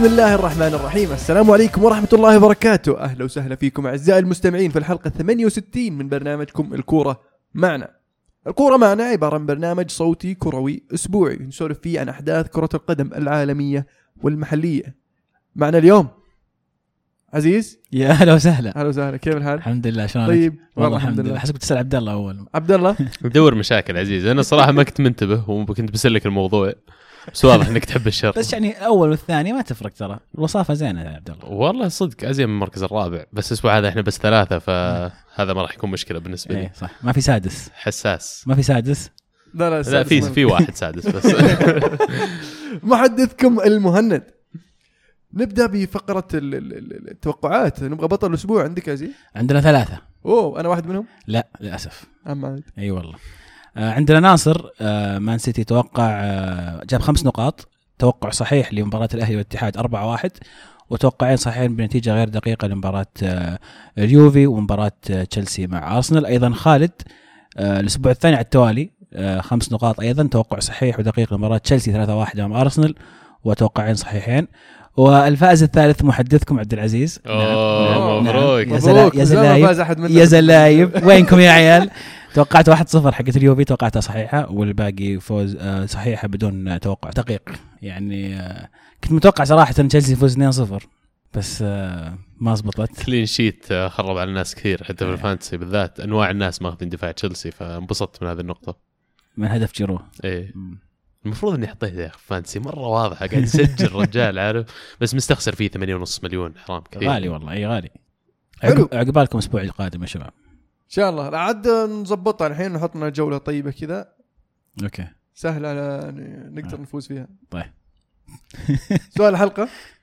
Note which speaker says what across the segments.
Speaker 1: بسم الله الرحمن الرحيم. السلام عليكم ورحمة الله وبركاته. أهلا وسهلا فيكم أعزائي المستمعين في الحلقة 68 من برنامجكم الكورة معنا. الكورة معنا عبارة عن برنامج صوتي كروي أسبوعي نسولف فيه عن أحداث كرة القدم العالمية والمحلية. معنا اليوم عزيز؟
Speaker 2: يا أهلا وسهلا.
Speaker 1: أهلا وسهلا. كيف الحال؟
Speaker 2: الحمد لله شلونك؟
Speaker 1: طيب
Speaker 2: والله الحمد لله. حسبك تسال عبد الله أول.
Speaker 1: عبد الله؟
Speaker 3: ندور مشاكل عزيز. أنا صراحة ما كنت منتبه وكنت بسلك الموضوع. بس واضح إنك تحب الشر
Speaker 2: بس يعني الأول والثاني ما تفرق ترى. الوصافة زينة يا عبد الله.
Speaker 3: والله صدق أزين من المركز الرابع. بس الأسبوع هذا إحنا بس ثلاثة فهذا ما راح يكون مشكلة بالنسبة لي.
Speaker 2: إيه صح. ما في سادس.
Speaker 3: حساس.
Speaker 2: ما في سادس؟
Speaker 1: لا لا,
Speaker 3: لا في في واحد سادس بس.
Speaker 1: محدثكم المهند. نبدأ بفقرة ال- ال- ال- التوقعات. نبغى بطل الأسبوع عندك يا عزيز
Speaker 2: عندنا ثلاثة.
Speaker 1: أوه أنا واحد منهم؟
Speaker 2: لا للأسف.
Speaker 1: أما عاد.
Speaker 2: أي والله. آه عندنا ناصر آه مان سيتي توقع آه جاب خمس نقاط. توقع صحيح لمباراة الأهلي والاتحاد 4-1 وتوقعين صحيحين بنتيجة غير دقيقة لمباراة آه اليوفي ومباراة آه تشيلسي مع أرسنال. أيضا خالد آه الأسبوع الثاني على التوالي آه خمس نقاط أيضا. توقع صحيح ودقيق لمباراة تشيلسي 3-1 أمام أرسنال وتوقعين صحيحين. والفائز الثالث محدثكم عبد العزيز.
Speaker 3: أوه،
Speaker 2: نعم.
Speaker 3: مبروك.
Speaker 2: يا زلا-
Speaker 1: مبروك
Speaker 2: يا
Speaker 1: زمان ما
Speaker 2: زلايب يا زلايب وينكم يا عيال؟ توقعت 1-0 حقت اليوفي توقعتها صحيحة والباقي فوز آه، صحيحة بدون توقع دقيق يعني آه، كنت متوقع صراحة إن تشيلسي يفوز 2-0 بس آه، ما زبطت.
Speaker 3: clean sheet خرب على الناس كثير حتى في
Speaker 2: إيه.
Speaker 3: ال fantasy بالذات. أنواع الناس ماخذين دفاع تشيلسي فانبسطت من هذه النقطة.
Speaker 2: من هدف جيرو.
Speaker 3: إيه. المفروض إني حطيته يا أخي fantasy مرة واضحة قاعد يسجل رجال عارف؟ بس مستخسر فيه 8.5 مليون حرام كثير.
Speaker 2: غالي والله إي غالي.
Speaker 1: حلو.
Speaker 2: عقب- عقبالكم الأسبوع القادم يا شباب.
Speaker 1: شاء الله. عاد نظبطها. الحين نحط لنا جولة طيبة كذا.
Speaker 2: أوكي.
Speaker 1: سهلة على نقدر نفوز فيها.
Speaker 2: طيب.
Speaker 1: سؤال الحلقة؟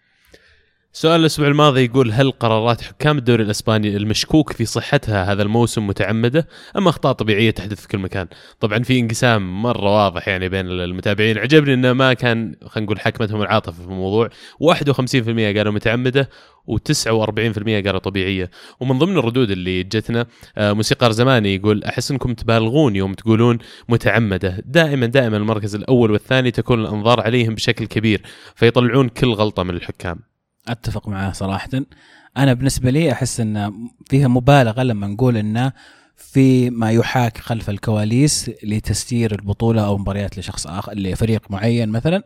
Speaker 3: سؤال الأسبوع الماضي يقول هل قرارات حكام الدوري الإسباني المشكوك في صحتها هذا الموسم متعمدة أم أخطاء طبيعية تحدث في كل مكان؟ طبعا في انقسام مرة واضح يعني بين المتابعين، عجبني إنه ما كان خلينا نقول حكمتهم العاطفة في الموضوع، 51% قالوا متعمدة و49% قالوا طبيعية، ومن ضمن الردود اللي جتنا آه، موسيقار زماني يقول أحس إنكم تبالغون يوم تقولون متعمدة، دائما دائما المركز الأول والثاني تكون الأنظار عليهم بشكل كبير، فيطلعون كل غلطة من الحكام.
Speaker 2: أتفق معاه صراحة. أنا بالنسبة لي أحس إن فيها مبالغة لما نقول انه في ما يحاك خلف الكواليس لتسيير البطولة أو مباريات لشخص آخر لفريق معين مثلا.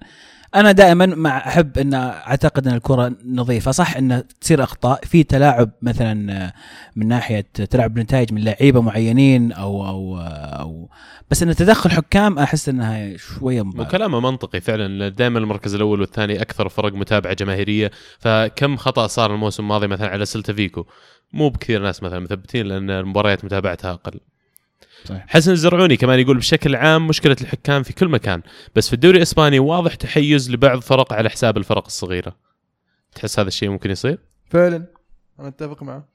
Speaker 2: أنا دائما مع أحب إن أعتقد إن الكرة نظيفة. صح إن تصير أخطاء. في تلاعب مثلا من ناحية تلاعب بنتائج من لعيبة معينين أو أو أو بس إن تدخل حكام أحس إنها شوية مبالغة.
Speaker 3: وكلامه منطقي فعلا. دائما المركز الأول والثاني أكثر فرق متابعة جماهيرية. فكم خطأ صار الموسم الماضي مثلا على سلتا فيكو؟ مو بكثير ناس مثلا مثبتين لأن المباريات متابعتها أقل.
Speaker 2: صحيح.
Speaker 3: حسن الزرعوني كمان يقول بشكل عام مشكلة الحكام في كل مكان بس في الدوري الإسباني واضح تحيز لبعض فرق على حساب الفرق الصغيرة. تحس هذا الشيء ممكن يصير؟
Speaker 1: فعلا. أنا أتفق معه.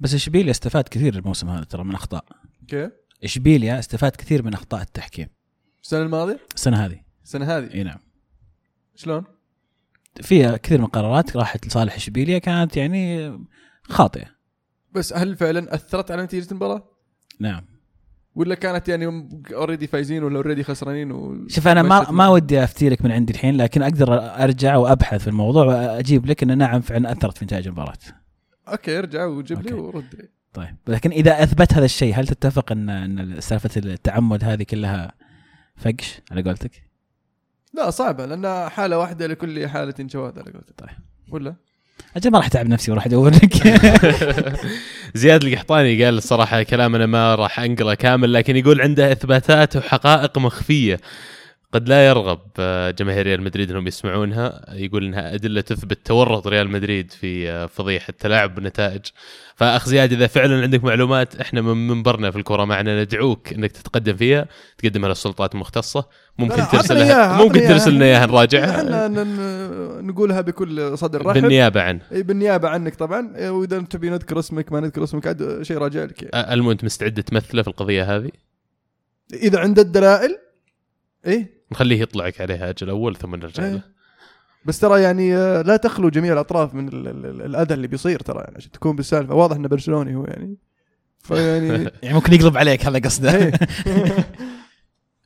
Speaker 2: بس إشبيليا استفاد كثير الموسم هذا ترى من أخطاء.
Speaker 1: كيف؟
Speaker 2: إشبيليا استفاد كثير من أخطاء التحكيم.
Speaker 1: السنة الماضية؟
Speaker 2: السنة هذه.
Speaker 1: السنة هذه؟
Speaker 2: إي نعم.
Speaker 1: شلون؟
Speaker 2: في كثير من القرارات راحت لصالح إشبيليا كانت يعني خاطئة.
Speaker 1: بس هل فعلا أثرت على نتيجة المباراة؟
Speaker 2: نعم.
Speaker 1: ولا كانت يعني already فايزين ولا already خسرانين و...
Speaker 2: شوف أنا ما ما؟ ودي أفتي لك من عندي الحين لكن أقدر أرجع وأبحث في الموضوع وأجيب لك ان نعم فعلا أثرت في نتائج المباراة
Speaker 1: okay ارجع وجيب لي. ورد لي
Speaker 2: طيب لكن إذا أثبت هذا الشيء هل تتفق ان إن سالفة التعمد هذه كلها فقش على قولتك؟
Speaker 1: لا صعبة لأن حالة واحدة لكل حالة جواد على قولتك
Speaker 2: طيب.
Speaker 1: ولا
Speaker 2: أجل ما راح أتعب نفسي وأروح أدور لك.
Speaker 3: زياد القحطاني قال الصراحه كلام أنا ما راح أنقله كامل لكن يقول عنده إثباتات وحقائق مخفية. قد لا يرغب آه، جماهير ريال مدريد إنهم يسمعونها. يقول إنها أدلة تثبت تورط ريال مدريد في آه، فضيحة تلاعب بالنتائج فأخ زياد إذا فعلا عندك معلومات إحنا من منبرنا في الكره معنا ندعوك إنك تتقدم فيها تقدمها للسلطات المختصة. ممكن ترسلها ممكن ترسل لنا إياها
Speaker 1: إحنا
Speaker 3: نراجعها.
Speaker 1: ن- نقولها بكل صدر رحب.
Speaker 3: بالنيابة عنه
Speaker 1: إي بالنيابة عنك طبعا. وإذا تبي نذكر اسمك ما نذكر اسمك عاد شيء راجع لك يعني.
Speaker 3: المو أنت مستعد تمثله في القضية هذه؟
Speaker 1: إذا عنده الدلائل إيه
Speaker 3: نخليه يطلعك عليها أجل أول ثم نرجع. له.
Speaker 1: بس ترى يعني آه، لا تخلو جميع الأطراف من ال- ال- ال- الأذى اللي بيصير ترى يعني عشان تكون بالسالفة. واضح إنه برشلوني هو يعني. فيعني
Speaker 2: يعني ممكن يقلب عليك هذا قصده.
Speaker 1: إيه.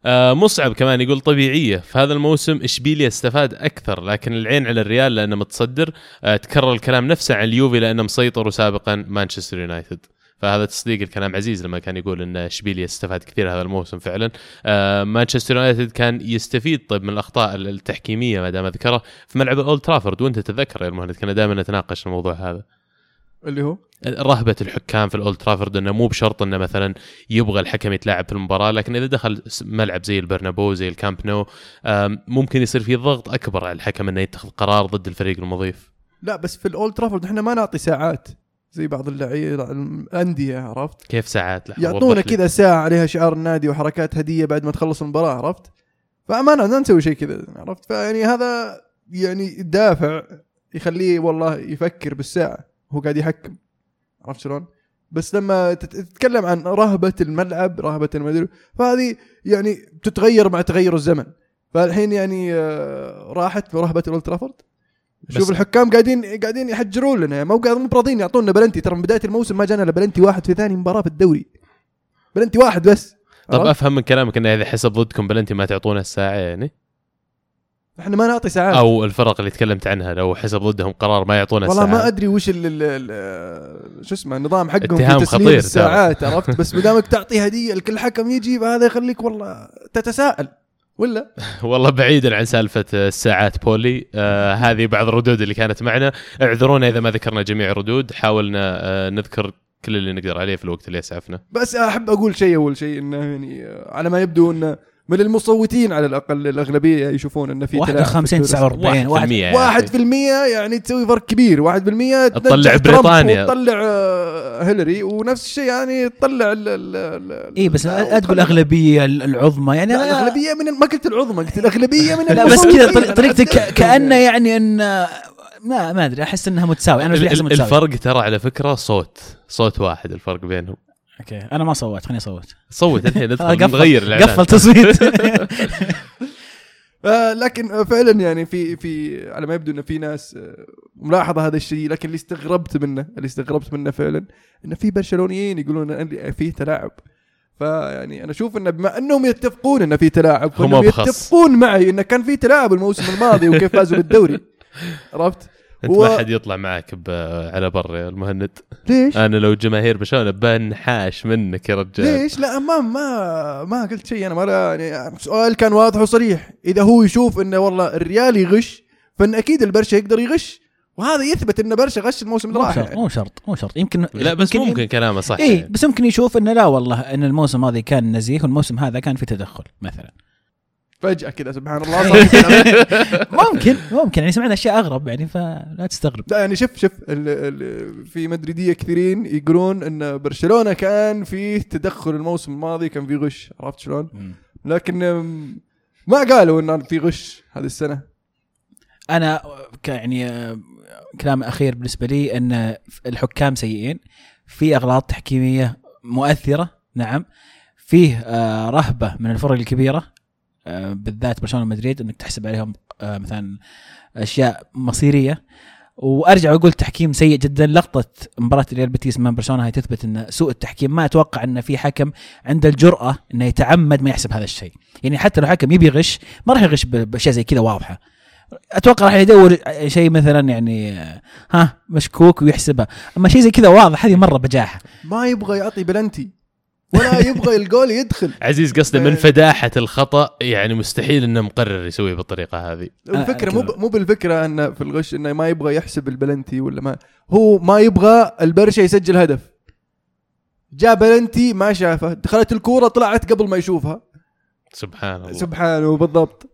Speaker 3: آه مصعب كمان يقول طبيعية. في هذا الموسم إشبيليا استفاد أكثر لكن العين على الريال لأنه متصدر. آه تكرر الكلام نفسه عن اليوفي لأنه مسيطر وسابقا مانشستر يونايتد. فهذا تصديق الكلام عزيز لما كان يقول إن اشبيليا استفاد كثير هذا الموسم فعلا. آه مانشستر يونايتد كان يستفيد طيب من الأخطاء التحكيمية ما دام ذكرها في ملعب أولد ترافورد. وأنت تتذكر يا المهند كنا دائما نتناقش الموضوع هذا.
Speaker 1: اللي هو؟
Speaker 3: رهبة الحكام في الأولد ترافورد إنه مو بشرط إنه مثلا يبغى الحكم يتلاعب في المباراة لكن إذا دخل ملعب زي البرنابو زي الكامب نو ممكن يصير في ضغط أكبر على الحكم إنه يتخذ قرار ضد الفريق المضيف.
Speaker 1: لا بس في الأولد ترافورد إحنا ما نعطي ساعات. زي بعض اللعيبه الأندية عرفت؟
Speaker 3: كيف ساعات؟ لحظة
Speaker 1: يعطونا. كذا ساعة عليها شعار النادي وحركات هدية بعد ما تخلص المباراة عرفت؟ فما ما نسوي شيء كذا عرفت؟ فيعني هذا يعني دافع يخليه والله يفكر بالساعة هو قاعد يحكم عرفت شلون؟ بس لما تت- تتكلم عن رهبة الملعب رهبة المدري فهذه يعني تتغير مع تغير الزمن. فالحين يعني آه، راحت رهبة الأولد ترافورد؟ شوف الحكام قاعدين قاعدين يحجرون لنا. ما هو قاعد مو براضيين يعطونا بلنتي. ترى من بداية الموسم ما جانا إلا بلنتي واحد في ثاني مباراة في الدوري. بلنتي واحد بس.
Speaker 3: طب
Speaker 1: عرفت؟
Speaker 3: أفهم من كلامك إنه إذا حسب ضدكم بلنتي ما تعطونا الساعة يعني؟
Speaker 1: إحنا ما نعطي ساعات.
Speaker 3: أو الفرق اللي تكلمت عنها لو حسب ضدهم قرار ما يعطونا
Speaker 1: والله ما أدري وش ال شو اسمه النظام حقهم
Speaker 3: اتهام
Speaker 1: في تسليم
Speaker 3: خطير.
Speaker 1: الساعات عرفت؟ بس ما دامك تعطي هدية لكل حكم يجي فهذا يخليك والله تتساءل. ولا؟
Speaker 3: والله بعيدا عن سالفة الساعات بولي آه هذه بعض الردود اللي كانت معنا. اعذرونا إذا ما ذكرنا جميع الردود. حاولنا آه نذكر كل اللي نقدر عليه في الوقت اللي يسعفنا.
Speaker 1: بس أحب أقول شيء أول شيء إنه يعني آه، على ما يبدو إنه من المصوتين على الأقل الأغلبية يشوفون انه في تلاعب في
Speaker 2: 51
Speaker 1: الدوري.
Speaker 2: 49
Speaker 3: واحد في المية يا
Speaker 1: واحد
Speaker 3: أخي.
Speaker 1: في المية يعني تسوي فرق كبير واحد في المية
Speaker 3: تطلع
Speaker 1: تنجح ترامب
Speaker 3: بريطانيا.
Speaker 1: وتطلع آه، هيلاري ونفس الشيء يعني تطلع ال- ال- ال-
Speaker 2: اي بس تقول الاغلبيه العظمى يعني
Speaker 1: الأغلبية من ما قلت العظمى قلت الأغلبية من
Speaker 2: لا بس. كذا طريقتك. كانه يعني ان ما ما أدري أحس أنها متساوي أنا احس متساوي
Speaker 3: الفرق ترى على فكرة صوت صوت واحد الفرق بينهم
Speaker 2: أوكي أنا ما صوت خليني أصوت
Speaker 3: صوت الحين نغير الإعلان.
Speaker 2: قفل تصويت
Speaker 1: آه، لكن آه، فعلا يعني في في على ما يبدو إنه في ناس آه، ملاحظة هذا الشيء لكن اللي استغربت منه اللي استغربت منه فعلا إنه في برشلونيين يقولون إن فيه تلاعب فيعني أنا أشوف إنه بما أنهم يتفقون إنه في تلاعب
Speaker 3: هم.
Speaker 1: يتفقون معي إنه كان في تلاعب الموسم الماضي وكيف فازوا بالدوري عرفت؟
Speaker 3: أنت
Speaker 1: و-
Speaker 3: ما حد يطلع معك ب- على بر يا المهند
Speaker 1: ليش؟
Speaker 3: أنا لو جماهير برشلونه بنحاش منك يا رجال
Speaker 1: ليش؟ لا ما ما ما قلت شيء أنا ما لا يعني سؤال كان واضح وصريح إذا هو يشوف إنه والله الريال يغش فإن أكيد البرشا يقدر يغش وهذا يثبت إن برشا غش الموسم اللي
Speaker 2: مو
Speaker 1: راح
Speaker 2: شرط. مو شرط مو شرط يمكن
Speaker 3: لا بس ممكن كلامه صح
Speaker 2: اي. بس ممكن يشوف إنه لا والله إن الموسم الماضي كان نزيه والموسم هذا كان في تدخل مثلا
Speaker 1: فجأة كذا سبحان الله. في.
Speaker 2: ممكن ممكن. يعني سمعنا أشياء أغرب يعني فلا تستغرب.
Speaker 1: لا يعني شوف شوف في مدريدية كثيرين يقولون إن برشلونة كان فيه تدخل الموسم الماضي كان فيه غش عرفت شلون؟ لكن ما قالوا انه في غش هذه
Speaker 2: السنة. أنا يعني كلام أخير بالنسبة لي إن الحكام سيئين. في أغلاط تحكيمية مؤثرة نعم. فيه آه، رهبة من الفرق الكبيرة. بالذات برشلونة ومدريد إنك تحسب عليهم آه، مثلا أشياء مصيرية. وأرجع وأقول تحكيم سيء جدا. لقطة مباراة ريال بيتيس امام برشلونة هي تثبت إن سوء التحكيم. ما أتوقع إن في حكم عنده الجرأة إنه يتعمد ما يحسب هذا الشيء. يعني حتى لو حكم يبي يغش ما راح يغش بأشياء زي كذا واضحة. أتوقع راح يدور شيء مثلا يعني آه، ها مشكوك ويحسبها. أما شيء زي كذا واضح هذه مرة بجاحة.
Speaker 1: ما يبغى يعطي بلنتي. ولا يبغى الجول يدخل.
Speaker 3: عزيز قصده من فداحة الخطأ يعني مستحيل إنه مقرر يسويه بالطريقة هذه.
Speaker 1: الفكرة مو مو بالفكرة إنه في الغش إنه ما يبغى يحسب البلنتي ولا ما. هو ما يبغى البرشا يسجل هدف. جاء بلنتي ما شافه. دخلت الكورة طلعت قبل ما يشوفها.
Speaker 3: سبحان الله.
Speaker 1: سبحانه بالضبط.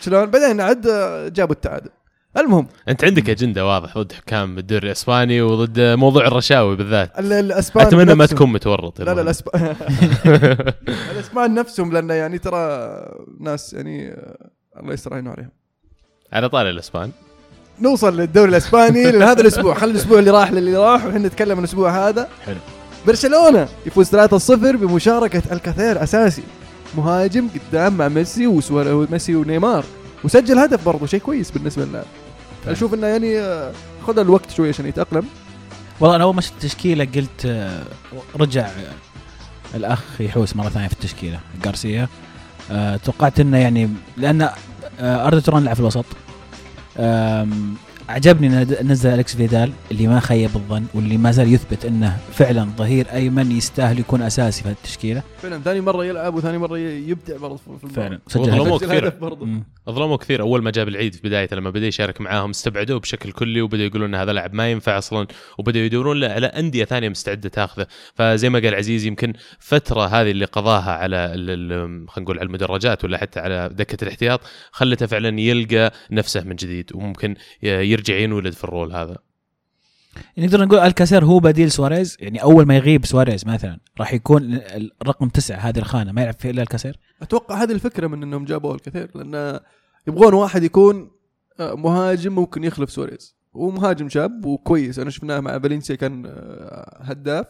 Speaker 1: شلون؟ بعدين عد جابوا التعادل. المهم.
Speaker 3: انت عندك اجنده واضح ضد حكام الدوري الاسباني وضد موضوع الرشاوي بالذات.
Speaker 1: ال- الأسبان
Speaker 3: أتمنى ما
Speaker 1: نفسهم-
Speaker 3: تكون متورط
Speaker 1: لا لا
Speaker 3: المهند.
Speaker 1: الأسبان نفسهم لأن يعني ترى ناس يعني آه، الله يستر عينه عليهم.
Speaker 3: على طاري الأسبان.
Speaker 1: نوصل للدوري الأسباني لهذا الأسبوع. خلي الأسبوع اللي راح للي راح وحنا نتكلم عن الأسبوع هذا.
Speaker 2: حلو.
Speaker 1: برشلونة يفوز 3-0 بمشاركة الكثير أساسي. مهاجم قدام مع ميسي وسوار- ميسي ونيمار. وسجل هدف برضه شيء كويس بالنسبة لنا. أشوف إنه يعني آه، خذ الوقت شوي عشان يتأقلم.
Speaker 2: والله أنا أول ما شفت التشكيلة قلت آه، رجع الأخ يحوس مرة ثانية في التشكيلة غارسيا آه، توقعت إنه يعني لأن أردا توران لعب في الوسط. عجبني نزل الكس فيدال اللي ما خيب الظن واللي ما زال يثبت إنه فعلا ظهير ايمن يستاهل يكون أساسي في هذه التشكيلة
Speaker 1: فعلا ثاني مرة يلعب وثاني مرة يبدع برضه في.
Speaker 2: فعلا.
Speaker 1: نفس
Speaker 3: كثير. اظلموا كثير أول ما جاب العيد في بدايته لما بدأ يشارك معاهم استبعدوه بشكل كلي وبدأوا يقولون إن هذا لاعب ما ينفع أصلا وبدأوا يدورون له على أندية ثانية مستعدة تاخذه فزي ما قال عزيز يمكن فترة هذه اللي قضاها على خلينا نقول على المدرجات ولا حتى على دكة الاحتياط خلته فعلا يلقى نفسه من جديد وممكن ي- يرجع ينولد في ال role هذا.
Speaker 2: نقدر نقول ألكاسير هو بديل سواريز يعني أول ما يغيب سواريز مثلا راح يكون الرقم تسعة هذه الخانة ما يلعب فيه إلا ألكاسير؟
Speaker 1: أتوقع هذه الفكرة من إنهم جابوا ألكاسير لأن يبغون واحد يكون آه، مهاجم ممكن يخلف سواريز. ومهاجم شاب وكويس أنا شفناه مع فالنسيا كان آه، هداف.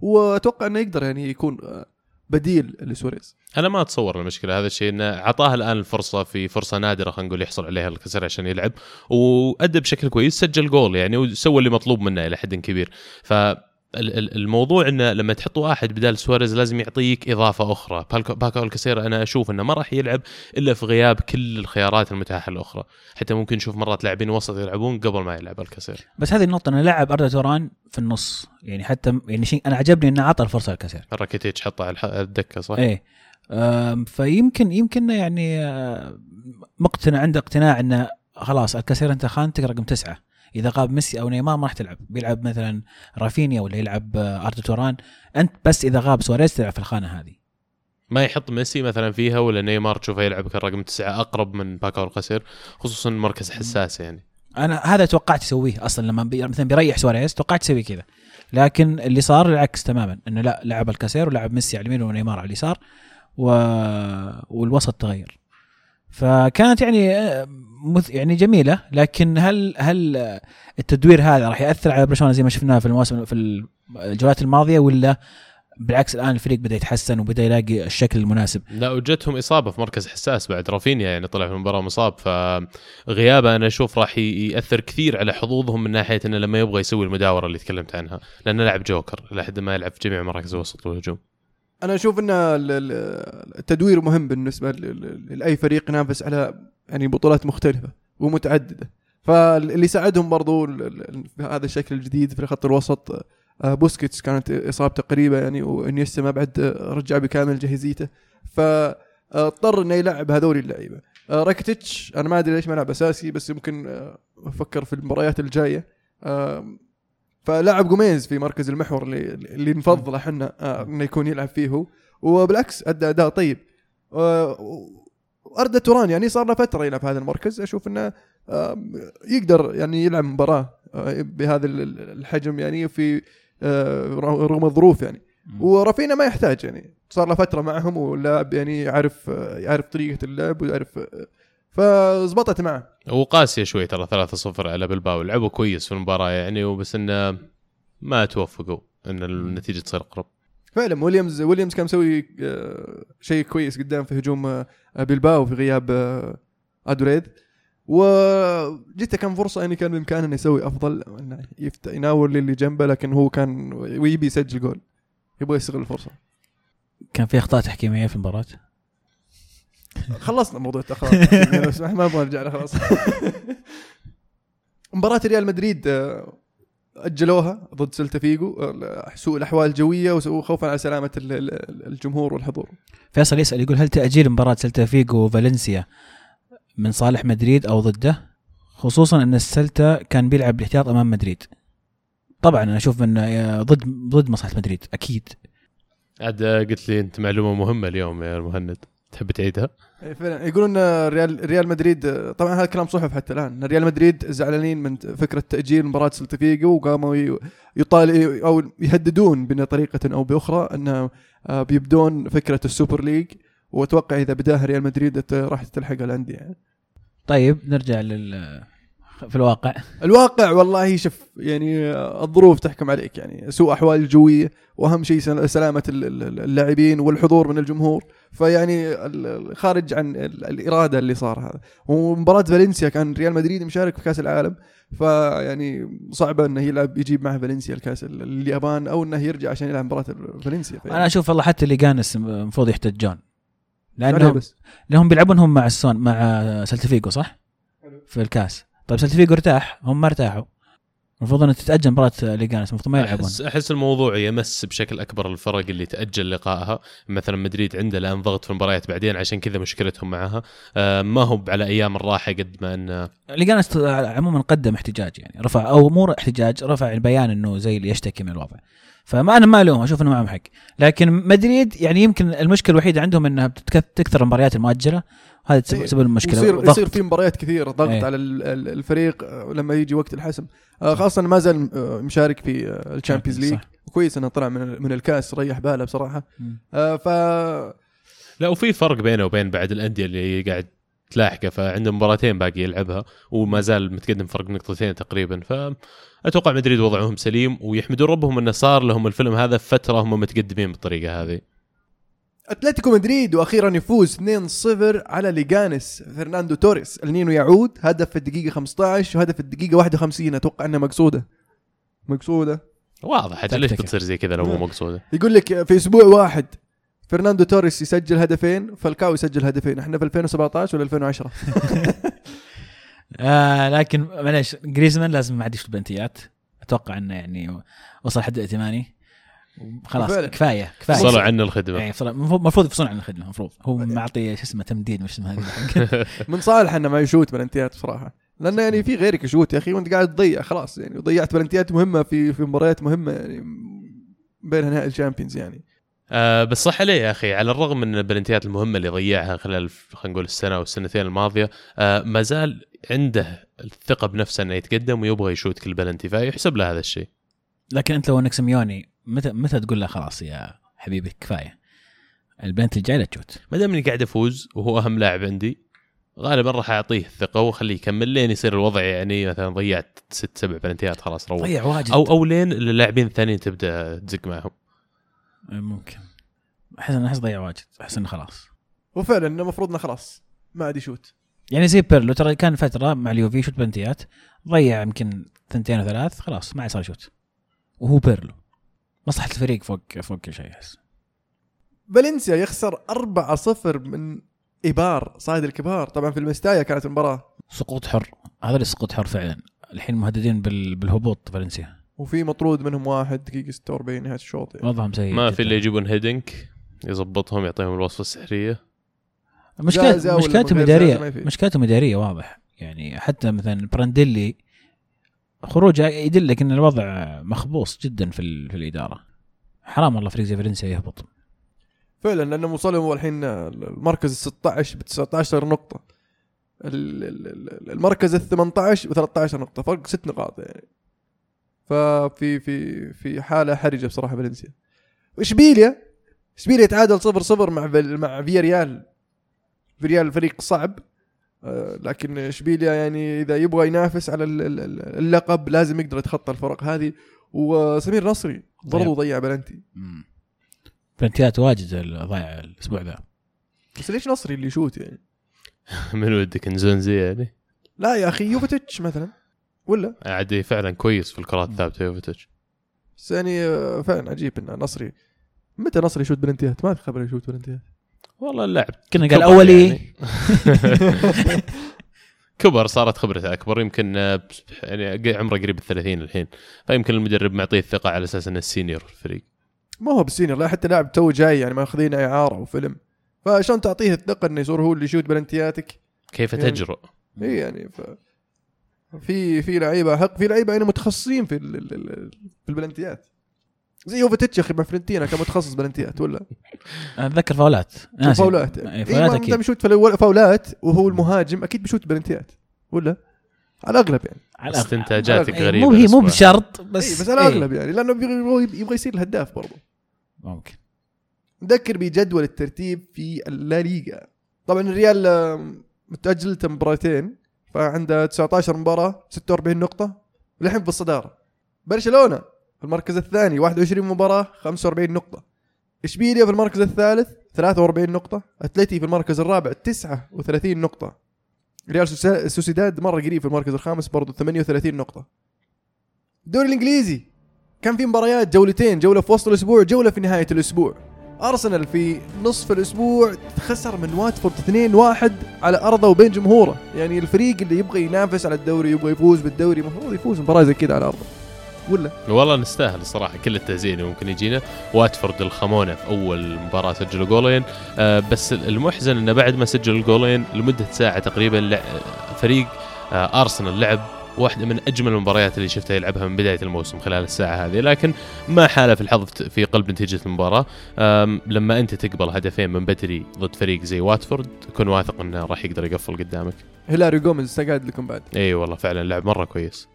Speaker 1: وأتوقع إنه يقدر يعني يكون آه، بديل لسواريز.
Speaker 3: أنا ما أتصور المشكلة هذا الشيء إنه اعطاه الآن الفرصة في فرصة نادرة خلينا نقول يحصل عليها ألكاسير عشان يلعب وأدى بشكل كويس سجل جول يعني وسوى اللي مطلوب منه إلى حد كبير. ف الموضوع إنه لما تحط واحد بدال سواريز لازم يعطيك إضافة أخرى. باكو ألكاسير أنا أشوف إنه ما راح يلعب إلا في غياب كل الخيارات المتاحة الأخرى. حتى ممكن نشوف مرات لاعبين وسط يلعبون قبل ما يلعب ألكاسير
Speaker 2: بس هذه النقطة انه لعب أردا توران في النص. يعني حتى يعني شيء أنا عجبني إنه عطى الفرصة لألكاسير
Speaker 3: راكيتيتش حطه على الدكة صح؟
Speaker 2: إيه. فيمكن يمكن يعني مقتنع عنده اقتناع إنه خلاص ألكاسير أنت خانتك رقم تسعة. إذا غاب ميسي أو نيمار ما راح تلعب. بيلعب مثلا رافينيا ولا يلعب آه، اردا توران. أنت بس إذا غاب سواريز تلعب في الخانة هذه.
Speaker 3: ما يحط ميسي مثلا فيها ولا نيمار تشوفه يلعب كرقم تسعة أقرب من باكو ألكاسير خصوصا مركز حساس يعني.
Speaker 2: أنا هذا توقعت يسويه أصلا لما بي مثلا بيريح سواريز توقعت يسوي كذا. لكن اللي صار العكس تماما إنه لا لعب الكاسير ولعب ميسي على اليمين ونيمار على اليسار و... والوسط تغير. فكانت يعني آه،. يعني جميلة لكن هل هل التدوير هذا راح يأثر على برشلونة زي ما شفناه في المواسم في الجولات الماضية ولا بالعكس الآن الفريق بدأ يتحسن وبدأ يلاقي الشكل المناسب؟
Speaker 3: لا وجتهم إصابة في مركز حساس بعد رافينيا يعني طلع في المباراه مصاب فغيابه أنا أشوف راح يأثر كثير على حظوظهم من ناحية إنه لما يبغى يسوي المداورة اللي تكلمت عنها لأنه لاعب جوكر لحد ما يلعب في جميع مراكز الوسط والهجوم.
Speaker 1: أنا أشوف إن ال- ال- التدوير مهم بالنسبة لأي فريق ينافس على يعني بطولات مختلفة ومتعددة. فاللي ساعدهم برضو هذا الشكل الجديد في خط الوسط آه، بوسكيتس كانت إصابته قريبة يعني وإنيستا ما بعد آه، رجع بكامل جاهزيته. فاضطر إنه يلعب هذول اللعيبة. آه، راكيتيتش أنا ما أدري ليش ما لعب أساسي بس يمكن آه، أفكر في المباريات الجاية. فلعب جوميز في مركز المحور اللي اللي نفضله إحنا آه، إنه يكون يلعب فيه هو. وبالعكس أدى أداء طيب. وأردا توران يعني صار له فترة يلعب في هذا المركز. أشوف إنه آه، يقدر يعني يلعب مباراة آه، بهذا ال- الحجم يعني في رغم الظروف يعني. ورافينا ما يحتاج يعني. صار له فترة معهم ولاعب يعني يعرف يعرف طريقة اللعب ويعرف فزبطت معه.
Speaker 3: وقاسية شوي ترى 3-0 على بلباو. لعبوا كويس في المباراة يعني وبس إنه ما توفقوا إن النتيجة تصير اقرب
Speaker 1: فعلا ويليامز ويليامز كان مسوي آه، شيء كويس قدام في هجوم آه، بيلباو في غياب آه، أدوريد. وجته كان فرصة يعني كان بإمكانه إنه يسوي أفضل إنه يفت- يناول اللي جنبه لكن هو كان ويبي يسجل جول. يبغى يستغل الفرصة.
Speaker 2: كان في أخطاء تحكيمية في المباراة؟
Speaker 1: خلصنا موضوع التاخير لو سمحت ما أبغى أرجع له خلاص. مباراة ريال مدريد آه، أجلوها ضد سلتا فيجو آه، سوء الأحوال الجوية وخوفا على سلامة ال- ال- الجمهور والحضور.
Speaker 2: فيصل يسأل يقول هل تأجيل مباراة سلتا فيجو وفالنسيا من صالح مدريد أو ضده؟ خصوصا أن السلتا كان بيلعب بالاحتياط أمام مدريد. طبعا أنا أشوف انه ضد ضد مصلحه مدريد أكيد.
Speaker 3: عاد قلت لي أنت معلومة مهمة اليوم يا مهند تحب تعيدها؟
Speaker 1: إيه فعلا يقولون إن ريال ريال مدريد طبعا هذا كلام صحف حتى الآن إن ريال مدريد زعلانين من فكرة تأجيل مباراة سلتا فيجو وقاموا يطال أو يهددون بطريقه أو بأخرى انه آه، بيبدون فكرة ال Super League وأتوقع إذا بداها ريال مدريد راح تلحق الأندية يعني.
Speaker 2: طيب نرجع لل في الواقع.
Speaker 1: الواقع والله شوف يعني الظروف تحكم عليك يعني سوء أحوال الجوية وأهم شيء سل- سلامة ال- ال- اللاعبين والحضور من الجمهور. فيعني خارج عن ال- الإرادة اللي صار هذا. ومباراة فالنسيا كان ريال مدريد مشارك في كأس العالم. فيعني صعبه إنه يلعب يجيب معه فالنسيا الكأس ال- اليابان أو إنه يرجع عشان يلعب مباراة فالنسيا.
Speaker 2: أنا أشوف والله حتى اللي جانس المفروض يحتجون لأنهم
Speaker 1: بس؟
Speaker 2: لأنهم بيلعبون هم مع السون مع سلتفيجو صح؟ في الكأس. طيب سلتفيجو ارتاح هم ما ارتاحوا. المفروض ان تتأجل مباراة ليجانس المفروض ما يلعبون.
Speaker 3: احس أحس الموضوع يمس بشكل أكبر الفرق اللي تأجل لقائها. مثلا مدريد عنده الآن ضغط في المباريات بعدين عشان كذا مشكلتهم معها. آه ما هو على أيام الراحة قد ما ان
Speaker 2: ليجانس عموما قدم احتجاج يعني رفع أو مو احتجاج رفع البيان إنه زي اللي يشتكي من الوضع. فما أنا ما الوم أشوف إنه معهم حق لكن مدريد يعني يمكن المشكلة الوحيدة عندهم إنها بتكث- تكثر المباريات المؤجلة هذا تسبب
Speaker 1: إيه.
Speaker 2: سبب المشكلة
Speaker 1: يصير
Speaker 2: ضغط.
Speaker 1: يصير في مباريات كثيرة ضغط
Speaker 2: إيه.
Speaker 1: على ال- ال- الفريق لما يجي وقت الحسم آه، خاصة ما زال آه، مشارك في آه، ال Champions League
Speaker 2: صح.
Speaker 1: كويس إنه طلع من من الكأس ريح باله بصراحة ف
Speaker 3: لا وفي فرق بينه وبين بعد الأندية اللي قاعد تلاحقه فعنده مباراتين باقي يلعبها وما زال متقدم فرق نقطتين تقريبا فاتوقع مدريد وضعهم سليم ويحمدون ربهم إنه صار لهم الفيلم هذا في فترة هم متقدمين بالطريقة هذه
Speaker 1: أتلتيكو مدريد وأخيرا يفوز 2-0 على ليجانس. فرناندو توريس النينو يعود هدف في الدقيقة 15 وهدف في الدقيقة 51 أتوقع انها مقصودة. مقصودة.
Speaker 3: واضح. ليش. بتصير زي كذا لو مو مقصودة؟
Speaker 1: يقول لك في أسبوع واحد فرناندو توريس يسجل هدفين فالكاو يسجل هدفين. إحنا في 2017 ولا 2010
Speaker 2: آه لكن معليش جريزمان لازم ما عاد يشوف بلنتيات أتوقع إنه يعني وصل حد ائتماني. خلاص
Speaker 1: فعلا.
Speaker 2: كفاية كفاية.
Speaker 3: فصلوا عنه الخدمة.
Speaker 2: يعني المفروض يفصلون عن الخدمة المفروض. هو معطي شو اسمه تمديد مش اسمه
Speaker 1: من صالح إنه ما يشوت بلنتيات بصراحة. لأنه يعني في غيرك يشوت يا أخي وأنت قاعد تضيع خلاص يعني. وضيعت بلنتيات مهمة في في مباريات مهمة يعني بين نهائي ال Champions يعني.
Speaker 3: آه بس صح عليه يا أخي؟ على الرغم من البلنتيات المهمة اللي ضيعها خلال خلينا نقول السنة أو السنتين الماضية آه ما زال عنده الثقة بنفسه إنه يتقدم ويبغى يشوت كل بلنتي فيحسب له هذا الشيء.
Speaker 2: لكن أنت لو إنك سيميوني متى متى تقول له خلاص يا حبيبي كفاية؟ البلنتي الجاي لا تشوت.
Speaker 3: ما دام إني قاعد أفوز وهو أهم لاعب عندي غالبا راح أعطيه الثقة وأخليه يكمل لين يصير الوضع يعني مثلا ضيعت ست سبع بلنتيات خلاص روح.
Speaker 2: ضيع واجد.
Speaker 3: أو أو لين اللاعبين الثانيين تبدأ تزق معهم.
Speaker 2: ممكن. أحس انه أحس ضيع واجد. أحس إنه خلاص.
Speaker 1: وفعلا إنه المفروض إنه خلاص ما عاد يشوت.
Speaker 2: يعني زي بيرلو ترى كان فترة مع اليوفي يشوت بلنتيات ضيع يمكن ثنتين وثلاث خلاص ما عاد صار يشوت. وهو بيرلو. مصلحة الفريق فوق فوق كل شيء أحس.
Speaker 1: فالنسيا يخسر 4-0 من إيبار صايد الكبار. طبعا في المستايا كانت المباراة.
Speaker 2: سقوط حر. هذا اللي سقوط حر فعلا. الحين مهددين بال... بالهبوط فالنسيا.
Speaker 1: وفي مطرود منهم واحد دقيقة 46 نهاية الشوط. يعني.
Speaker 2: وضعهم سيء
Speaker 3: ما. في اللي يجيبون هيدنك يظبطهم يعطيهم الوصفة السحرية.
Speaker 2: مشكلة مشكلتهم
Speaker 1: في.
Speaker 2: مشكلتهم إدارية واضح. يعني حتى مثلا برانديلي خروجه يدلك إن الوضع مخبوص جدا في. في الإدارة. حرام والله فريق زي فالنسيا يهبط.
Speaker 1: فعلا لأنه وصلوا الحين المركز ال 16 ب 19 نقطة. ال- ال- ال- المركز ال 18 ب 13 نقطة. فرق ست نقاط يعني. ففي في في حالة حرجة بصراحة فالنسيا. واشبيليا إشبيليا تعادل 0 0 مع مع فيا ريال في ريال فريق صعب. لكن اشبيليا يعني إذا يبغى ينافس على ال- ال- ال- اللقب لازم يقدر يتخطى الفرق هذه. وسمير نصري برضو ضيع. بلنتي.
Speaker 2: بلنتيات واجد ضايع الأسبوع ذا.
Speaker 1: بس ليش نصري اللي يشوت يعني؟
Speaker 3: من ودك نزونزي يعني؟
Speaker 1: لا يا أخي يوفيتش مثلا. ولا؟
Speaker 3: عادي فعلا كويس في الكرات الثابتة يوفيتش
Speaker 1: بس يعني آه، فعلا عجيب إن نصري. متى نصري يشوت بلنتيات؟ ما في خبر يشوت بلنتيات.
Speaker 3: والله اللاعب
Speaker 2: كنا قال أولي.
Speaker 3: يعني. كبر صارت خبرته أكبر. يمكن آه، يعني عمره قريب ال 30 الحين. فيمكن المدرب معطيه الثقة على أساس إنه ال senior في الفريق.
Speaker 1: ما هو بال senior لا حتى لاعب تو جاي يعني ماخذينه إعارة وفيلم. فعشان تعطيه الثقة إنه يصير هو اللي يشوت بلنتياتك؟
Speaker 3: كيف
Speaker 1: يعني-
Speaker 3: تجرؤ.
Speaker 1: إي يعني ف في في لعيبة حق في لعيبة يعني متخصصين في ال- ال- ال- في البلنتيات. زي يوفيتش يا أخي مع فرنتينا كان متخصص بلنتيات ولا
Speaker 2: أنا أتذكر فاولات. ناسي.
Speaker 1: فاولات.
Speaker 2: إيه، فاولات
Speaker 1: إيه ما دام
Speaker 2: أكيد
Speaker 1: يشوت فلو- فاولات وهو المهاجم أكيد بيشوت بلنتيات ولا؟ على الأغلب يعني.
Speaker 2: على.
Speaker 3: استنتاجاتك
Speaker 2: إيه،
Speaker 3: غريبه
Speaker 2: مو هي مو. بشرط
Speaker 1: بس,
Speaker 2: بس
Speaker 1: بس على
Speaker 2: إيه،
Speaker 1: الاغلب يعني لأنه يبغى يبغى يصير الهداف برضه
Speaker 2: ممكن.
Speaker 1: نذكر بجدول الترتيب في الليغا طبعا الريال متأجل مباراتين فعنده 19 مباراة 46 نقطة والحين في الصدارة. برشلونة. في المركز الثاني 21 مباراة 45 نقطة. إشبيليا في المركز الثالث 43 نقطة. أتلتي في المركز الرابع 39 نقطة. ريال سوسيداد مرة قريب في المركز الخامس برضو 38 نقطة. الدوري الإنجليزي كان في مباريات جولتين جولة في وسط الأسبوع جولة في نهاية الأسبوع. أرسنال في نصف الأسبوع خسر من واتفورد 2-1 على أرضه وبين جمهوره. يعني الفريق اللي يبغى ينافس على الدوري يبغى يفوز بالدوري المفروض يفوز مباراة زي كذا على أرضه. ولا؟
Speaker 3: والله نستاهل الصراحة كل التهزيء اللي ممكن يجينا. واتفورد الخمونة في أول مباراة سجلوا جولين. آه بس المحزن إنه بعد ما سجلوا الجولين لمدة ساعة تقريبا فريق آه أرسنال لعب واحدة من أجمل المباريات اللي شفتها يلعبها من بداية الموسم خلال الساعة هذه. لكن ما حالف الحظ في قلب نتيجة المباراة. آم، لما أنت تقبل هدفين من بدري ضد فريق زي واتفورد كن واثق إنه راح يقدر يقفل قدامك.
Speaker 1: هيلاري جوميز استقعد لكم بعد.
Speaker 3: إي والله فعلا لعب مرة كويس.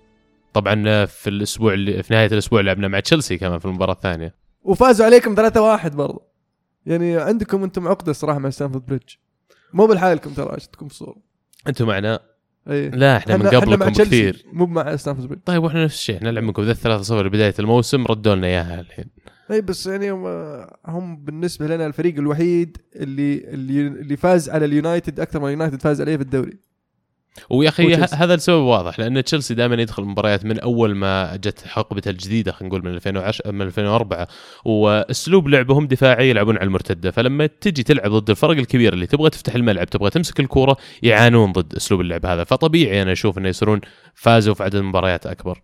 Speaker 3: طبعا آه، في الأسبوع اللي في نهاية الأسبوع لعبنا مع تشيلسي كمان في المباراة الثانية.
Speaker 1: وفازوا عليكم 3-1 برضه يعني عندكم أنتم عقدة الصراحه مع ستانفورد بريدج. مو لحالكم ترى عشان تكون في الصورة
Speaker 3: أنتم معنا؟
Speaker 1: إي.
Speaker 3: لا
Speaker 1: إحنا من
Speaker 3: قبلكم بكثير.
Speaker 1: مو مع ستانفورد بريدج.
Speaker 3: طيب وإحنا نفس الشيء إحنا نلعب منكم ذا 3-0 بدايه الموسم ردوا لنا إياها الحين.
Speaker 1: إي بس يعني هم, هم بالنسبة لنا الفريق الوحيد اللي اللي اللي فاز على اليونايتد أكثر ما اليونايتد فاز عليه في الدوري.
Speaker 3: ويا أخي هذا السبب واضح لأن تشيلسي دائما يدخل المباريات من أول ما جت حقبته الجديدة خلينا نقول من 2010 من 2004 وأسلوب لعبهم دفاعي يلعبون على المرتدة. فلما تجي تلعب ضد الفرق الكبيره اللي تبغى تفتح الملعب تبغى تمسك الكورة يعانون ضد أسلوب اللعب هذا. فطبيعي أنا أشوف إنه يصيرون فازوا في عدد مباريات أكبر.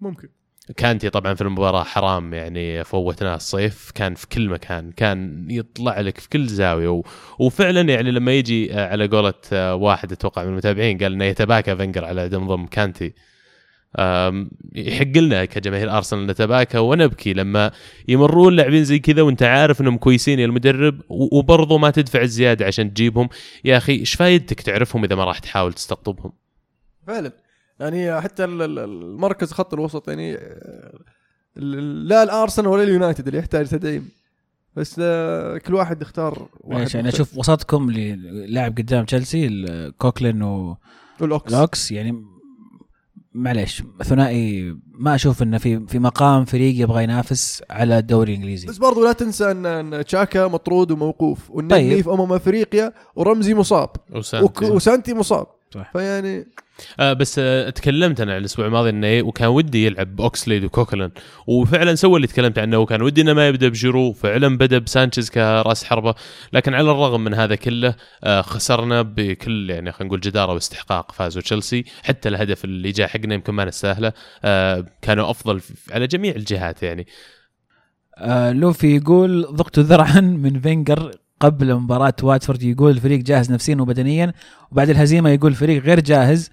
Speaker 1: ممكن.
Speaker 3: كانتي طبعا في المباراة حرام يعني فوتناه الصيف. كان في كل مكان كان يطلع لك في كل زاوية. و... وفعلا يعني لما يجي آه، على قولة آه، واحد أتوقع من المتابعين قال إنه يتباكى فنجر على دم ضم كانتي يحق لنا كجماهير أرسنال نتباكى ونبكي لما يمرون لاعبين زي كذا وأنت عارف إنهم كويسين يا المدرب وبرضه ما تدفع الزيادة عشان تجيبهم. يا أخي إيش فايدتك تعرفهم إذا ما راح تحاول تستقطبهم؟
Speaker 1: فعلا. يعني حتى ال- ال- المركز خط الوسط يعني لا الأرسنال ولا اليونايتد اللي يحتاج تدعيم بس آه، كل واحد يختار واحد
Speaker 2: أنا
Speaker 1: مختلف.
Speaker 2: أشوف وسطكم اللي لاعب قدام تشيلسي كوكلين
Speaker 1: والأوكس
Speaker 2: ولوكس يعني معليش ثنائي ما أشوف إنه في في مقام فريق يبغى ينافس على الدوري الإنجليزي
Speaker 1: بس برضو لا تنسى إن تشاكا مطرود وموقوف والنني
Speaker 2: طيب.
Speaker 1: في امم أفريقيا ورمزي مصاب وك-
Speaker 3: وسانتي.
Speaker 1: وسانتي مصاب
Speaker 2: صح.
Speaker 1: فيعني
Speaker 3: آه بس آه تكلمت أنا الأسبوع الماضي إنه وكان ودي يلعب بأوكسليد وكوكلين وفعلا سوى اللي تكلمت عنه وكان ودي إنه ما يبدأ بجيرو. فعلا بدأ بسانشيز كراس حربة. لكن على الرغم من هذا كله آه خسرنا بكل يعني خلينا نقول جدارة واستحقاق فازوا تشيلسي. حتى الهدف اللي جاء حقنا يمكن ما نستاهله. آه كانوا أفضل على جميع الجهات يعني.
Speaker 2: آه لوفي يقول ضقت ذرعا من فينجر قبل مباراة واتفورد يقول الفريق جاهز نفسيا وبدنيا وبعد الهزيمة يقول الفريق غير جاهز.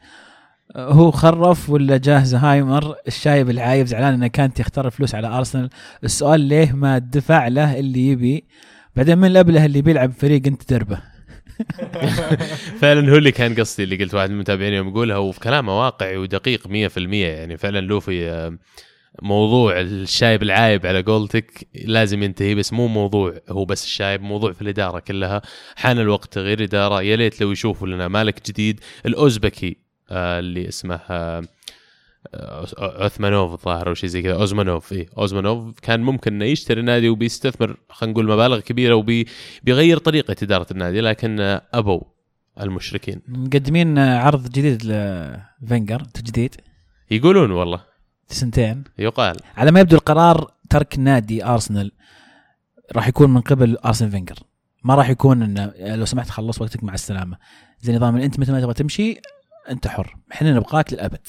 Speaker 2: آه هو خرف ولا جاهز هايمر؟ الشايب العايب زعلان انه كانتي يختار الفلوس على أرسنال. السؤال ليه ما دفع له اللي يبي؟ بعدين من الأبله اللي بيلعب فريق أنت دربه؟
Speaker 3: فعلا هو اللي كان قصدي اللي قلت واحد من المتابعين يوم يقولها وفي كلامه واقعي ودقيق 100% يعني فعلا لوفي آه، موضوع الشايب العايب على قولتك لازم ينتهي بس مو موضوع هو بس الشايب موضوع في الإدارة كلها. حان الوقت تغيير إدارة. يا ليت لو يشوفوا لنا مالك جديد الأوزبكي آه، اللي اسمه آه، عثمانوف الظاهر أو شيء زي كذا. اوزمانوف اي اوزمانوف كان ممكن انه يشتري نادي وبيستثمر خلينا نقول مبالغ كبيرة وبيغير طريقة إدارة النادي لكن آه، ابوا المشركين.
Speaker 2: مقدمين عرض جديد لفينجر تجديد.
Speaker 3: يقولون والله.
Speaker 2: سنتين.
Speaker 3: يقال.
Speaker 2: على ما يبدو القرار ترك نادي أرسنال راح يكون من قبل أرسن فينجر. ما راح يكون إنه لو سمحت خلص وقتك مع السلامة. زي نظام انت متى ما تبغى تمشي أنت حر. إحنا نبغاك للأبد.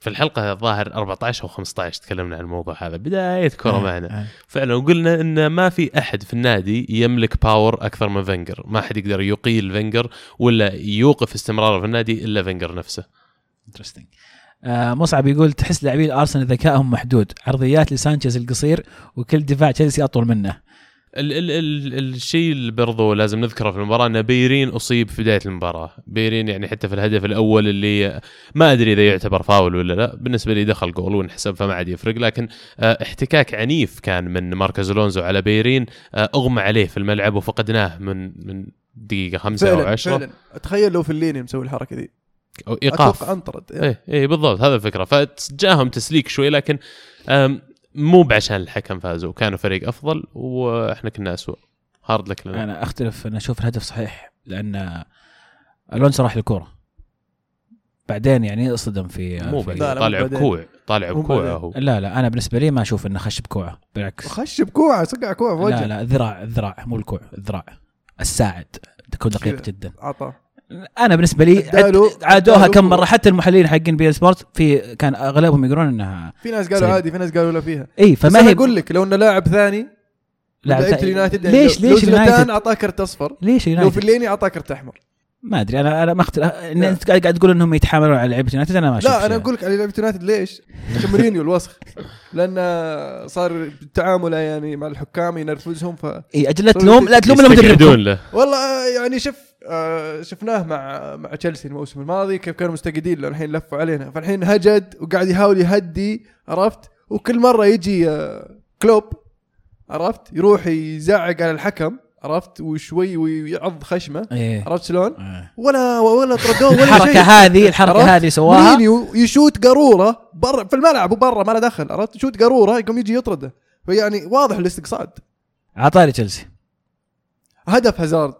Speaker 3: في الحلقة الظاهر 14 أو 15 تكلمنا عن الموضوع هذا. بداية كره
Speaker 2: آه،
Speaker 3: معنا
Speaker 2: آه.
Speaker 3: فعلا وقلنا إن ما في أحد في النادي يملك power أكثر من فينجر. ما حد يقدر يقيل فينجر ولا يوقف استمراره في النادي إلا فينجر نفسه.
Speaker 2: آه مصعب يقول تحس لاعبين ارسنال ذكائهم محدود. عرضيات لسانشيز القصير وكل دفاع تشيلسي أطول منه.
Speaker 3: ال ال ال الشيء اللي برضو لازم نذكره في المباراة ان بيرين أصيب في بداية المباراة. بيرين يعني حتى في الهدف الأول اللي ما أدري إذا يعتبر فاول ولا لا. بالنسبة لي دخل جول وانحسب فما عاد يفرق. لكن آه، احتكاك عنيف كان من ماركوز ألونزو على بيرين. آه، أغمى عليه في الملعب وفقدناه من من دقيقة خمسة أو
Speaker 1: فعلا
Speaker 3: عشرة.
Speaker 1: فعلا. تخيل لو فيلايني مسوي الحركة دي.
Speaker 3: أو إيقاف.
Speaker 1: أتوقع أنطرد
Speaker 3: إيه. إيه بالضبط هذا الفكرة. فجاهم تسليك شوي لكن مو بعشان الحكم فازوا كانوا فريق أفضل وإحنا كنا اسوء hard luck لنا.
Speaker 2: أنا أختلف أنا أشوف الهدف صحيح لأن ألونسو راح للكورة. بعدين يعني صدم في
Speaker 3: مو
Speaker 2: في
Speaker 1: لا،
Speaker 3: بعدين
Speaker 1: لا،
Speaker 3: طالع. بكوع طالع بكوع. هو.
Speaker 2: لا لا أنا بالنسبة لي ما أشوف إنه خش بكوعه بالعكس.
Speaker 1: خش بكوعه صقع كوعه في
Speaker 2: لا
Speaker 1: وجهه
Speaker 2: لا الذراع الذراع مو الكوع الذراع الساعد تكون دقيق. جدا.
Speaker 1: عطى
Speaker 2: أنا بالنسبة لي عد- عادوها كم. مرة. حتى المحللين حقين بي إن سبورت في كان أغلبهم يقولون إنها
Speaker 1: في ناس قالوا. عادي في ناس قالوا لا فيها. إي
Speaker 2: فما هي
Speaker 1: أقول لك لو إنه لاعب ثاني
Speaker 2: لاعب ثاني-
Speaker 1: اليونايتد
Speaker 2: ليش ليش اليونايتد؟
Speaker 1: أعطاه كرت أصفر.
Speaker 2: ليش
Speaker 1: لو
Speaker 2: اليونايتد؟
Speaker 1: فيلايني أعطاه كرت أحمر.
Speaker 2: ما أدري أنا أنا ما أختلف. إن
Speaker 1: لا.
Speaker 2: أنت قاعد تقول إنهم يتحاملون على لعيبه يونايتد أنا ما أشوف
Speaker 1: لا
Speaker 2: أنا.
Speaker 1: أقول لك على لعيبه يونايتد ليش؟ عشان مورينيو الوسخ. لأن صار تعامله يعني مع الحكام ينرفزهم ف
Speaker 2: إي أجل لا تلوم لا تلوم
Speaker 3: له.
Speaker 1: والله يعني شوف آه، شفناه مع مع تشيلسي الموسم الماضي كيف كانوا مستقعدين له الحين لفوا علينا. فالحين هجد وقاعد يحاول يهدي عرفت؟ وكل مرة يجي آه، كلوب عرفت؟ يروح يزعق على الحكم. عرفت؟ وشوي ويعض خشمة.
Speaker 2: إيه.
Speaker 1: عرفت شلون؟
Speaker 2: إيه.
Speaker 1: ولا ولا طردوه ولا
Speaker 2: الحركة
Speaker 1: شيء.
Speaker 2: هذه
Speaker 1: الحركة؟
Speaker 2: هذه سواها.
Speaker 1: مورينيو يشوت قارورة برا في الملعب وبرا ما له دخل عرفت؟ يشوت قارورة يقوم يجي يطرده. فيعني واضح الاستقصاد.
Speaker 2: عطاري تشيلسي.
Speaker 1: هدف هازارد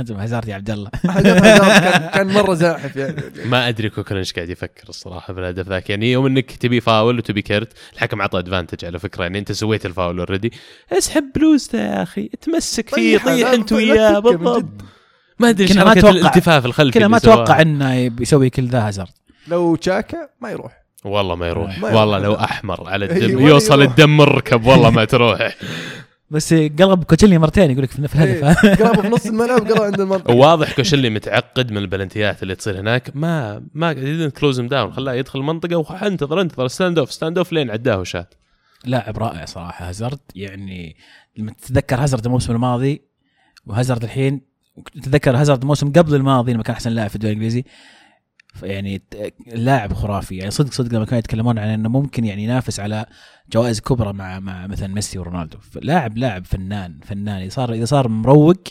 Speaker 2: هزم هازارد يا عبد الله.
Speaker 1: هدف هازارد كان, مرة زاحف يعني.
Speaker 3: ما أدري كوكلين إيش قاعد يفكر الصراحة في الهدف ذاك. يعني يوم إنك تبي فاول وتبي كرت الحكم عطى advantage على فكرة. يعني أنت سويت ال foul already اسحب بلوزته يا أخي تمسك فيه
Speaker 1: طيحه،
Speaker 3: طيح أنت
Speaker 1: لا
Speaker 3: وياه. بالضبط. ما أدري إيش
Speaker 2: كنا ما
Speaker 3: الالتفاف الخلفي
Speaker 2: كذا ما. أتوقع إنه بيسوي كل ذا هازارد
Speaker 1: لو تشاكا ما يروح.
Speaker 3: والله ما يروح.
Speaker 1: ما يروح.
Speaker 3: والله لو أحمر على الدم
Speaker 1: ولا
Speaker 3: يوصل
Speaker 1: يروح.
Speaker 3: الدم مركب والله ما تروح.
Speaker 2: بس قلب كوسيلني مرتين يقول لك في الهدف
Speaker 1: إيه، قرابه في نص الملعب قرا عند المنطقة
Speaker 3: واضح كوسيلني متعقد من البلنتيات اللي تصير هناك. ما ما didn't close down خلاه يدخل المنطقة وانتظر انتظر. stand off stand off لين عداه وشات.
Speaker 2: لاعب رائع صراحة هازارد. يعني لما تتذكر هازارد الموسم الماضي وهازارد الحين تتذكر هازارد الموسم قبل الماضي لما كان أحسن لاعب في الدوري الإنجليزي يعني اللاعب خرافي. يعني صدق صدق لما كانوا يتكلمون عن إنه ممكن يعني ينافس على جوائز كبرى مع مع مثلا ميسي ورونالدو. لاعب لاعب فنان فنان. إذا صار إذا صار مروق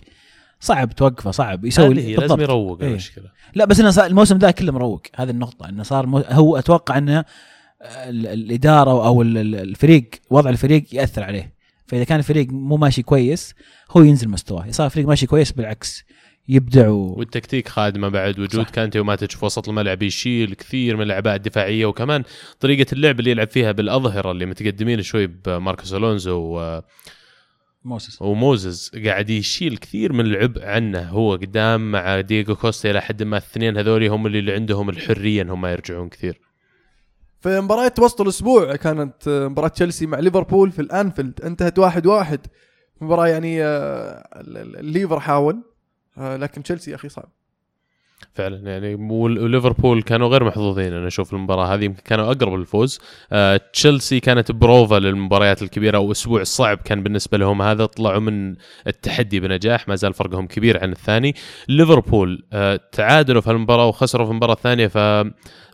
Speaker 2: صعب توقفه صعب يسوي
Speaker 3: هي، لازم
Speaker 2: بالضبط.
Speaker 3: يروق
Speaker 2: إيه.
Speaker 3: المشكلة
Speaker 2: لا بس إنه الموسم ذا كله مروق. هذه النقطة. إنه صار مو هو أتوقع إنه ال- الإدارة أو ال- ال- الفريق وضع الفريق يأثر عليه. فإذا كان الفريق مو ماشي كويس هو ينزل مستواه. إذا صار الفريق ماشي كويس بالعكس. يبدع و...
Speaker 3: والتكتيك خادمة بعد وجود
Speaker 2: صح.
Speaker 3: كانتي وماتش في وسط الملعب يشيل كثير من الأعباء الدفاعية وكمان طريقة اللعب اللي يلعب فيها بالأظهرة اللي متقدمين شوي بماركوس ألونزو و-
Speaker 2: موسس.
Speaker 3: وموزز قاعد يشيل كثير من العبء عنه هو قدام مع دييغو كوستا إلى حد ما الاثنين هذول هم اللي, اللي عندهم الحرية إنهم ما يرجعون كثير.
Speaker 1: في مباراة وسط الأسبوع كانت مباراة تشيلسي مع ليفربول في الأنفيلد انتهت واحد واحد. مباراة يعني آه، ال- ال- الليفر حاول. لكن تشيلسي أخي صعب.
Speaker 3: فعلا يعني وليفربول كانوا غير محظوظين أنا أشوف المباراة هذه يمكن كانوا أقرب للفوز. آه، تشيلسي كانت بروفا للمباريات الكبيرة وأسبوع صعب كان بالنسبة لهم هذا طلعوا من التحدي بنجاح ما زال فرقهم كبير عن الثاني. ليفربول آه، تعادلوا في المباراة وخسروا في المباراة الثانية ف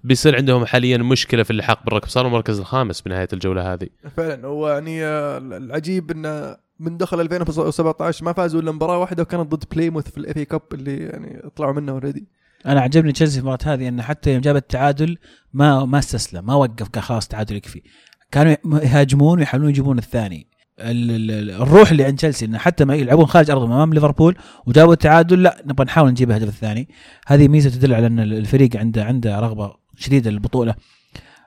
Speaker 3: بيصير عندهم حاليا مشكلة في اللحاق بالركب. صاروا المركز الخامس بنهاية الجولة هذه.
Speaker 1: فعلا هو يعني آه، العجيب انه من دخل 2017 ما فازوا إلا مباراة واحدة وكانت ضد بليموث في ال FA Cup اللي يعني طلعوا منه already
Speaker 2: أنا عجبني تشيلسي في المباراة هذه انه حتى يوم جاب التعادل ما ما استسلم ما وقف قال خلاص تعادل يكفي. كانوا يهاجمون ويحاولون يجيبون الثاني. ال- ال- ال- الروح اللي عند تشيلسي انه حتى ما يلعبون خارج أرضهم أمام ليفربول وجابوا التعادل لا نبغى نحاول نجيب الهدف الثاني. هذه ميزة تدل على إن الفريق عنده عنده رغبة شديدة للبطولة.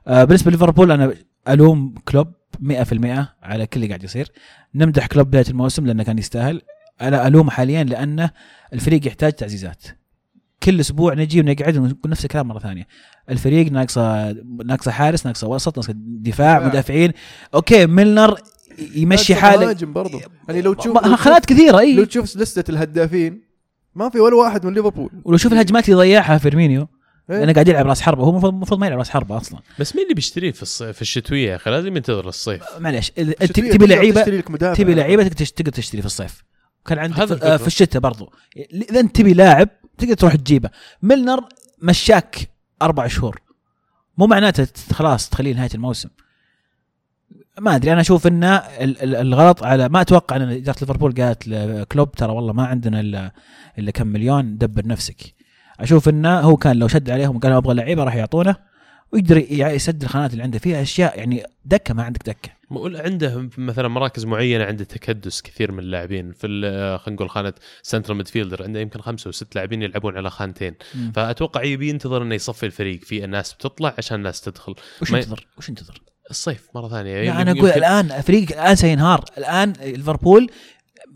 Speaker 2: آه بالنسبة لليفربول أنا ألوم كلوب 100% على كل اللي قاعد يصير. نمدح كلوب بداية الموسم لأنه كان يستاهل. أنا الومه حاليا لأنه الفريق يحتاج تعزيزات. كل أسبوع نجي ونقعد ونقول نفس الكلام مرة ثانية. الفريق ناقصه ناقصة حارس ناقصة وسط ناقصة دفاع. مدافعين. okay ميلنر يمشي حاله.
Speaker 1: مهاجم برضه. يعني لو تشوف لو تشوف-
Speaker 2: خانات كثيره
Speaker 1: لو
Speaker 2: اي
Speaker 1: تشوف لستة الهدافين ما في ولا واحد من ليفربول.
Speaker 2: ولو شوف الهجمات اللي ضيعها فيرمينيو.
Speaker 1: إيه؟
Speaker 2: لأنه قاعد يلعب راس حربة. هو المفروض ما يلعب راس حربة أصلا.
Speaker 3: بس مين اللي بيشتريه في الصيف؟ في الشتوية. يا أخي لازم ينتظر الصيف
Speaker 2: معليش. إذا
Speaker 1: الشتوية
Speaker 2: تبي لعيبه. تبي لعيبة تقدر تش- تقدر تشتري في الصيف. كان عندك
Speaker 3: هذا
Speaker 2: في. آه، في الشتاء برضو. اذا انت تبي لاعب تقدر تروح تجيبه. ميلنر مشاك أربع شهور. مو معناته خلاص تخليه نهايه الموسم. ما أدري. أنا أشوف ان ال- ال- الغلط على ما أتوقع إن إدارة ليفربول قالت لكلوب ترى والله ما عندنا الا إلا كم مليون دبر نفسك. أشوف إنه هو كان لو شد عليهم وقال أبغى لعيبة راح يعطونه ويقدر ي- يسد الخانات اللي عنده. فيها أشياء يعني دكة ما عندك
Speaker 3: دكة. عنده مثلا مراكز معينة عنده تكدس كثير من اللاعبين في خلينا نقول خانة central midfielder عنده يمكن خمسة وست لاعبين يلعبون على خانتين.
Speaker 2: مم.
Speaker 3: فأتوقع يبي ينتظر إنه يصفي الفريق. في الناس بتطلع عشان الناس تدخل.
Speaker 2: وش ينتظر؟ وش ينتظر؟
Speaker 3: الصيف مرة ثانية.
Speaker 2: لا أنا أقول الآن فريق الآن سينهار. الآن ليفربول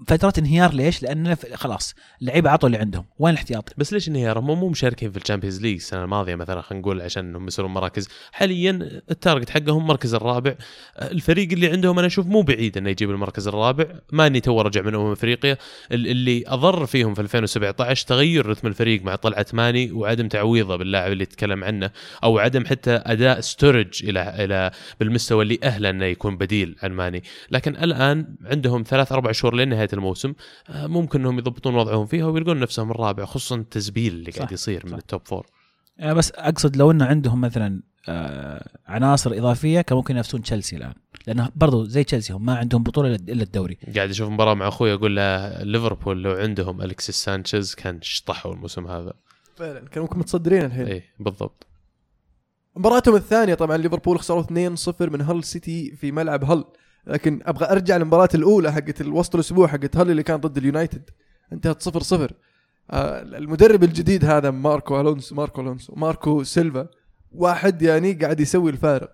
Speaker 2: فترة انهيار ليش؟ لأن خلاص اللعيبه عطوا اللي عندهم. وين الاحتياطي؟
Speaker 3: بس ليش انهيار؟ هم مو مشاركين في ال Champions League السنة الماضية مثلا خلينا نقول عشان انهم يصيرون مراكز. حاليا ال target حقهم المركز الرابع. الفريق اللي عندهم أنا أشوف مو بعيد إنه يجيب المركز الرابع. ماني تو رجع من أمم أفريقيا. ال- اللي أضر فيهم في 2017 تغير رتم الفريق مع طلعة ماني وعدم تعويضه باللاعب اللي تكلم عنه أو عدم حتى أداء ستورج إلى إلى بالمستوى اللي أهله إنه يكون بديل عن ماني. لكن الآن عندهم ثلاث أربع شهور لنهاية الموسم آه، ممكن إنهم يضبطون وضعهم فيها ويلقون نفسهم الرابع خصوصا التسبيل اللي قاعد يصير من.
Speaker 2: ال
Speaker 3: top four
Speaker 2: أنا بس أقصد لو إنه عندهم مثلا آه عناصر إضافية كان ممكن ينافسون تشيلسي الآن. لأنه برضو زي تشيلسي هم ما عندهم بطولة إلا- إلا الدوري.
Speaker 3: قاعد أشوف مباراة مع أخوي أقول له ليفربول لو عندهم الكسيس سانشيز كان شطحوا الموسم هذا.
Speaker 1: فعلا كانوا ممكن متصدرين الحين.
Speaker 3: اي بالضبط.
Speaker 1: مباراتهم الثانية طبعا ليفربول خسروا 2-0 من هال سيتي في ملعب هال لكن أبغى أرجع للمباراة الأولى حقت الوسط الأسبوع حقت هال اللي كان ضد اليونايتد. انتهت 0-0 آه المدرب الجديد هذا ماركو الونسو ماركو ألونسو ماركو سيلفا. واحد يعني قاعد يسوي الفارق.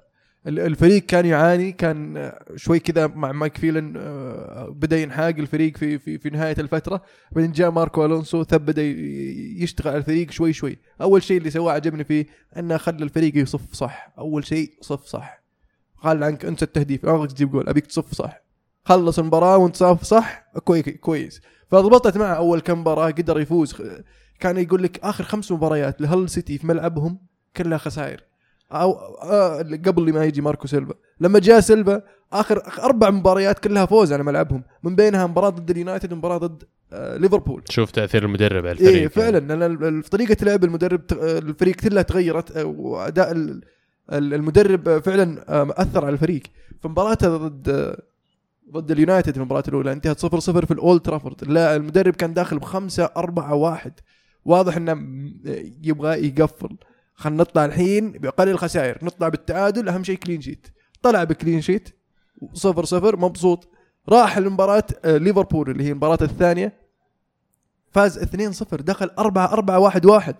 Speaker 1: ال- الفريق كان يعاني كان آه، شوي كذا مع مايك فيلن آه، بدأ ينحاس الفريق في في في نهاية الفترة. بعدين جاء ماركو ألونسو ثب بدأ يشتغل على الفريق شوي شوي. أول شيء اللي سواه عجبني فيه أنه خلى الفريق يصف صح. أول شيء صف صح. قال عنك انسى التهديف ما ابغاك تجيب جول. أبيك تصف صح. خلص المباراة وأنت صاف صح؟ كويس كويس. فضبطت معه أول كم مباراة قدر يفوز. كان يقول لك آخر خمس مباريات لهل سيتي في ملعبهم كلها خسائر. أو آه قبل ما يجي ماركو سيلفا. لما جاء سيلفا آخر أربع مباريات كلها فوز على ملعبهم. من بينها مباراة ضد اليونايتد ومباراة ضد آه ليفربول.
Speaker 3: شوف تأثير المدرب على الفريق.
Speaker 1: إيه فعلا. لأن طريقة لعب المدرب ت- الفريق كلها تغيرت آه، وأداء المدرب فعلا أثر على الفريق. في مباراته ضد ضد اليونايتد في المباراة الأولى انتهت 0 0 في الأولد ترافورد. لا المدرب كان داخل بخمسة أربعة واحد. واضح إنه يبغى يقفل. خلينا نطلع الحين بأقل الخسائر. نطلع بالتعادل أهم شيء clean sheet طلع ب clean sheet صفر صفر مبسوط. راح المباراة آه، ليفربول اللي هي المباراة الثانية. فاز 2-0 دخل 4 4 1 1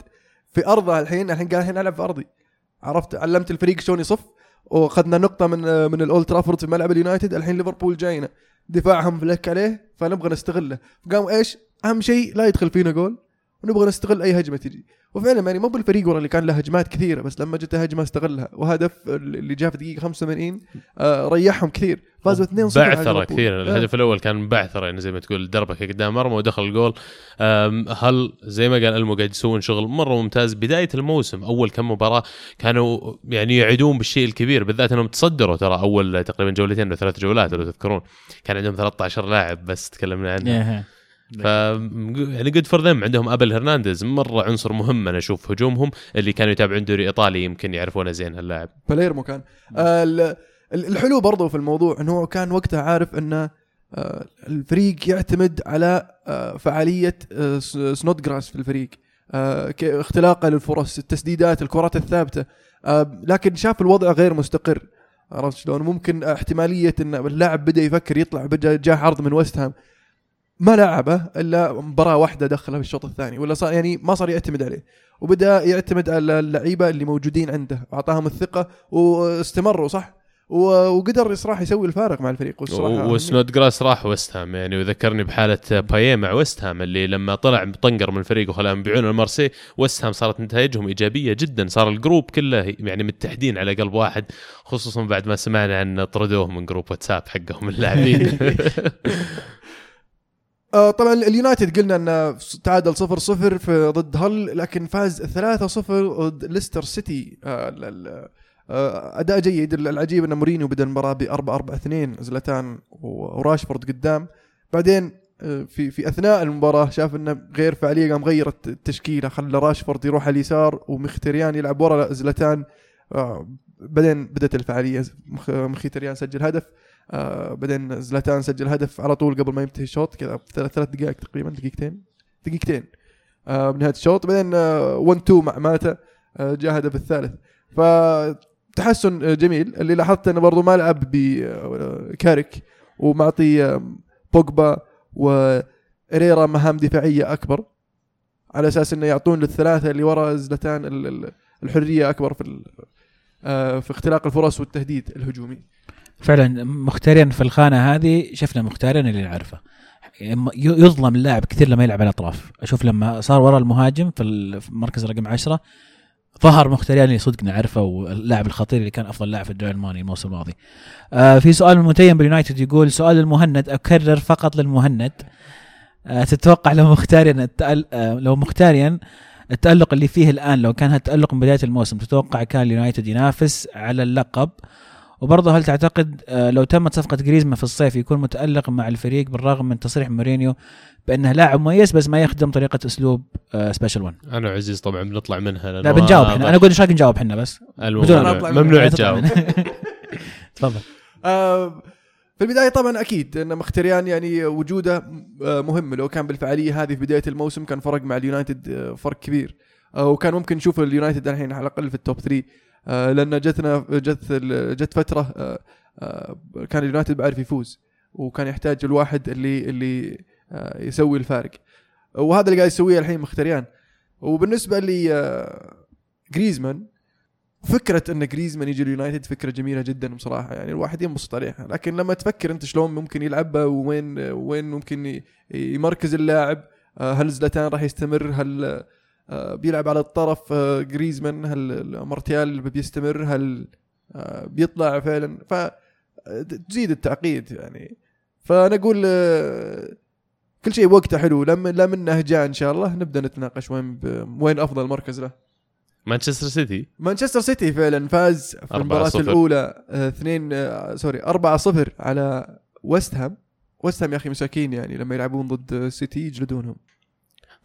Speaker 1: في ارضه الحين الحين قال الحين ألعب في أرضي. عرفت؟ علمت الفريق شلون يصف واخذنا نقطة من من الأولد ترافورد في ملعب اليونايتد الحين ليفربول جاينا. دفاعهم فلك عليه فنبغى نستغله. فقاموا إيش؟ أهم شيء لا يدخل فينا جول. ونبغى نستغل أي هجمة تجي. وفعلا يعني مو بالفريق ورا اللي كان له هجمات كثيرة بس لما جت هجمة استغلها. وهدف اللي جاء في دقيقة 85 آه ريحهم كثير. فازوا 2-0 على
Speaker 3: بعثرة
Speaker 1: ليفربول.
Speaker 3: كثير
Speaker 1: آه.
Speaker 3: الهدف الأول كان بعثرة يعني زي ما تقول دربكه قدام مرمى ودخل الجول. هل زي ما قال ألمو قاعد يسوون شغل مرة ممتاز بداية الموسم. أول كم مباراة كانوا يعني يعدون بالشيء الكبير بالذات إنهم تصدروا ترى أول تقريبا جولتين أو ثلاث جولات لو تذكرون. كان عندهم 13 لاعب بس تكلمنا عنه
Speaker 2: إيه.
Speaker 3: ف يعني good for them عندهم أبيل هرنانديز. مرة عنصر مهم أنا أشوف هجومهم. اللي كانوا يتابعون دوري إيطالي يمكن يعرفونه زين هاللاعب.
Speaker 1: باليرمو كان. آه ال- ال- الحلو برضو في الموضوع إنه كان وقتها عارف انه آه الفريق يعتمد على آه فعالية آه سنود جراس في الفريق. آه اختلاقه للفرص التسديدات الكرات الثابتة. آه لكن شاف الوضع غير مستقر. عرفت شلون؟ ممكن احتمالية إن اللاعب بدأ يفكر يطلع جاء عرض من ويست هام. ما لعبه إلا مباراة واحدة دخلها في الشوط الثاني ولا صار يعني ما صار يعتمد عليه. وبدأ يعتمد على اللعيبة اللي موجودين عنده أعطاهم الثقة واستمروا صح؟ وقدر صراحة يسوي الفارق مع الفريق والصراحة
Speaker 3: وسنود جراس راح ويست هام يعني وذكرني بحالة بايه مع ويست هام اللي لما طلع طنقر من الفريق وخلاهم يبيعونه لمارسي ويست هام صارت نتائجهم إيجابية جدا صار ال group كله يعني متحدين على قلب واحد خصوصا بعد ما سمعنا عن طردوه من group واتساب حقهم اللاعبين.
Speaker 1: آه طبعا اليونايتد قلنا إنه تعادل 0 0 في ضد هال لكن فاز 3 0 ضد ليستر سيتي. آه آه أداء جيد. العجيب إن مورينيو بدأ المباراة ب 4 4 2 زلاتان وراشفورد قدام. بعدين آه، في في أثناء المباراة شاف إنه غير فعالية قام غير الت- التشكيلة خلى راشفورد يروح على اليسار ومختريان يلعب ورا زلاتان آه بعدين بدأت الفعالية مخ- مختريان سجل هدف. آه بعدين زلاتان سجل هدف على طول قبل ما ينتهي الشوط كذا ثلاث دقائق تقريبا دقيقتين دقيقتين آه بنهاية الشوط. بعدين 1 2 مع ماتا آه جاء هدف الثالث. ف تحسن آه، جميل. اللي لاحظت إنه برضو ما لعب ومعطي آه، بوجبا وإريرا مهام دفاعية أكبر على أساس إنه يعطون للثلاثة اللي ورا زلتان ال- ال- الحرية أكبر في آه، في اختلاق الفرص والتهديد الهجومي.
Speaker 2: فعلا مختارين في الخانة هذه شفنا مختارين اللي نعرفه. يظلم اللاعب كثير لما يلعب على الاطراف أشوف لما صار ورا المهاجم في ال- في المركز رقم 10 ظهر مختارين اللي صدق نعرفه واللاعب الخطير اللي كان أفضل لاعب في الدوري الألماني الموسم الماضي. آه في سؤال متيم باليونايتد يقول سؤال المهند أكرر فقط للمهند. آه تتوقع لو مختاريا التأل... آه لو مختاريا التألق اللي فيه الآن لو كان هالتألق من بداية الموسم تتوقع كان اليونايتد ينافس على اللقب وبرضه هل تعتقد آه، لو تمت صفقة جريزمان في الصيف يكون متألق مع الفريق بالرغم من تصريح مورينيو بأنه لاعب مميز بس ما يخدم طريقة أسلوب special one
Speaker 3: أنا وعزيز طبعا بنطلع منها
Speaker 2: لا بنجاوب إحنا. أنا أقول إيش رأيك نجاوب إحنا بس. بدون
Speaker 1: أنا.
Speaker 3: ممنوع تجاوب.
Speaker 2: تفضل.
Speaker 1: آه، في البداية طبعا أكيد إن مخيتاريان يعني وجوده آه، مهم. لو كان بالفعالية هذه في بداية الموسم كان فرق مع اليونايتد آه، فرق كبير. آه، وكان ممكن نشوف اليونايتد الحين على الأقل في ال top 3 آه، لأن جتنا جت جت فترة آه، آه، كان اليونايتد بعرف يفوز وكان يحتاج الواحد اللي اللي آه، يسوي الفارق. وهذا اللي قاعد يسويه الحين مخيتاريان. وبالنسبة آه، جريزمان فكرة إن جريزمان يجي اليونايتد فكرة جميلة جدا بصراحة. يعني الواحد ينبسط عليها. لكن لما تفكر أنت شلون ممكن يلعبها وين وين ممكن يمركز اللاعب آه، هل زلاتان راح يستمر؟ هل آه، بيلعب على الطرف آه، جريزمان هل مارتيال بيستمر هل آه، بيطلع فعلا؟ ف تزيد التعقيد يعني. فأنا أقول آه، كل شيء وقته حلو. لما لا منه جاء إن شاء الله نبدأ نتناقش وين وين أفضل مركز له.
Speaker 3: مانشستر سيتي؟
Speaker 1: مانشستر سيتي فعلا فاز في
Speaker 3: 4-0.
Speaker 1: المباراة الأولى آه، اثنين آه، sorry 4-0 على ويست هام. ويست هام يا أخي مساكين يعني لما يلعبون ضد آه، سيتي يجلدونهم.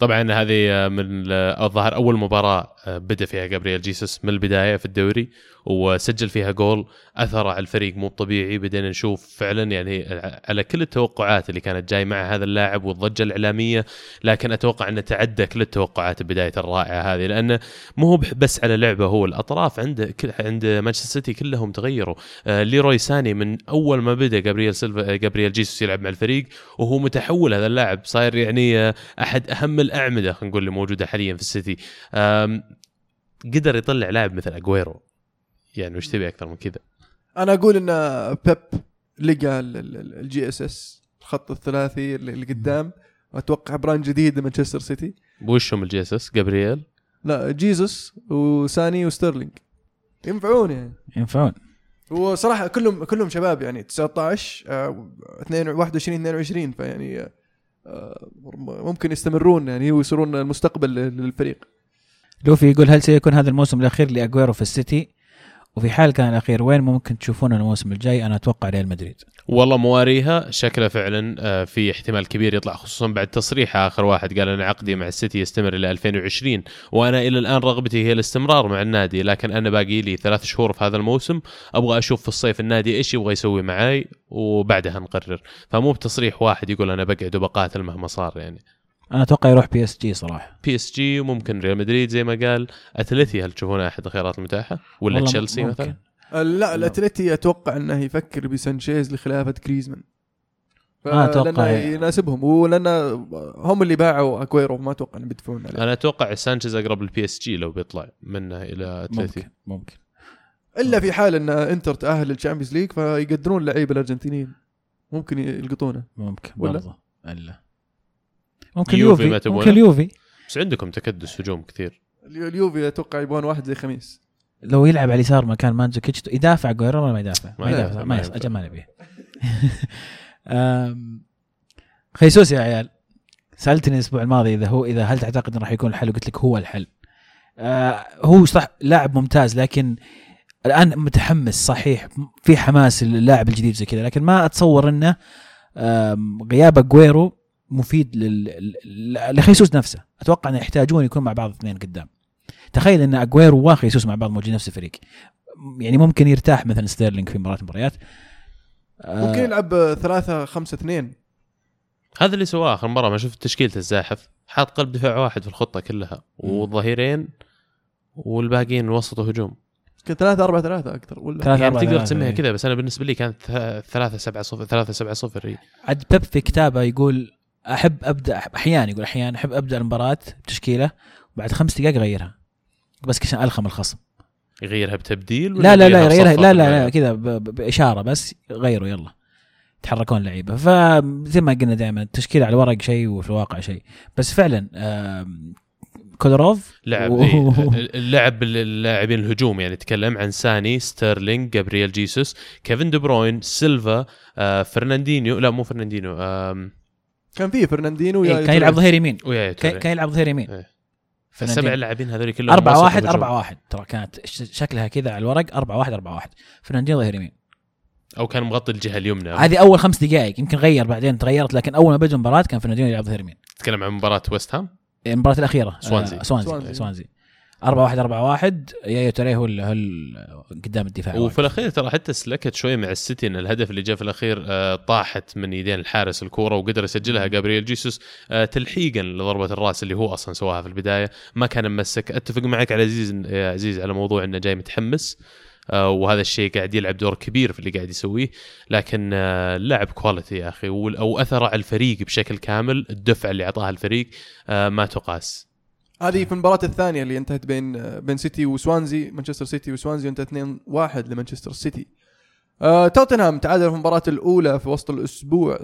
Speaker 3: طبعا هذه من الظاهر أول مباراة بدأ فيها جابرييل جيسوس من البداية في الدوري وسجل فيها جول أثر على الفريق مو طبيعي بدينا نشوف فعلا يعني على كل التوقعات اللي كانت جاي مع هذا اللاعب والضجة الإعلامية لكن أتوقع انه تعدى كل التوقعات بداية الرائعة هذه لأنه مو هو بس على لعبه هو الأطراف عنده كل عند مانشستر سيتي كلهم تغيروا. آه ليروي ساني من أول ما بدأ جابرييل سيلفا جابرييل جيسوس يلعب مع الفريق وهو متحول هذا اللاعب صاير يعني آه أحد أهم الأعمدة خلينا نقول اللي موجودة حاليا في السيتي. قدر يطلع لاعب مثل اجويرو يعني وش تبي أكثر من كذا؟
Speaker 1: أنا أقول إن بيب لقى ال JSS الخط الثلاثي اللي قدام. أتوقع brand جديد لمانشستر سيتي.
Speaker 3: وشهم ال JSS جابرييل؟
Speaker 1: لا جيزوس وساني وستيرلينج. ينفعون يعني.
Speaker 2: ينفعون.
Speaker 1: وصراحة كلهم كلهم شباب يعني 19 آه، 22 21 22 فيعني آه، ممكن يستمرون يعني ويصيرون المستقبل للفريق.
Speaker 2: لوفي يقول هل سيكون هذا الموسم الأخير لأجويرو في السيتي؟ وفي حال كان الأخير وين ممكن تشوفونه الموسم الجاي؟ أنا أتوقع ريال مدريد.
Speaker 3: والله مواريها شكله فعلا آه، في احتمال كبير يطلع خصوصا بعد تصريح آخر واحد قال أنا عقدي مع السيتي يستمر إلى 2020 وأنا إلى الآن رغبتي هي الاستمرار مع النادي لكن أنا باقي لي ثلاث شهور في هذا الموسم أبغى أشوف في الصيف النادي إيش يبغى يسوي معاي وبعدها نقرر. فمو بتصريح واحد يقول أنا بقعد وبقاتل مهما صار يعني.
Speaker 2: أنا أتوقع يروح
Speaker 3: PSG صراحة. PSG وممكن ريال مدريد زي ما قال. اتلتي هل تشوفونه أحد الخيارات المتاحة؟ ولا تشيلسي. مثلا؟
Speaker 1: آه، لا الاتلتي أتوقع إنه يفكر بسانشيز
Speaker 2: لخلافة أتوقع
Speaker 1: لأنه
Speaker 2: هي-
Speaker 1: يناسبهم. ولأن هم اللي باعوا أكويرو ما أتوقع إنهم بيدفعون عليه.
Speaker 3: أنا أتوقع سانشيز أقرب لل PSG لو بيطلع منه إلى اتلتي
Speaker 2: ممكن ممكن.
Speaker 1: إلا في حال إن إنتر تأهل لل Champions League فيقدرون اللعيبه الأرجنتينيين. ممكن يلقطونه.
Speaker 2: ممكن
Speaker 1: ولا؟
Speaker 2: برضه إلا. ممكن
Speaker 3: يوفي ما
Speaker 2: يوفي
Speaker 3: تبغونه؟
Speaker 2: ممكن اليوفي
Speaker 3: بس عندكم تكدس هجوم كثير
Speaker 1: اليو- اليوفي أتوقع يبغون واحد زي خاميس
Speaker 2: لو يلعب على اليسار مكان مانزوكيتش يدافع أجويرو ولا ما يدافع؟
Speaker 3: ما يدافع،
Speaker 2: يدافع
Speaker 3: ما.
Speaker 2: أجل ما نبيه خيسوس يا عيال سألتني الأسبوع الماضي إذا هو إذا هل تعتقد إنه راح يكون الحل قلت لك هو الحل آه هو صح لاعب ممتاز لكن الآن متحمس صحيح في حماس اللاعب الجديد زي كذا لكن ما أتصور إنه غياب أجويرو مفيد لل- لل- لخيسوس نفسه. أتوقع انه يحتاجون يكون مع بعض اثنين قدام. تخيل أن اجويرو وخيسوس مع بعض موجودين نفس الفريق. يعني ممكن يرتاح مثلا ستيرلينج في مباراه مباريات. آه،
Speaker 1: ممكن يلعب 3 5 2
Speaker 3: هذا اللي سواه آخر مرة ما شفت تشكيلة الزاحف. حاط قلب دفاع واحد في الخطة كلها. والظهيرين والباقيين وسط وهجوم
Speaker 1: كان 3 4 3 أكثر ولا؟
Speaker 2: ثلاثة
Speaker 3: يعني
Speaker 2: أربعة
Speaker 3: تقدر
Speaker 2: ثلاثة،
Speaker 3: تسميها
Speaker 2: إيه.
Speaker 3: كذا بس أنا بالنسبة لي كانت 3 7 0 3 7 0
Speaker 2: عاد بيب في كتابة يقول أحب أبدأ أحب أحيانا يقول أحيانا أحب أبدأ المباراة بتشكيلة وبعد خمس دقائق أغيرها بس عشان ألخم الخصم
Speaker 3: يغيرها بتبديل
Speaker 2: لا لا لا
Speaker 3: يغيرها
Speaker 2: لا لا لا؟ كذا بإشارة بس غيروا يلا يتحركون اللعيبه فزي ما قلنا دائما التشكيلة على الورق شيء وفي الواقع شيء بس فعلا كلوب
Speaker 3: لعب
Speaker 2: و-
Speaker 3: إيه. اللعب اللاعبين الهجوم يعني تكلم عن ساني ستيرلينج جابرييل جيسوس كيفن دي بروين سيلفا آه فرناندينيو لا مو فرناندينيو
Speaker 1: كان فيه فرناندينيو ويا
Speaker 2: إيه، كان يلعب ظهير يمين. كان يلعب ظهير يمين.
Speaker 3: إيه.
Speaker 2: فرناندينو.
Speaker 3: السبع لاعبين هذول كلهم
Speaker 2: أربعة
Speaker 3: وسط
Speaker 2: واحد
Speaker 3: هجوم.
Speaker 2: أربعة واحد. ترى كانت شكلها كذا على الورق. أربعة واحد أربعة واحد. فرناندينو ظهير يمين.
Speaker 3: أو كان مغطي الجهة اليمنى.
Speaker 2: هذه أول خمس دقائق. يمكن غير بعدين تغيرت لكن أول ما بدأ المباراة كان فرناندينو يلعب ظهير يمين.
Speaker 3: تتكلم عن مباراة ويست هام؟
Speaker 2: المباراة الأخيرة
Speaker 3: سوانزي.
Speaker 2: آه سوانزي.
Speaker 1: سوانزي.
Speaker 2: سوانزي. أربعة واحد أربعة واحد. يايو توريه هو قدام الدفاع
Speaker 3: وفي الأخير ترى حتى سلكت شوي مع السيتي إن الهدف اللي جاء في الأخير آه، طاحت من يدين الحارس الكورة وقدر يسجلها جابرييل جيسوس آه، تلحيقا لضربة الرأس اللي هو أصلا سواها في البداية. ما كان ممسك. أتفق معك على عزيز يا عزيز على موضوع إنه جاي متحمس آه، وهذا الشيء قاعد يلعب دور كبير في اللي قاعد يسويه. لكن آه، اللاعب quality يا أخي وال- أو أثره على الفريق بشكل كامل الدفعه اللي أعطاها الفريق آه، ما تقاس.
Speaker 1: هذه في المباراة الثانية اللي انتهت بين بين سيتي وسوانزي مانشستر سيتي وسوانزي انتهت 2-1 لمانشستر سيتي. آه توتنهام تعادل في المباراة الأولى في وسط الأسبوع 0-0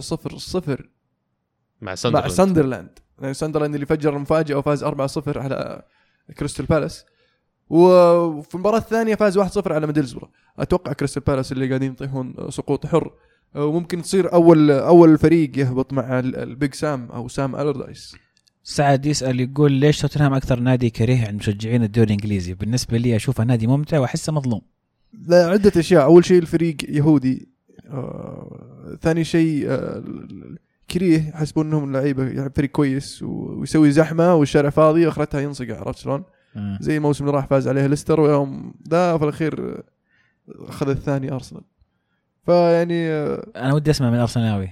Speaker 3: مع
Speaker 1: مع
Speaker 3: ساندرلاند
Speaker 1: ساندرلاند يعني ساندرلاند اللي فجر المفاجأة وفاز 4-0 على كريستال بالاس وفي المباراة الثانية فاز 1-0 على ميدلزبرا أتوقع كريستال بالاس اللي قاعدين يطيحون سقوط حر. آه، وممكن تصير أول أول فريق يهبط مع ال- ال Big Sam أو سام ألردايس
Speaker 2: سعد يسأل يقول ليش توتنهام أكثر نادي كريه عند مشجعين الدوري الإنجليزي؟ بالنسبة لي أشوفه نادي ممتع وأحسه مظلوم.
Speaker 1: لا عدة أشياء. أول شيء الفريق يهودي. آه، ثاني شيء آه، كريه يحسبون إنهم لعيبة يعني فريق كويس ويسوي زحمة والشارع فاضي واخرتها ينصقع عرفت شلون؟
Speaker 2: آه.
Speaker 1: زي الموسم اللي راح فاز عليه ليستر ويوم ذا في الأخير آه، أخذ الثاني أرسنال. فيعني آه،
Speaker 2: أنا ودي أسمع من أرسناوي.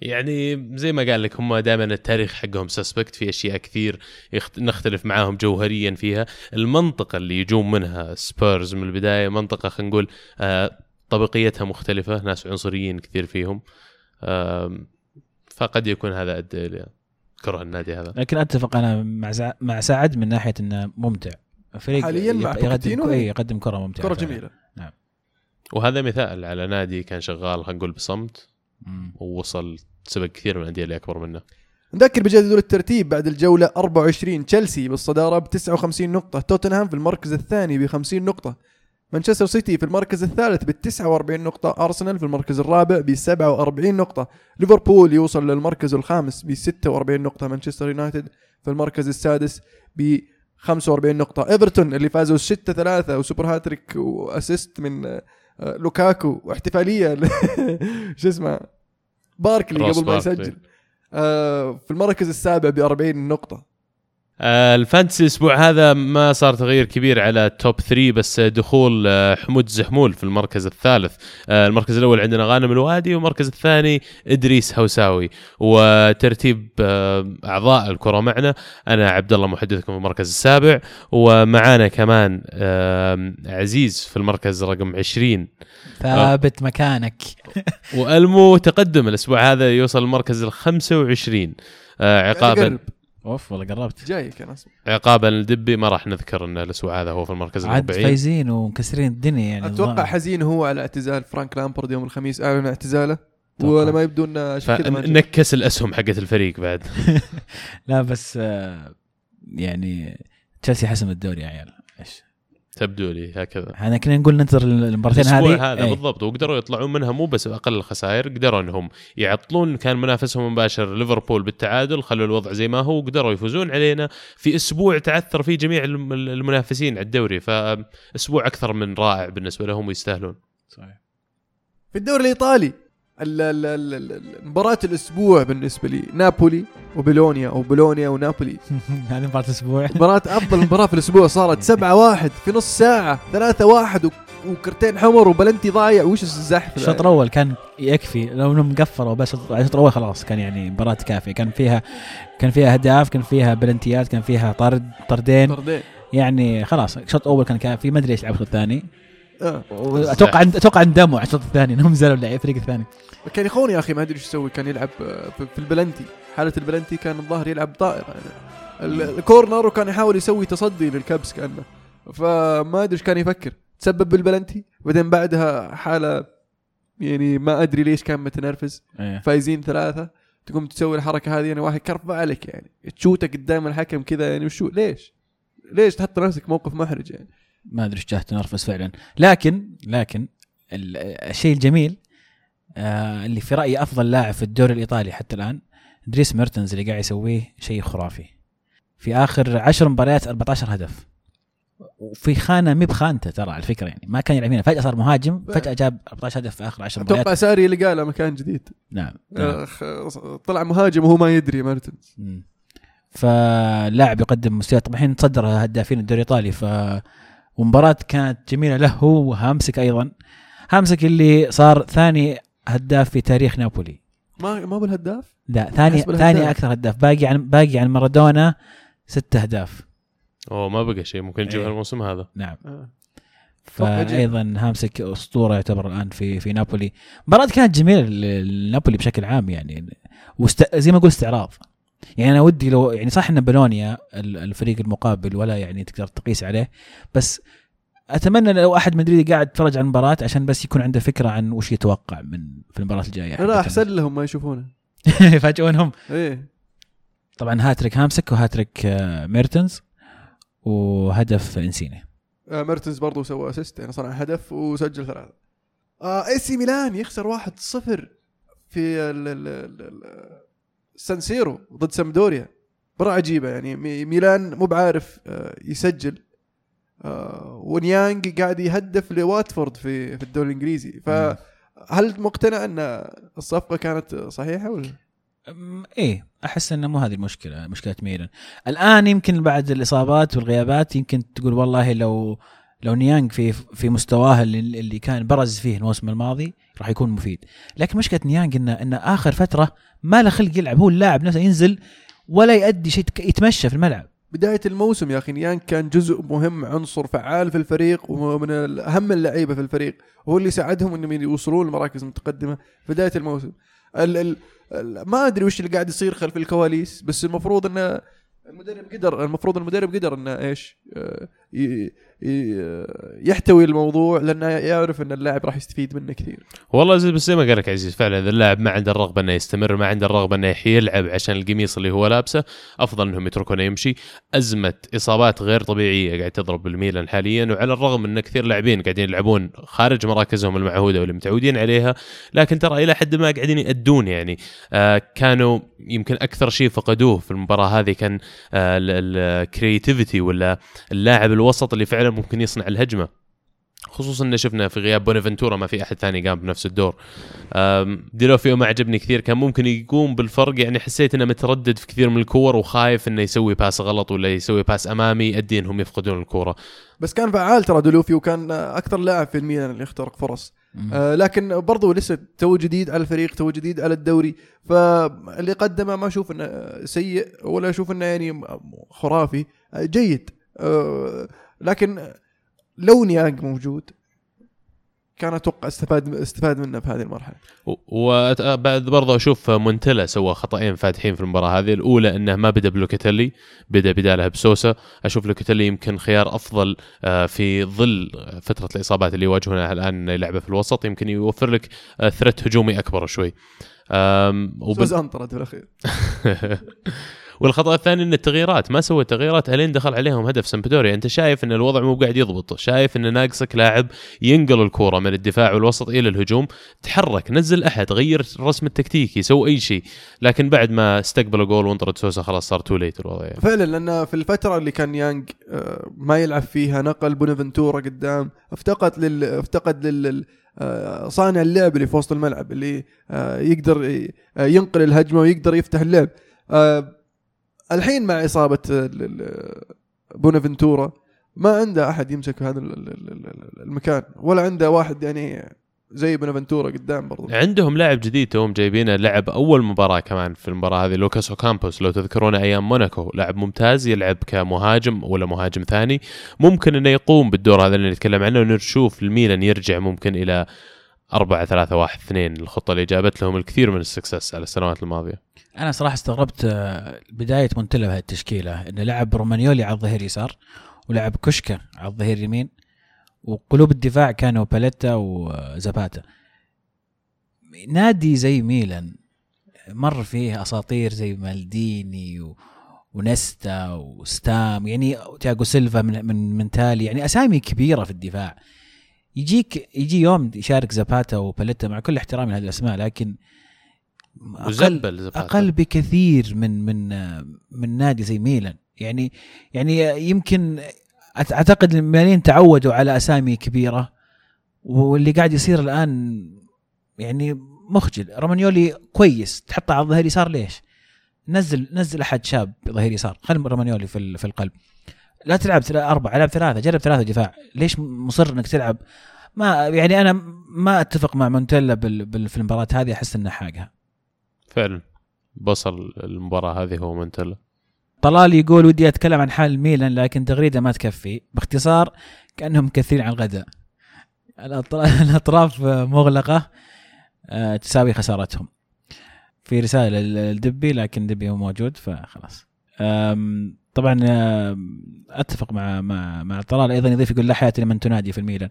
Speaker 3: يعني زي ما قال لك هم دائما التاريخ حقهم suspect في أشياء كثير. نختلف معاهم جوهريا فيها المنطقة اللي يجون منها سبيرز من البداية منطقة خلينا نقول آه طبقيتها مختلفة ناس عنصريين كثير فيهم آه فقد يكون هذا ادى إلى كره النادي هذا
Speaker 2: لكن أتفق أنا مع. مع سعد من ناحية أنه ممتع فريق
Speaker 1: حالياً مع
Speaker 2: يقدم؟ إيه، يقدم كرة ممتعة كرة.
Speaker 1: جميلة
Speaker 3: وهذا مثال على نادي كان شغال خلينا نقول بصمت
Speaker 2: مم.
Speaker 3: ووصل سبق كثير من الأندية اللي أكبر منه
Speaker 1: نذكر بجدول الترتيب بعد الجولة 24 تشيلسي بالصدارة ب 59 نقطة توتنهام في المركز الثاني ب 50 نقطة مانشستر سيتي في المركز الثالث ب 49 نقطة أرسنال في المركز الرابع ب 47 نقطة ليفربول يوصل للمركز الخامس ب 46 نقطة مانشستر يونايتد في المركز السادس ب 45 نقطة إيفرتون اللي فازوا 6 3 و super hat-trick و assist من لوكاكو واحتفالية ل- شو اسمه؟ باركلي قبل ما. يسجل. آه، في المركز السابع ب 40 نقطة.
Speaker 3: آه، الفانتسي الأسبوع هذا ما صار تغيير كبير على توب 3 بس دخول آه، حمود زحمول في المركز الثالث. آه، المركز الأول عندنا غانم الوادي والمركز الثاني إدريس هوساوي. وترتيب آه، أعضاء الكرة معنا. أنا عبد الله محدثكم في المركز السابع ومعانا كمان آه، عزيز في المركز رقم 20
Speaker 2: ثابت مكانك.
Speaker 3: والمو تقدم الأسبوع هذا يوصل المركز ال 25 آه، عقابا.
Speaker 2: أوف والله قربت
Speaker 1: جاي كان اسمه
Speaker 3: عقابا لدبي ما راح نذكر إن الأسبوع هذا هو في المركز ال
Speaker 2: عاد
Speaker 3: 40
Speaker 2: فايزين ومكسرين الدنيا يعني
Speaker 1: أتوقع
Speaker 2: الظاهر.
Speaker 1: حزين هو على اعتزال فرانك لامبارد يوم الخميس أعلن اعتزاله. ولا ما يبدو إنه.
Speaker 3: فنكس الأسهم حقت الفريق بعد
Speaker 2: لا بس آه، يعني تشيلسي حسم الدوري يا عيال إيش
Speaker 3: تبدو لي هكذا.
Speaker 2: إحنا كنا نقول ننتظر المباراتين
Speaker 3: الأسبوع
Speaker 2: هذه.
Speaker 3: هذا
Speaker 2: إيه.
Speaker 3: بالضبط. وقدروا يطلعون منها مو بس بأقل الخسائر قدروا إنهم يعطلون. كان منافسهم المباشر ليفربول بالتعادل خلوا الوضع زي ما هو وقدروا يفوزون علينا. في أسبوع تعثر فيه جميع الم- المنافسين على الدوري فأسبوع أكثر من رائع بالنسبة لهم ويستاهلون.
Speaker 2: صحيح.
Speaker 1: في الدوري الإيطالي مباراة الأسبوع بالنسبة لي نابولي وبولونيا بولونيا ونابولي.
Speaker 2: هذه مباراة الأسبوع.
Speaker 1: مباراة أفضل مباراة في الأسبوع صارت 7 واحد في نص ساعة 3 واحد و- وكرتين حمر وبلنتي ضايع وش الزحف
Speaker 2: الشوط الأول كان يكفي لو إنهم قفلوا بس الشوط الأول خلاص كان يعني مباراة كافية. كان فيها كان فيها أهداف كان فيها بلنتيات كان فيها طرد طردين.
Speaker 1: طردين.
Speaker 2: يعني خلاص الشوط الأول كان كان في ما أدري إيش لعب الشوط الثاني. أتوقع أتوقع اندموا على الشوط الثاني إنهم نزلوا الفريق الثاني.
Speaker 1: كاليخون يا أخي ما أدري إيش يسوي كان يلعب آه، في البلنتي. حالة البلنتي كان الظاهر يلعب طائرة. يعني ال- ال corner وكان يحاول يسوي تصدي للكبس كأنه. فما أدري إيش كان يفكر. تسبب بالبلنتي بعدين بعدها حالة يعني ما أدري ليش كان متنرفز.
Speaker 2: إيه.
Speaker 1: فايزين ثلاثة تقوم تسوي الحركة هذه يعني واحد كرف عليك يعني. تشوتك قدام الحكم كذا يعني وشو؟ ليش؟ ليش تحط نفسك موقف محرج يعني؟
Speaker 2: ما أدري إيش جاه تنرفز فعلا. لكن لكن ال- الشيء الجميل آه اللي في رأيي أفضل لاعب في الدوري الإيطالي حتى الآن دريس ميرتنز اللي قاعد يسويه شيء خرافي. في آخر 10 مباريات 14 هدف. وفي خانة مي بخانته ترى على فكرة يعني ما كان يلعب هنا فجأة صار مهاجم فجأة جاب 14 هدف في آخر 10
Speaker 1: أتوقع
Speaker 2: مباريات.
Speaker 1: ساري اللي لقاله مكان جديد.
Speaker 2: نعم, نعم.
Speaker 1: طلع مهاجم وهو ما يدري
Speaker 2: ميرتنز. فلاعب يقدم مستويات طبعا الحين تصدر هدافين الدوري الإيطالي ف ومباراة كانت جميلة له هو وهامسك أيضا. هامسك اللي صار ثاني هداف في تاريخ نابولي.
Speaker 1: ما ما بالهداف؟
Speaker 2: لا ثاني
Speaker 1: الهداف.
Speaker 2: ثاني أكثر هداف. باقي عن باقي عن مارادونا ست أهداف.
Speaker 3: أوه ما بقى شيء. ممكن يجيب
Speaker 2: إيه.
Speaker 3: الموسم هذا.
Speaker 2: نعم.
Speaker 1: آه.
Speaker 2: فايضا هامسك أسطورة يعتبر الآن في في نابولي. مباراة كانت جميلة لنابولي بشكل عام يعني. واست... زي ما أقول استعراض. يعني أنا ودي لو يعني صح إن بولونيا ال- الفريق المقابل ولا يعني تقدر تقيس عليه بس أتمنى لو أحد مدريدي قاعد يتفرج على المباراة عشان بس يكون عنده فكرة عن وش يتوقع من في المباراة الجاية.
Speaker 1: لا احسن لهم ما يشوفونه.
Speaker 2: يفاجئونهم.
Speaker 1: إيه.
Speaker 2: طبعا هاتريك هامسك وهاتريك آه، ميرتنز وهدف إنسيني.
Speaker 1: آه ميرتنز برضو سوى assist يعني صنع هدف وسجل ثلاثة. آه AC ميلان يخسر 1-0 في ال- ال- ال- ال- سان سيرو ضد سامبدوريا. مرة عجيبة يعني. مي- ميلان مو بعارف آه يسجل. آه ونيانج قاعد يهدف لواتفورد في في الدوري الإنجليزي. فهل مقتنع أن الصفقة كانت صحيحة ولا؟
Speaker 2: إيه أحس إنه مو هذه المشكلة مشكلة ميلان. الآن يمكن بعد الإصابات والغيابات يمكن تقول والله لو لو نيانج في في مستواه اللي, اللي كان برز فيه الموسم الماضي راح يكون مفيد. لكن مشكلة نيانج انه إنه آخر فترة ما له خلق يلعب. هو اللاعب نفسه ينزل ولا يؤدي شيء يتمشى في الملعب.
Speaker 1: بداية الموسم يا أخي نيانج كان جزء مهم عنصر فعال في الفريق ومن اهم اللعيبة في الفريق. هو اللي ساعدهم إنهم يوصلون لمراكز متقدمة في بداية الموسم. ال ال ال ما أدري وش اللي قاعد يصير خلف الكواليس بس المفروض إنه المدرب قدر المفروض المدرب قدر إنه إيش آه، يحتوي الموضوع لأنه يعرف أن اللاعب راح يستفيد منه كثير.
Speaker 3: والله زي بس زي ما قال لك عزيز فعلا إذا اللاعب ما عنده الرغبة إنه يستمر ما عنده الرغبة إنه يلعب عشان القميص اللي هو لابسه أفضل إنهم يتركونه يمشي. أزمة إصابات غير طبيعية قاعد تضرب بالميلان حاليا وعلى الرغم إن كثير لاعبين قاعدين يلعبون خارج مراكزهم المعهودة واللي متعودين عليها لكن ترى إلى حد ما قاعدين يأدون يعني. آه كانوا يمكن أكثر شيء فقدوه في المباراة هذه كان آه ال creativity ولا اللاعب الوسط اللي فعلا ممكن يصنع الهجمة. خصوصا إن شفنا في غياب بونافنتورا ما في أحد ثاني قام بنفس الدور. ديلوفيو ما عجبني كثير كان ممكن يقوم بالفرق يعني حسيت إنه متردد في كثير من الكور وخايف إنه يسوي pass غلط ولا يسوي pass أمامي يؤدي انهم يفقدون الكورة.
Speaker 1: بس كان فعال ترى ديلوفيو وكان أكثر لاعب في الميلان اللي اختلق فرص. آه لكن برضو لسه تو جديد على الفريق تو جديد على الدوري. فاللي قدمه ما أشوف إنه سيء ولا أشوف إنه يعني خرافي. آه جيد. آه لكن لو نيانج موجود كان أتوقع استفاد استفاد منه في هذه المرحله
Speaker 3: وبعد برضه أشوف مونتلا سوى خطأين فادحين في المباراة هذه. الأولى إنه ما بدا بلوكاتيلي بدا بداله بسوسا أشوف لوكاتيلي يمكن خيار أفضل آه، في ظل فترة الإصابات اللي يواجهونها الآن إنه يلعبه في الوسط يمكن يوفر لك threat هجومي أكبر شوي. وبال-
Speaker 1: بس انطرد في الأخير.
Speaker 3: والخطأ الثاني إن التغييرات ما سوى تغييرات ألين دخل عليهم هدف سمبدوريا أنت شايف إن الوضع مو قاعد يضبط شايف إن ناقصك لاعب ينقل الكورة من الدفاع والوسط إلى الهجوم تحرك نزل أحد غير الرسم التكتيكي سوي أي شيء. لكن بعد ما استقبلوا جول وانطرد سوسا خلاص صار too late الوضع. يعني.
Speaker 1: فعلا لأن في الفترة اللي كان نيانج آه، ما يلعب فيها نقل بونافنتورا قدام افتقد لل افتقد لل آه، صانع اللعب اللي في وسط الملعب اللي آه، يقدر ينقل الهجمة ويقدر يفتح اللعب. الحين مع إصابة بونافنتورا ما عنده أحد يمسك هذا ال- ال- ال- ال- المكان ولا عنده واحد يعني زي بونافنتورا قدام برضو.
Speaker 3: عندهم لاعب جديد توهم جايبينه لعب أول مباراة كمان في المباراة هذه لوكاس أوكامبوس. لو تذكرون أيام موناكو لاعب ممتاز يلعب كمهاجم ولا مهاجم ثاني. ممكن إنه يقوم بالدور هذا اللي نتكلم عنه ونشوف الميلان يرجع ممكن إلى 4 3 1 2 الخطة اللي جابت لهم الكثير من ال success على السنوات الماضية.
Speaker 2: أنا صراحة استغربت آه، بداية مونتلا بهذه التشكيلة إنه لعب رومانيولي على الظهير يسار ولعب كوتشكا على الظهير يمين وقلوب الدفاع كانوا باليتا وزاباتا نادي زي ميلان مر فيه أساطير زي مالديني و... ونيستا وستام يعني تياغو سيلفا من من تالي يعني أسامي كبيرة في الدفاع. يجيك يجي يوم يشارك زاباتا وباليتا مع كل احترامي لهذه الأسماء لكن
Speaker 3: زاباتا.
Speaker 2: أقل بكثير من من من نادي زي ميلان يعني يعني يمكن أعتقد الميلانيين تعودوا على أسامي كبيرة واللي قاعد يصير الآن يعني مخجل رومانيولي كويس تحطه على الظهير يسار ليش؟ نزل نزل أحد شاب ظهير يسار خلي رومانيولي في في القلب لا تلعب أربعة ألعب ثلاثة جرب ثلاثة دفاع. ليش مصر إنك تلعب؟ ما يعني أنا ما أتفق مع مونتيلا بال بال في المباراة هذه أحس إنه حاقها.
Speaker 3: فعلا. بصل المباراة هذه هو منتلا
Speaker 2: طلال يقول ودي أتكلم عن حال ميلان لكن تغريدة ما تكفي. باختصار كأنهم مكثرين على الغداء. الأطر- الأطراف مغلقة آه، تساوي خسارتهم. في رسالة للدبي لكن دبي هو موجود فخلاص. طبعا أم، أتفق مع مع مع طلال. أيضا يضيف يقول لا حياه لمن تنادي في الميلان.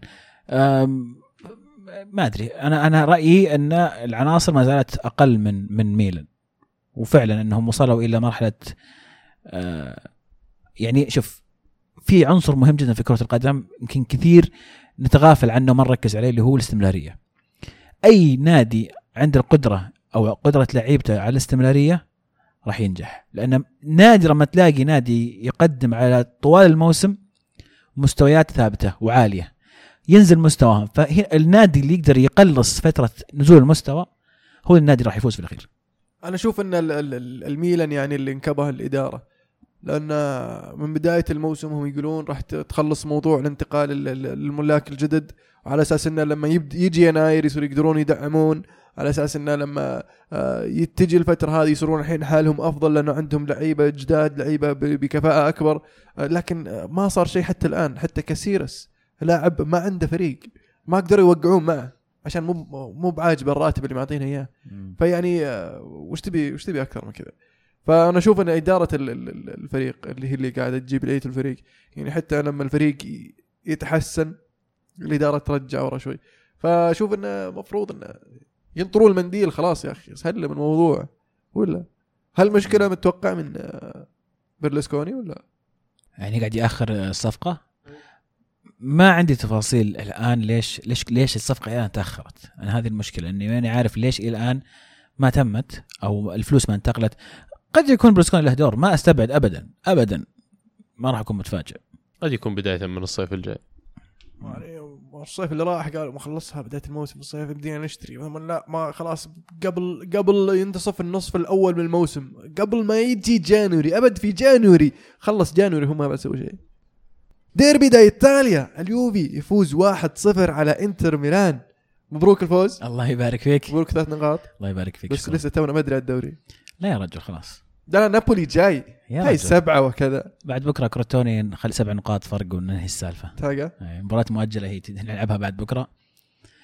Speaker 2: ما أدري. أنا أنا رأيي أن العناصر ما زالت أقل من من ميلان. وفعلا أنهم وصلوا إلى مرحلة آه، يعني شوف في عنصر مهم جدا في كرة القدم. يمكن كثير نتغافل عنه ما نركز عليه اللي هو الاستمرارية. أي نادي عنده القدرة أو قدرة لعيبته على الاستمرارية راح ينجح. لأن نادرا ما تلاقي نادي يقدم على طوال الموسم مستويات ثابتة وعالية. ينزل مستواهم. فالنادي اللي يقدر يقلص فترة نزول المستوى هو النادي راح يفوز في الأخير.
Speaker 1: أنا أشوف إن ال- ال- ال- الميلان يعني اللي انكبه الإدارة. لأن من بداية الموسم هم يقولون راح تخلص موضوع الانتقال ال- ال- الملاك الجدد. على أساس إنه لما يجي يناير يصير يقدرون يدعمون. على أساس إنه لما آه، يتجي الفترة هذه يصيرون الحين حالهم أفضل لأنه عندهم لعيبة جداد لعيبة بكفاءة أكبر. آه، لكن آه، ما صار شيء حتى الآن. حتى كاسيرس لاعب ما عنده فريق. ما قدروا يوقعون معه عشان مو مو بعاجبه الراتب اللي معطينه إياه. فيعني وش تبي وش تبي أكثر من كذا؟ فأنا أشوف إن إدارة ال- ال- ال- الفريق اللي هي اللي قاعدة تجيب لعيبة الفريق يعني حتى لما الفريق يتحسن الإدارة ترجع ورا شوي. فأشوف إنه المفروض إنه ينطرون المنديل خلاص يا أخي سهل من الموضوع. ولا؟ هل المشكلة متوقع من برلسكوني ولا؟
Speaker 2: يعني قاعد يأخر الصفقة؟ ما عندي تفاصيل الآن ليش ليش ليش الصفقة الآن تأخرت. أنا هذه المشكلة إني ماني عارف ليش إلى الآن ما تمت أو الفلوس ما انتقلت. قد يكون برسكون له دور ما أستبعد ابدا ابدا. ما راح أكون متفاجئ.
Speaker 3: قد يكون بداية من الصيف الجاي.
Speaker 1: الصيف اللي راح قال ما خلصها بدايه الموسم الصيف بدينا نشتري. لا ما خلاص قبل قبل ينتصف النصف الأول من الموسم. قبل ما يجي January أبد في January. خلص January هم ما بسوي شيء. ديربي دي إيطاليا اليوفي يفوز 1-0 على إنتر ميلان. مبروك الفوز.
Speaker 2: الله يبارك فيك.
Speaker 1: مبروك ثلاث نقاط.
Speaker 2: الله يبارك فيك
Speaker 1: بس
Speaker 2: شكراً.
Speaker 1: لسه تونا ما أدري على الدوري.
Speaker 2: لا يا رجل خلاص.
Speaker 1: لا لا نابولي جاي.
Speaker 2: رجل.
Speaker 1: سبعة وكذا.
Speaker 2: بعد بكرة كروتوني نخلي سبع نقاط فرق وننهي السالفة.
Speaker 1: تلقى
Speaker 2: أي، مباراة مؤجلة هي نلعبها بعد بكرة.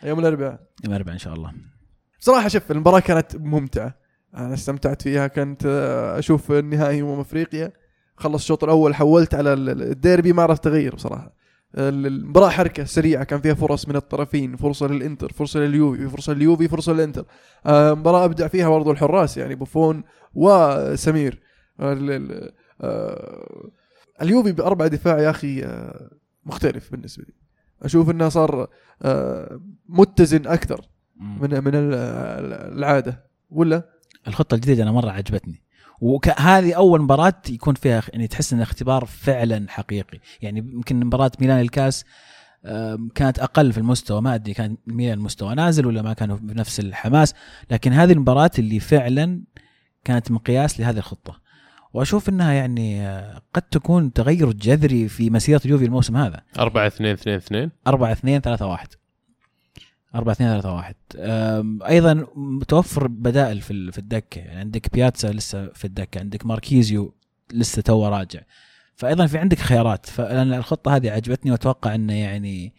Speaker 1: يوم الأربعاء.
Speaker 2: يوم الأربعاء إن شاء الله.
Speaker 1: بصراحة شوف المباراة كانت ممتعة. أنا استمتعت فيها كنت أشوف النهائي امم أفريقيا. خلص الشوط الأول حولت على ال- ال- الديربي ما عرفت أغير بصراحة. ال- المباراة حركة سريعة كان فيها فرص من الطرفين فرصة للإنتر فرصة لليوفي فرصة لليوفي فرصة للإنتر. آه، مباراة أبدع فيها برضو الحراس يعني بوفون وسمير. ال- آه، اليوفي باربعه دفاع يا أخي آه، مختلف بالنسبة لي. أشوف إنه صار آه، متزن أكثر من من ال- العادة. ولا؟
Speaker 2: الخطة الجديدة أنا مرة عجبتني. وهذه أول مباراة يكون فيها يعني تحس إن اختبار فعلا حقيقي. يعني يمكن مباراة ميلان الكاس كانت أقل في المستوى. ما أدري كان ميلان مستوى نازل ولا ما كانوا بنفس الحماس. لكن هذه المباراة اللي فعلا كانت مقياس لهذه الخطة. وأشوف أنها يعني قد تكون تغير جذري في مسيرة اليوفي الموسم هذا.
Speaker 3: 4 2 2 2
Speaker 2: 4 2 3 1 4 2 3 1 أم، أيضا متوفر بدائل في في الدكة. يعني عندك بياتسا لسه في الدكة عندك ماركيزيو لسه تو راجع. فايضا في عندك خيارات. فأنا الخطة هذه عجبتني وأتوقع إنه يعني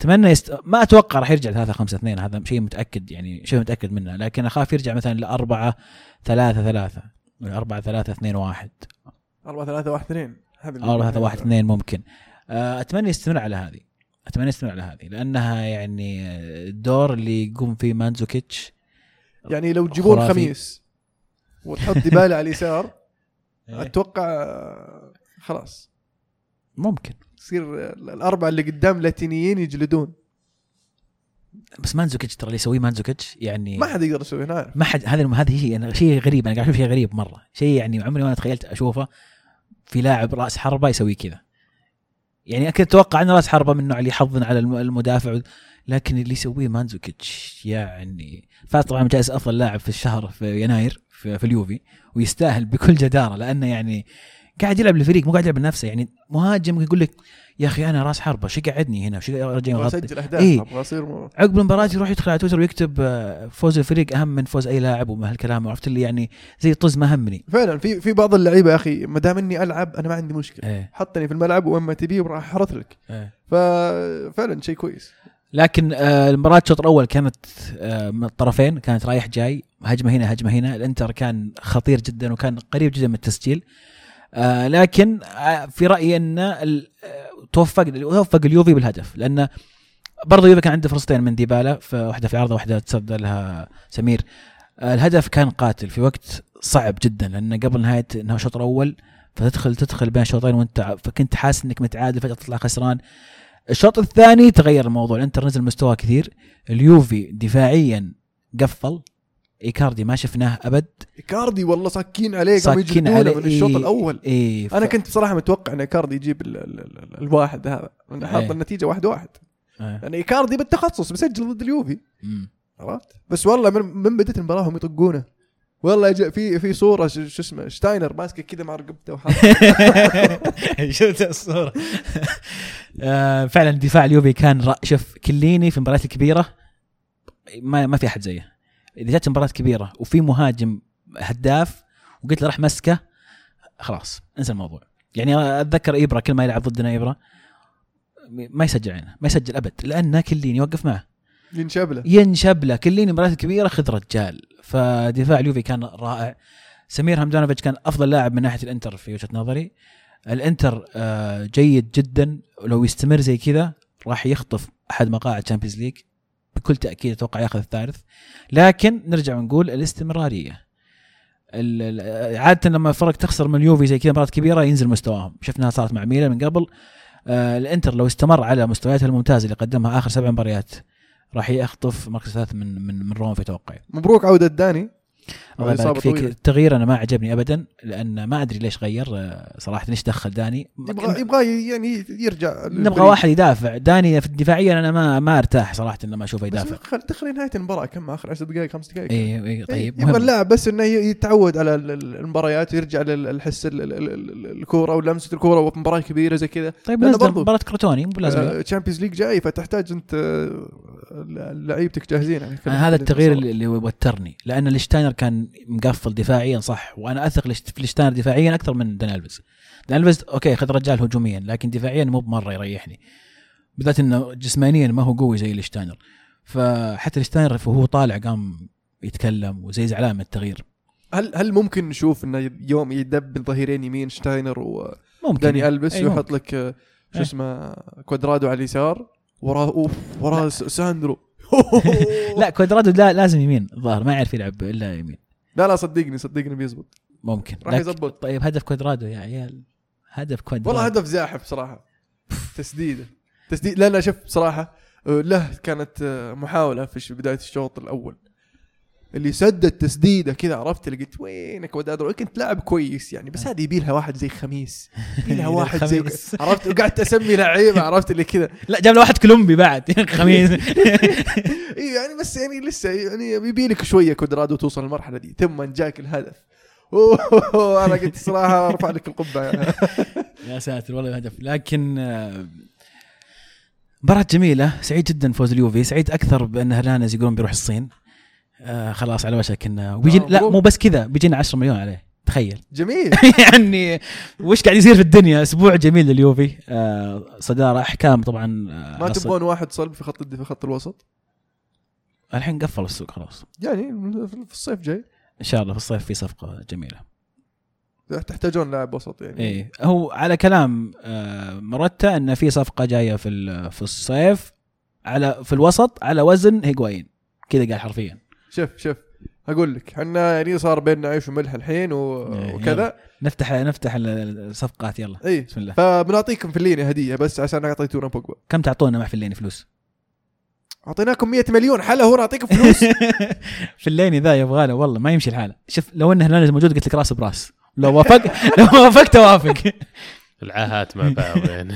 Speaker 2: أتمنى يست... ما أتوقع راح يرجع 3 5 2 هذا شيء متأكد يعني شيء متأكد منه لكن أخاف يرجع مثلا ل 4 3 3 ولا 4 3 2 1
Speaker 1: 4 3 1 2 هذا اللي-
Speaker 2: 4 3 1 2 ممكن. آه، أتمنى يستمر على هذه أتمنى يستمر على هذه لأنها يعني الدور اللي يقوم فيه مانزوكيتش.
Speaker 1: يعني لو تجيبون. خميس وتحط ديبالا على اليسار
Speaker 2: إيه.
Speaker 1: أتوقع خلاص.
Speaker 2: ممكن.
Speaker 1: يصير الأربعة اللي قدام لاتينيين يجلدون.
Speaker 2: بس مانزوكيتش ترى اللي يسويه مانزوكيتش يعني
Speaker 1: ما حد يقدر يسوي أنا عارف
Speaker 2: ما حد هذا هذه شيء أنا شيء غريب أنا قاعد أشوف شيء غريب مرة. شيء يعني عمري ما تخيلت أشوفه في لاعب رأس حربة يسوي كذا. يعني أكيد أتوقع انه رأس حربة من النوع اللي يحضن على الم- المدافع لكن اللي يسويه مانزوكيتش يعني فاز طبعا جائزة أفضل لاعب في الشهر في يناير في, في اليوفي ويستاهل بكل جدارة لأنه يعني قاعد يلعب للفريق مو قاعد يلعب لنفسه. يعني مهاجم يقول لك يا أخي أنا راس حربة شو قعدني هنا؟
Speaker 1: أبغى
Speaker 2: يغطي.
Speaker 1: أسجل أهداف
Speaker 2: إيه.
Speaker 1: أبغى أصير م-
Speaker 2: عقب المباراة يروح يدخل على تويتر ويكتب آه، فوز الفريق أهم من فوز أي لاعب وما هالكلام عرفت اللي يعني زي طز ما همني.
Speaker 1: فعلا في في بعض اللعيبة يا أخي ما دام إني ألعب أنا ما عندي مشكلة.
Speaker 2: إيه.
Speaker 1: حطني في الملعب وين ما تبي وراح احرث لك.
Speaker 2: إيه.
Speaker 1: ففعلا شيء كويس.
Speaker 2: لكن آه، المباراة الشوط الأول كانت آه، من الطرفين كانت رايح جاي هجمة هنا هجمة هنا. الإنتر كان خطير جدا وكان قريب جدا من التسجيل. آه، لكن آه، في رأيي أن آه، توفق توفق اليوفي بالهدف لأن برضه اليوفي كان عنده فرصتين من ديبالا في واحدة في العارضه واحدة تصدى لها سمير. الهدف كان قاتل في وقت صعب جدا لأن قبل نهاية انه الشوط الأول فتدخل تدخل بين الشوطين وانت فكنت حاسس إنك متعادل فجأة تطلع خسران. الشوط الثاني تغير الموضوع الانتر نزل مستواه كثير. اليوفي دفاعيا قفل. إيكاردي ما شفناه أبد.
Speaker 1: كاردي والله صاكين عليه يجلدونه
Speaker 2: عليه
Speaker 1: من الشوط
Speaker 2: إيه، الأول.
Speaker 1: أنا
Speaker 2: ف-
Speaker 1: كنت بصراحة متوقع إن إيكاردي يجيب ال ال ال الواحد هذا. أنا حاط
Speaker 2: إيه.
Speaker 1: النتيجة واحد واحد.
Speaker 2: آه.
Speaker 1: يعني إيكاردي بالتخصص بيسجل ضد اليوفي. عرفت؟ بس والله من, من بدت المباراة هم يطقونه. والله في في صورة شو اسمه ليشتشتاينر ماسكه كذا مع رقبته وحاط.
Speaker 2: شفت الصورة. آه، فعلا دفاع اليوفي كان. شوف كيليني في المباريات الكبيرة ما ما في أحد زيه. إذا جت مباراة كبيرة وفي مهاجم هداف وقلت له راح مسكه خلاص انسى الموضوع. يعني أتذكر إبرة كل ما يلعب ضدنا إبرة ما يسجل عنه ما يسجل أبد لأن كليني يوقف معه.
Speaker 1: ينشب له.
Speaker 2: ينشب له. كليني مباريات كبيرة خذ رجال. فدفاع اليوفي كان رائع. سمير همدانوفيتش كان أفضل لاعب من ناحية الإنتر في وجهة نظري. الإنتر آه، جيد جدا. ولو يستمر زي كذا راح يخطف أحد مقاعد Champions League بكل تأكيد أتوقع ياخذ الثالث. لكن نرجع ونقول الاستمرارية. ال- ال- عادة لما فرق تخسر من اليوفي زي كذا مباراه كبيرة ينزل مستواهم. شفناها صارت مع ميلان من قبل. آه، الإنتر لو استمر على مستوياته الممتازه اللي قدمها آخر سبع مباريات راح يخطف مركز ثالث من من من روما في توقعي.
Speaker 1: مبروك عودة داني.
Speaker 2: الله فيك. التغيير أنا ما عجبني ابدا لأن ما أدري ليش غير آه، صراحة ليش دخل داني؟
Speaker 1: يبغى يبغى يعني يرجع
Speaker 2: نبغى واحد يدافع. داني في دفاعيا أنا ما ما أرتاح صراحة لما أشوفه
Speaker 1: بس
Speaker 2: يدافع.
Speaker 1: خل تخلي نهاية المباراة كم؟ آخر 10 دقائق خمس دقائق.
Speaker 2: اي اي طيب
Speaker 1: يبغى
Speaker 2: مهم.
Speaker 1: اللاعب بس إنه يتعود على ال- ال- المباريات ويرجع للحس ال- ال- ال- الكورة ولمسه الكورة وفي مباراة كبيرة زي كذا.
Speaker 2: طيب مباراة كروتوني مو لازم
Speaker 1: Champions League جاي فتحتاج أنت آه، لعيبتك جاهزين يعني.
Speaker 2: هذا التغيير اللي وترني لأن ليشتشتاينر كان مقفل دفاعيا صح. وأنا أثق في ليشتشتاينر دفاعيا أكثر من داني ألفيز. داني ألفيز okay خذ رجال هجوميا لكن دفاعيا مو بمرة يريحني. بالذات إنه جسمانيا ما هو قوي زي ليشتشتاينر فحتى الشتاينر وهو طالع قام يتكلم وزي زعلان من التغيير.
Speaker 1: هل هل ممكن نشوف إنه يوم يدب ظهيرين يمين ليشتشتاينر وداني
Speaker 2: ممكن.
Speaker 1: البس
Speaker 2: أي
Speaker 1: ويحط لك آه، شو
Speaker 2: إيه.
Speaker 1: اسمه كوادرادو على اليسار وراه أوف وراه ساندرو.
Speaker 2: لا كوادرادو لا لازم يمين. الظاهر ما يعرف يلعب إلا يمين.
Speaker 1: لا لا صدقني صدقني بيزبط.
Speaker 2: ممكن.
Speaker 1: راح يزبط.
Speaker 2: طيب هدف كوادرادو يا عيال. هدف كوادرادو
Speaker 1: والله هدف زاحف صراحة. تسديدة. تسديد. لا لا شوف بصراحه آه، له كانت محاولة في بداية الشوط الأول. اللي سدد تسديده كذا عرفت؟ اللي قلت وينك كوادرادو كنت لاعب كويس يعني بس هذه يبي لها واحد زي خميس يبي لها واحد زي. عرفت؟ وقعدت أسمي لعيبة عرفت؟ اللي كذا.
Speaker 2: لا جاب له واحد كولومبي بعد خميس.
Speaker 1: اي يعني بس يعني لسه يعني يبي لك شوية كوادرادو توصل المرحله دي ثم جاك الهدف. أوه أنا قلت صراحة أرفع لك القبعة.
Speaker 2: يا ساتر والله هدف لكن آه، مباراة جميلة سعيد جدا فوز اليوفي سعيد أكثر بأن هرنانديز يقولون بيروح الصين. آه خلاص على وشك إنه وبيجي
Speaker 1: آه،
Speaker 2: لا. مو بس كذا بيجينا 10 مليون عليه. تخيل.
Speaker 1: جميل.
Speaker 2: يعني وش قاعد يصير في الدنيا؟ أسبوع جميل لليوفي. آه صدارة أحكام طبعا آه
Speaker 1: ما تبغون واحد صلب في خط في خط الوسط؟
Speaker 2: الحين قفل السوق خلاص.
Speaker 1: يعني في الصيف جاي.
Speaker 2: إن شاء الله في الصيف في صفقة جميلة.
Speaker 1: تحتاجون لاعب وسط يعني.
Speaker 2: إيه. هو على كلام آه مرتا إنه في صفقة جاية في في الصيف على في الوسط على وزن هيغوايين. كذا قال حرفيا.
Speaker 1: شوف شوف أقول لك إحنا يعني صار بيننا عيش وملح الحين و...
Speaker 2: إيه،
Speaker 1: وكذا.
Speaker 2: نفتح نفتح ال- الصفقات يلا.
Speaker 1: اي
Speaker 2: بسم الله.
Speaker 1: فبنعطيكم في الليني هدية بس عشان اعطيتونا بوجبا
Speaker 2: كم تعطونا مع فليني فلوس؟
Speaker 1: أعطيناكم 100 مليون حلا هو نعطيكم فلوس.
Speaker 2: فليني ذا يبغى له والله ما يمشي الحال. شوف لو انه هرنانديز موجود قلت لك راس براس. لو وافق لو وافقت اوافق
Speaker 3: العاهات مع بعض يعني.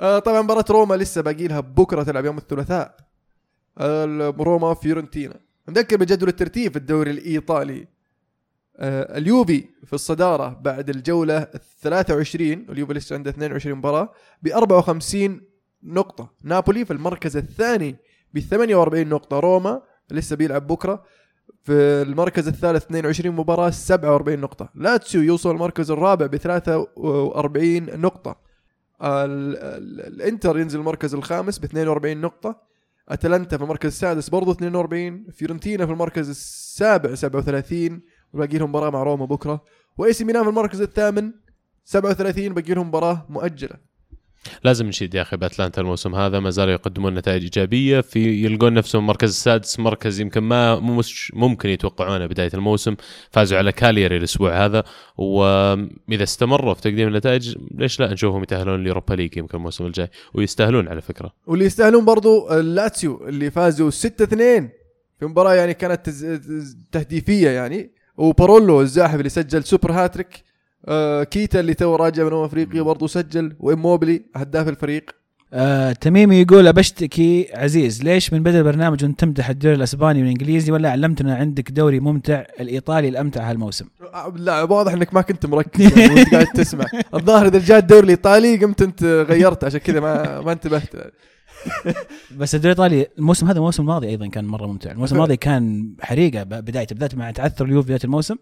Speaker 1: آه طبعا مباراة روما لسه باقي لها بكرة تلعب يوم الثلاثاء. روما فيورنتينا. نذكر بجدول الترتيب في الدوري الإيطالي. آه اليوفي في الصدارة بعد الجولة ال 23 اليوفي لسه عنده 22 مباراة ب 54 نقطة. نابولي في المركز الثاني ب 48 نقطة. روما لسه بيلعب بكرة في المركز الثالث 22 مباراة 47 نقطة. لاتسيو يوصل المركز الرابع ب 43 نقطة. ال- ال- الإنتر ينزل المركز الخامس ب 42 نقطة. أتلانتا في المركز السادس برضو 42 فيورنتينا في المركز السابع 37 وباقي لهم مباراة مع روما بكرة وإي سي ميلان في المركز الثامن 37 باقي لهم مباراة مؤجلة.
Speaker 3: لازم نشيد يا أخي بأتلانتا الموسم هذا ما زالوا يقدمون نتائج إيجابية في يلقون نفسهم المركز السادس مركز يمكن ما مش ممكن يتوقعونه بداية الموسم فازوا على كالياري الأسبوع هذا وإذا استمروا في تقديم النتائج ليش لا نشوفهم يتأهلون ال Europa League يمكن الموسم الجاي ويستاهلون على فكرة.
Speaker 1: واللي يستاهلون برضو اللاتسيو اللي فازوا 6 2 في مباراة يعني كانت تهديفية يعني وبارولو الزاحف اللي سجل super hat-trick آه كيتا اللي تو راجع من امم أفريقيا برضو سجل وإيموبيلي هداف الفريق.
Speaker 2: آه تميمي يقول أبشتكي عزيز ليش من بدا البرنامج وانت تمدح الدوري الاسباني والانجليزي ولا علمتنا عندك دوري ممتع الإيطالي الأمتع هالموسم.
Speaker 1: آه، لا واضح إنك ما كنت مركز يعني وانت قاعد تسمع. الظاهر إذا جاء الدوري الإيطالي قمت أنت غيرت عشان كذا ما ما انتبهت.
Speaker 2: بس الدوري الإيطالي الموسم هذا الموسم الماضي أيضا كان مرة ممتع. الموسم الماضي كان حريقة بدايته بدات مع تعثر اليوفي بداية الموسم.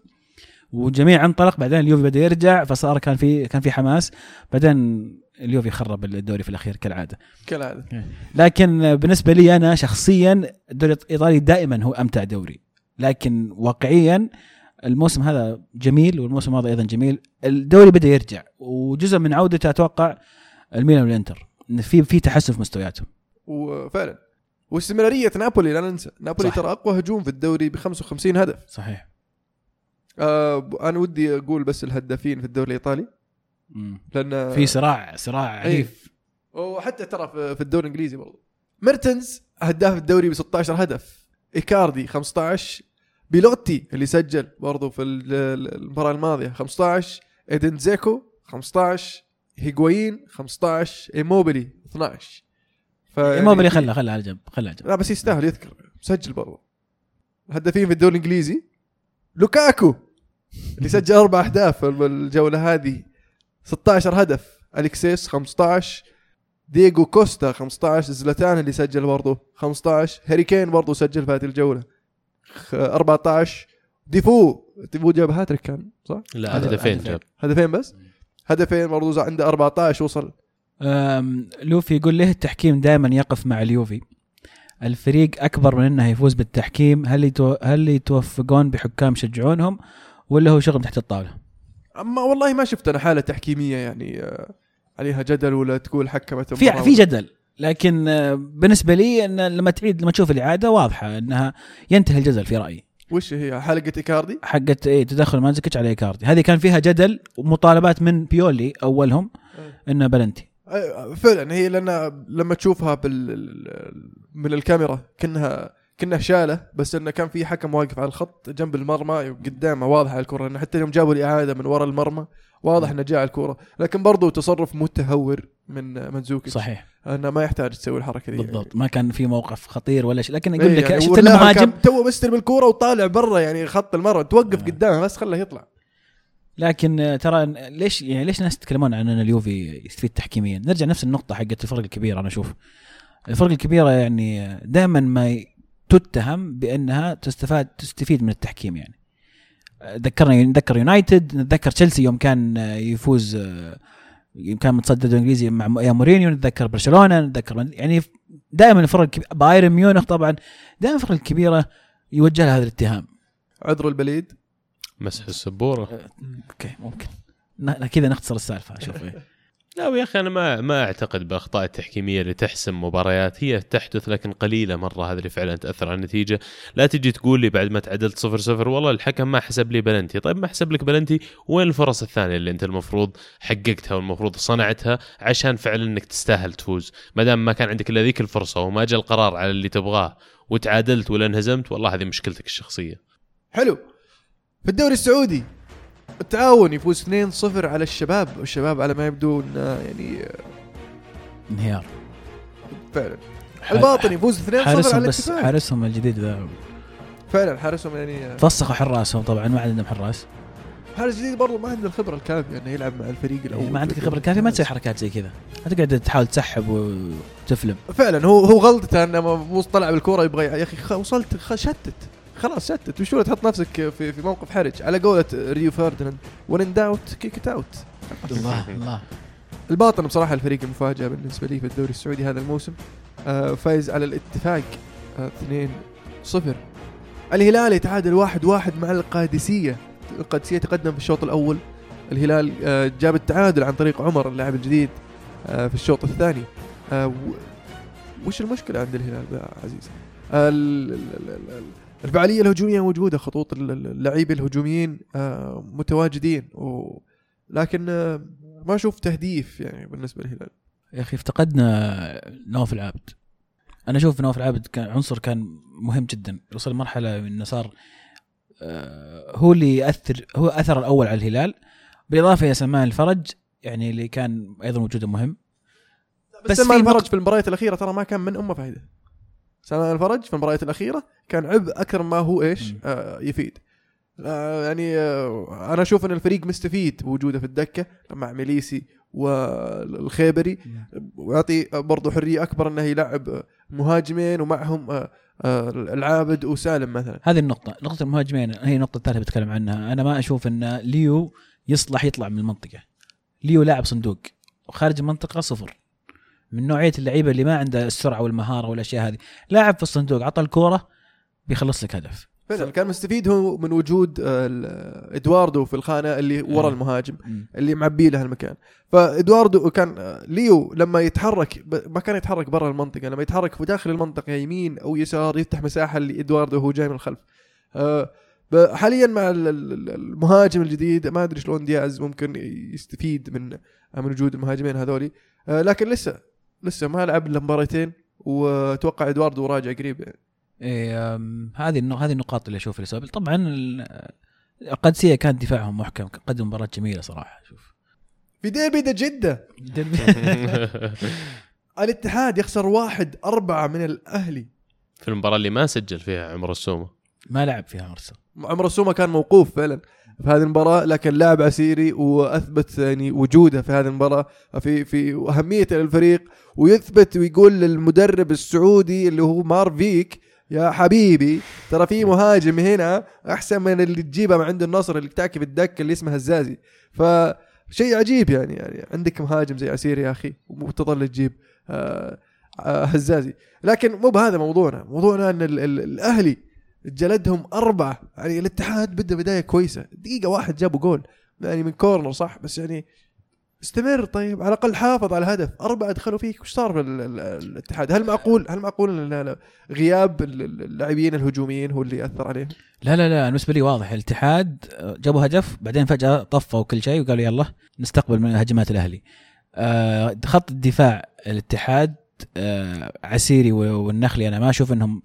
Speaker 2: والجميع انطلق بعدين اليوفي بدأ يرجع فصار كان في كان في حماس. بعدين اليوفي خرب الدوري في الأخير كالعادة.
Speaker 1: كالعادة.
Speaker 2: لكن بالنسبة لي أنا شخصيا الدوري الإيطالي دائما هو أمتع دوري. لكن واقعيا الموسم هذا جميل والموسم الماضي أيضا جميل. الدوري بدأ يرجع وجزء من عودته أتوقع الميلان والإنتر. إن في في تحسن في مستوياتهم
Speaker 1: وفعلا واستمرارية نابولي لا ننسى. نابولي
Speaker 2: صح.
Speaker 1: ترى أقوى هجوم في الدوري ب 55 هدف.
Speaker 2: صحيح.
Speaker 1: آه أنا ودي أقول بس الهدافين في الدوري
Speaker 2: الإيطالي.
Speaker 1: لأن
Speaker 2: في صراع صراع
Speaker 1: إيه.
Speaker 2: عنيف.
Speaker 1: وحتى ترى في الدوري الإنجليزي برضو ميرتنز هداف الدوري ب 16 هدف. إيكاردي 15 بيلوتي اللي سجل برضو في ال- ال- المباراة الماضية 15 إيدين دزيكو 15 هيغواين 15 إيموبيلي 12 فيعني-
Speaker 2: إيموبيلي خله خله على جنب خله على جنب.
Speaker 1: لا بس يستاهل يذكر. مسجل برضو. الهدافين في الدوري الإنجليزي. لوكاكو. اللي سجل أربع أهداف الجولة هذه. 16 هدف. أليكسيس 15 دييغو كوستا 15 زلاتان اللي سجل برضه 15 هاري كين برضه سجل في هذه الجولة خ- 14 ديفو. ديفو جاب هاتريك كان صح؟
Speaker 3: لا
Speaker 2: هدف-
Speaker 3: هدفين. جاب
Speaker 1: هدفين بس؟ هدفين برضه عنده 14 وصل.
Speaker 2: لؤي يقول ليه التحكيم دائما يقف مع اليوفي؟ الفريق أكبر من إنه يفوز بالتحكيم. هل يتو... هل يتوفقون بحكام يشجعونهم؟ ولا هو شغل تحت الطاولة؟
Speaker 1: أما والله ما شفت أنا حالة تحكيمية يعني آه، عليها جدل ولا تقول حكمت
Speaker 2: في في جدل لكن آه، بالنسبة لي إن لما تعيد لما تشوف الإعادة واضحة إنها ينتهي الجدل في رأيي.
Speaker 1: وش هي؟ حقت إيكاردي؟
Speaker 2: حقت إيه تدخل ماندزوكيتش على إيكاردي. هذه كان فيها جدل ومطالبات من بيولي أولهم إنه بلنتي.
Speaker 1: آه، فعلا هي لأن لما تشوفها بال من الكاميرا كأنها كانها شالة بس إنه كان في حكم واقف على الخط جنب المرمى قدامه واضح على الكرة إنه حتى يوم جابوا الاعاده من وراء المرمى واضح إنه جاء على الكرة. لكن برضو تصرف متهور من منزوكي
Speaker 2: صحيح.
Speaker 1: إنه ما يحتاج تسوي الحركة دي.
Speaker 2: بالضبط. ما كان في موقف خطير ولا شيء. لكن يقول
Speaker 1: إيه
Speaker 2: لك
Speaker 1: يعني
Speaker 2: شفت
Speaker 1: واللاعب
Speaker 2: إنه مهاجم.
Speaker 1: كان. تو مستلم الكوره وطالع برا يعني خط المرمى توقف
Speaker 2: آه.
Speaker 1: قدامه بس خله يطلع.
Speaker 2: لكن ترى ليش يعني ليش الناس يتكلمون عن ان اليوفي يستفيد تحكيميا؟ نرجع نفس النقطة حقت الفرق الكبيرة أنا أشوف. الفرق الكبيرة يعني دائما ما تتهم بأنها تستفاد تستفيد من التحكيم يعني. ذكرنا نتذكر يونايتد نتذكر تشيلسي يوم كان آه، يفوز آه، يوم كان متصدر الإنجليزي مع يا مورينيو نتذكر برشلونة نتذكر يعني دائما الفرق بايرن ميونخ طبعا دائما الفرق الكبيرة يوجه لها هذا الاتهام.
Speaker 1: عذر البليد.
Speaker 3: مسح السبورة.
Speaker 2: أوكي ممكن. كذا نختصر السالفة أشوف إيه.
Speaker 3: لا يا أخي أنا ما ما أعتقد بأخطاء التحكيمية اللي تحسم مباريات. هي تحدث لكن قليلة مرة هذه اللي فعلا تأثر على النتيجة. لا تجي تقول لي بعد ما تعادلت صفر صفر والله الحكم ما حسب لي بلنتي. طيب ما حسب لك بلنتي وين الفرص الثانية اللي أنت المفروض حققتها والمفروض صنعتها عشان فعلا إنك تستاهل تفوز؟ ما دام ما كان عندك إلا ذيك الفرصة وما جاء القرار على اللي تبغاه وتعادلت ولا انهزمت والله هذه مشكلتك الشخصية.
Speaker 1: حلو. في الدوري السعودي التعاون يفوز 2-0 على الشباب والشباب على ما يبدو انه يعني آه،
Speaker 2: انهيار.
Speaker 1: فعلا. الباطن يفوز 2-0 على الاتفاق.
Speaker 2: حارسهم الجديد ذا.
Speaker 1: فعلا حارسهم يعني آه،
Speaker 2: فسخوا حراسهم طبعا ما عندهم حراس
Speaker 1: حارس جديد برضه ما عنده الخبرة الكافية إنه يلعب مع الفريق الأول.
Speaker 2: يعني ما عندك خبره كافيه ما تسوي حركات زي كذا. ما تقعد تحاول تسحب وتفلم.
Speaker 1: فعلا هو هو غلطته إنه مو طلع بالكورة يبغى يا أخي وصلت شتت. خلاص شتت. وشو تحط نفسك في في موقف حرج. على قولة ريو فرديناند when in doubt kick it out
Speaker 2: الله الله.
Speaker 1: الباطن بصراحة الفريق المفاجأة بالنسبة لي في الدوري السعودي هذا الموسم. آه فايز على الاتفاق آه 2-0 الهلال يتعادل واحد واحد مع القادسية. القادسية تقدم في الشوط الأول. الهلال آه جاب التعادل عن طريق عمر اللاعب الجديد آه في الشوط الثاني. آه وش المشكلة عند الهلال عزيز ال- ال- ال- ال- الفعالية الهجومية موجودة خطوط ال- ال- اللعيبة الهجوميين آه متواجدين و لكن آه ما أشوف تهديف يعني بالنسبة للهلال
Speaker 2: يا أخي افتقدنا نواف العابد. أنا أشوف نواف العابد كان عنصر كان مهم جدا وصل مرحلة إنه صار آه، هو اللي ياثر هو أثر الأول على الهلال. بالإضافة إلى سلمان الفرج يعني اللي كان أيضا وجوده مهم.
Speaker 1: بس
Speaker 2: بس
Speaker 1: سلمان الفرج في المباريات الأخيرة ترى ما كان من أمه فائده سلمان الفرج في المباريات الأخيرة كان عبء أكثر ما هو
Speaker 2: إيش.
Speaker 1: آه يفيد آه يعني آه أنا أشوف إن الفريق مستفيد بوجوده في الدكة مع ميليسي والخيبري ويعطي برضه حرية أكبر إنه يلعب مهاجمين ومعهم آه آه العابد وسالم مثلا
Speaker 2: هذه النقطة، نقطة المهاجمين هي النقطة الثالثة بتكلم عنها، أنا ما أشوف أن ليو يصلح يطلع من المنطقة. ليو لاعب صندوق وخارج المنطقة صفر. من نوعية اللعيبة اللي ما عنده السرعة والمهارة والأشياء هذه، لاعب في الصندوق عطى الكورة بيخلص لك هدف.
Speaker 1: فعلا كان مستفيد هو من وجود إدواردو في الخانة اللي ورا
Speaker 2: آه.
Speaker 1: المهاجم. اللي معبي له المكان فإدواردو كان ليو لما يتحرك ما كان يتحرك برا المنطقة لما يتحرك في داخل المنطقة يمين أو يسار يفتح مساحة لإدواردو وهو جاي من الخلف آه، حاليا مع ال- ال- المهاجم الجديد ما أدري شلون دياز ممكن يستفيد من من وجود المهاجمين هذولي آه، لكن لسه لسه ما لعب إلا مباراتين وأتوقع إدواردو راجع قريب يعني.
Speaker 2: أم، هذه هذه النقاط اللي أشوفها الأسباب، طبعا ال- القادسية كان دفاعهم محكم، قدم مباراة جميلة صراحة شوف.
Speaker 1: في ديربي ده جدة الاتحاد يخسر واحد أربعة من الأهلي
Speaker 3: في المباراة اللي ما سجل فيها عمر السومة
Speaker 2: ما لعب فيها مرسل.
Speaker 1: عمر السومة كان موقوف فعلا في هذه المباراة لكن لاعب عسيري وأثبت يعني وجوده في هذه المباراة في في أهميته للفريق ويثبت ويقول للمدرب السعودي اللي هو مارفيك يا حبيبي ترى في مهاجم هنا أحسن من اللي تجيبه من عند النصر اللي تعكي بالدك اللي اسمه هزازي. فشيء عجيب يعني يعني عندك مهاجم زي عسيري يا أخي وتظل تجيب آه آه هزازي. لكن مو بهذا موضوعنا موضوعنا أن ال- ال- الأهلي جلدهم أربعة. يعني الاتحاد بدأ بداية كويسة. دقيقة واحد جابوا جول. يعني من كورنر صح؟ بس يعني استمر. طيب على الأقل حافظ على الهدف. أربعة دخلوا فيك. وش صار في ال- ال- الاتحاد؟ هل معقول؟ هل معقول ال- غياب ال- ال- اللاعبين الهجوميين هو اللي أثر عليهم؟
Speaker 2: لا لا لا بالنسبة لي واضح. الاتحاد جابوا هدف بعدين فجأة طفوا كل شيء وقالوا يلا نستقبل من هجمات الأهلي. آه، خط الدفاع الاتحاد آه، عسيري والنخلي أنا ما أشوف إنهم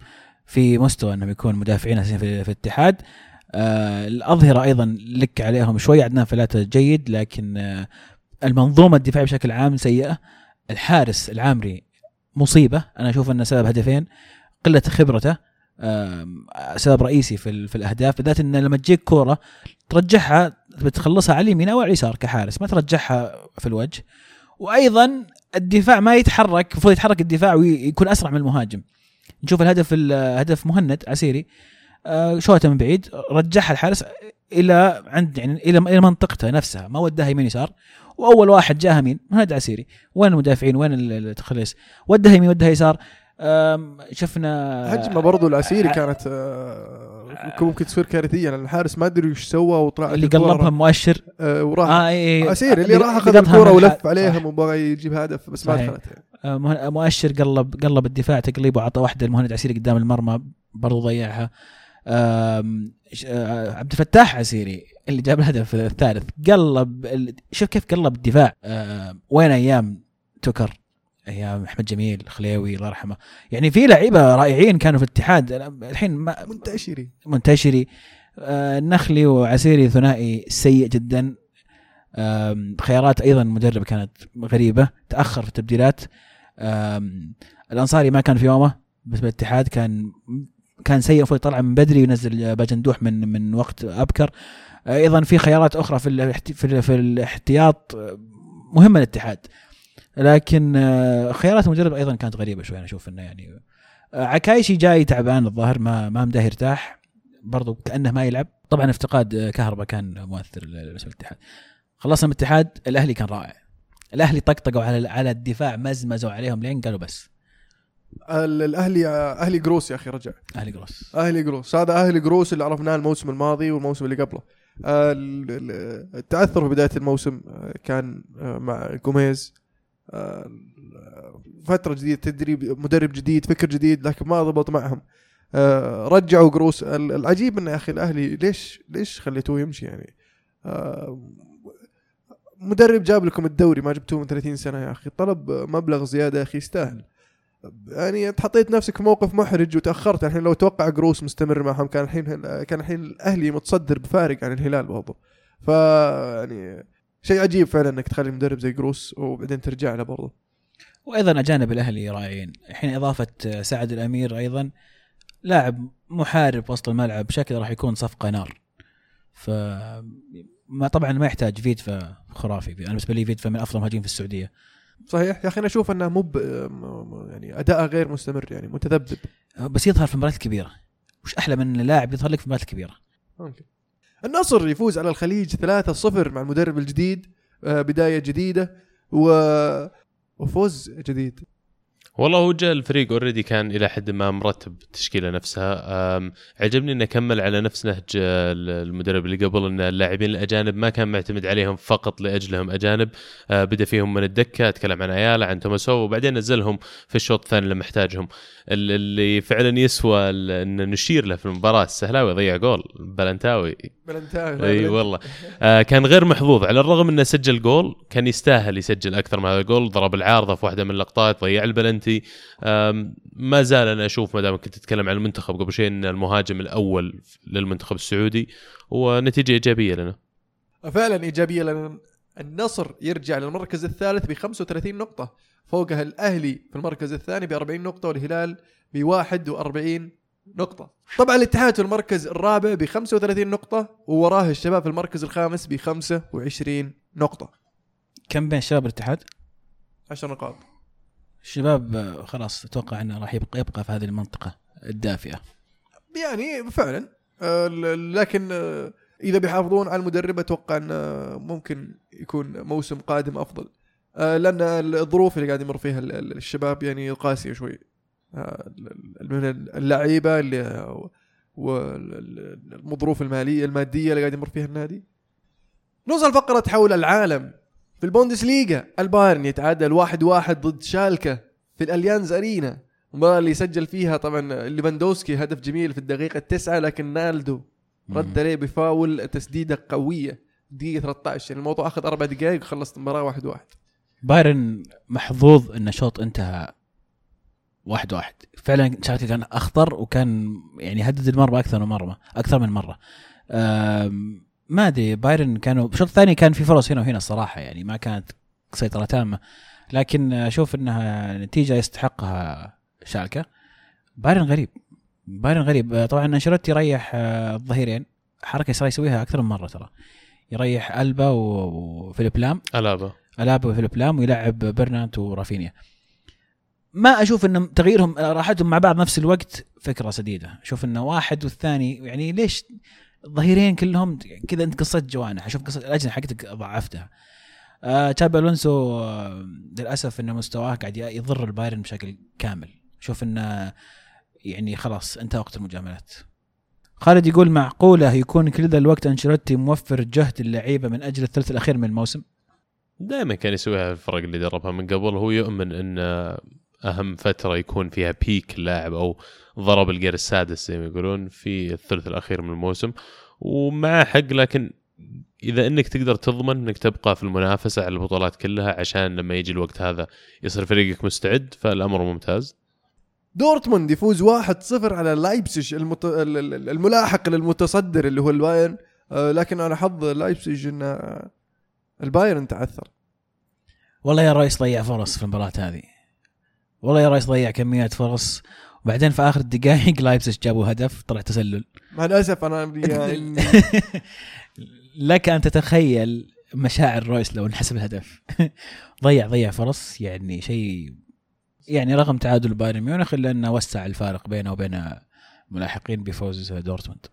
Speaker 2: في مستوى انهم يكون مدافعين اساسيين في, في الاتحاد. آه، الأظهرة أيضا لك عليهم شوي عدنان فلاتة جيد لكن آه، المنظومة الدفاعية بشكل عام سيئة. الحارس العامري مصيبة. أنا أشوف أنه سبب هدفين. قلة خبرته آم، سبب رئيسي في في الأهداف بالذات إن لما تجيك كورة ترجعها بتخلصها على اليمين أو على اليسار كحارس ما ترجعها في الوجه. وأيضا الدفاع ما يتحرك المفروض يتحرك الدفاع ويكون أسرع من المهاجم. نشوف الهدف الهدف مهند عسيري. آه، شوطه من بعيد رجعها الحارس إلى عند يعني إلى إلى منطقته نفسها ما وداها يمين يسار. وأول واحد جاها مين؟ مهند عسيري. وين المدافعين؟ وين التخليص؟ ودها يمين ودها يسار. شفنا
Speaker 1: هجمة برضو العسيري
Speaker 2: آه،
Speaker 1: كانت آه، ممكن تصير كارثية لأن الحارس ما أدري وش سوى وطلع
Speaker 2: اللي قلبها مؤشر.
Speaker 1: آه وراح
Speaker 2: آه اي
Speaker 1: عسيري اللي راح أخذ
Speaker 2: الكورة
Speaker 1: ولف
Speaker 2: صح.
Speaker 1: وبغى يجيب هدف بس ما. دخلت.
Speaker 2: آه، مؤشر قلب قلب الدفاع تقليب وعطى واحدة المهند عسيري قدام المرمى برضو ضيعها. آه، عبد الفتاح عسيري اللي جاب الهدف الثالث. قلب شوف كيف قلب الدفاع. آه، وين أيام تكر أيام أحمد جميل خليوي الله يرحمه. يعني في لعيبة رائعين كانوا في الاتحاد. الحين ما
Speaker 1: منتشري.
Speaker 2: منتشري. آه، النخلي وعسيري ثنائي سيء جدا. خيارات أيضا المدرب كانت غريبة. تأخر في التبديلات. الأنصاري ما كان في يومه بس بالاتحاد كان كان سيء المفروض يطلع من بدري وينزل باجندوح من من وقت أبكر. آه، أيضا في خيارات أخرى في في, في الاحتياط آه، مهمه للاتحاد لكن آه، خيارات المدرب أيضا كانت غريبة شوي أنا أشوف إنه يعني آه، عكايشي جاي تعبان الظاهر ما ما مداه يرتاح برضو كأنه ما يلعب. طبعا افتقاد آه، كهرباء كان مؤثر بالنسبة للاتحاد خلصنا من الاتحاد الأهلي كان رائع. الأهلي طقطقوا على على الدفاع مزمزوا عليهم لين قالوا بس.
Speaker 1: ال- الأهلي أهلي جروس يا أخي رجع.
Speaker 2: أهلي جروس
Speaker 1: أهلي جروس هذا أهلي جروس اللي عرفناه الموسم الماضي والموسم اللي قبله. ال- ال- التعثر في بداية الموسم آه، كان آه، مع جوميز. آه، فترة جديدة تدريب مدرب جديد فكر جديد لكن ما ضبط معهم. رجعوا جروس ال- العجيب إنه يا أخي الأهلي ليش ليش خليتوه يمشي يعني؟ مدرب جاب لكم الدوري ما جبتوه من 30 سنة يا أخي. طلب مبلغ زيادة يا أخي يستاهل. يعني أنت حطيت نفسك في موقف محرج وتأخرت. الحين لو توقع جروس مستمر معهم كان الحين كان الحين الأهلي متصدر بفارق عن الهلال برضه ف يعني شيء عجيب فعلا إنك تخلي مدرب زي جروس وبعدين ترجع له برضه
Speaker 2: وأيضا أجانب الأهلي رائعين الحين إضافة سعد الأمير أيضا لاعب محارب وسط الملعب بشكل راح يكون صفقة نار. ف ما طبعا ما يحتاج فيتفا خرافي. أنا بالنسبة لي فيتفا من أفضل المهاجمين في السعودية.
Speaker 1: صحيح. يا أخي أنا أشوف أنه مو يعني اداءه غير مستمر يعني متذبذب.
Speaker 2: بس يظهر في المباريات الكبيرة. وش أحلى من لاعب يظهر لك في المباريات الكبيرة؟
Speaker 1: ممكن النصر يفوز على الخليج 3-0 مع المدرب الجديد آه، بداية جديدة و وفوز جديد.
Speaker 3: والله هو جاء الفريق already كان إلى حد ما مرتب التشكيلة نفسها. عجبني إنه كمل على نفس نهج المدرب اللي قبل إن اللاعبين الأجانب ما كان معتمد عليهم فقط لأجلهم أجانب. آه، بدأ فيهم من الدكة أتكلم عن ايالا عن توماسو وبعدين نزلهم في الشوط الثاني لما احتاجهم. ال- اللي فعلا يسوى إن نشير له في المباراة السهلاوي ضيع جول بلنتاوي.
Speaker 1: بلنتاوي
Speaker 3: إي والله. آه كان غير محظوظ على الرغم إنه سجل جول كان يستاهل يسجل أكثر من هذا الجول ضرب العارضة في واحدة من اللقطات ضيع البلنتي آم، ما زال أنا أشوف ما دام كنت تتكلم عن المنتخب قبل شيء إن المهاجم الأول للمنتخب السعودي ونتيجه إيجابية لنا.
Speaker 1: فعلا إيجابية لأن النصر يرجع للمركز الثالث ب 35 نقطة فوقها الأهلي في المركز الثاني ب 40 نقطة والهلال ب 41 نقطة. طبعا الاتحاد في المركز الرابع ب 35 نقطة ووراه الشباب في المركز الخامس ب 25 نقطة.
Speaker 2: كم بين الشباب والاتحاد
Speaker 1: 10 نقاط.
Speaker 2: الشباب خلاص أتوقع إنه راح يبقى يبقى في هذه المنطقة الدافئة.
Speaker 1: يعني فعلا. آه، لكن آه، إذا بيحافظون على المدرب أتوقع إنه ممكن يكون موسم قادم أفضل. آه، لأن الظروف اللي قاعد يمر فيها ال- ال- الشباب يعني قاسية شوي. من اللعيبة اللي والظروف الماليه المادية اللي قاعد يمر فيها النادي. نوصل فقرة حول العالم. في البوندسليغا البايرن يتعادل واحد واحد ضد شالكه في الأليانز أرينا. المباراة اللي سجل فيها طبعا ليفاندوسكي هدف جميل في الدقيقة التسعة لكن نالدو رد عليه بفاول تسديدة قوية. دقيقة 13 يعني الموضوع أخذ أربع دقائق وخلصت المباراة واحد واحد.
Speaker 2: بايرن محظوظ إن شوط انتهى واحد واحد. فعلا شالكه كان أخطر وكان يعني هدد المرمى أكثر من مره أكثر من مرة. ما أدري بايرن كانوا الشوط الثاني كان في فرص هنا وهنا الصراحة يعني ما كانت سيطرة تامة. لكن أشوف إنها نتيجة يستحقها شالكة. بايرن غريب. بايرن غريب. طبعا أنشيلوتي ريح آه، الظهيرين. حركة صار يسويها أكثر من مرة ترى. يريح ألبا وفيليب لام.
Speaker 3: ألابا.
Speaker 2: ألابا وفيليب لام ويلعب برنارد ورافينيا. ما أشوف إن تغييرهم راحتهم مع بعض نفس الوقت فكرة سديدة. أشوف انه واحد والثاني يعني ليش الظهيرين كلهم كذا انت قصت جوانح أشوف قصه الأجنحة حقتك ضعفتها. آه تشابي ألونسو آه، للأسف إنه مستواه قاعد يضر البايرن بشكل كامل. شوف إنه يعني خلاص انتهى وقت المجاملات. خالد يقول معقولة يكون كل ذا الوقت أنشيلوتي موفر جهد اللعيبة من أجل الثلث الأخير من الموسم؟
Speaker 3: دائما كان يسويها الفرق اللي دربها من قبل. هو يؤمن إن أهم فترة يكون فيها peak اللاعب أو ضرب الجير السادس زي ما يقولون في الثلث الأخير من الموسم. ومعه حق لكن إذا إنك تقدر تضمن إنك تبقى في المنافسة على البطولات كلها عشان لما يجي الوقت هذا يصير فريقك مستعد فالأمر ممتاز.
Speaker 1: دورتموند يفوز 1-0 على لايبسج المت... ال- ال- الملاحق للمتصدر اللي هو البايرن. آه، لكن على حظ لايبسج إن آه، البايرن تعثر.
Speaker 2: والله يا رويس ضيع فرص في المباراة هذه. والله يا رويس ضيع كمية فرص. وبعدين في آخر الدقائق لايبسج جابوا هدف طلع تسلل.
Speaker 1: مع الأسف أنا يعني
Speaker 2: لك ان تتخيل مشاعر رويس لو انحسب الهدف. ضيع ضيع فرص يعني شيء يعني رغم تعادل بايرن ميونخ إلا أنه وسع الفارق بينه وبين الملاحقين بفوز دورتموند.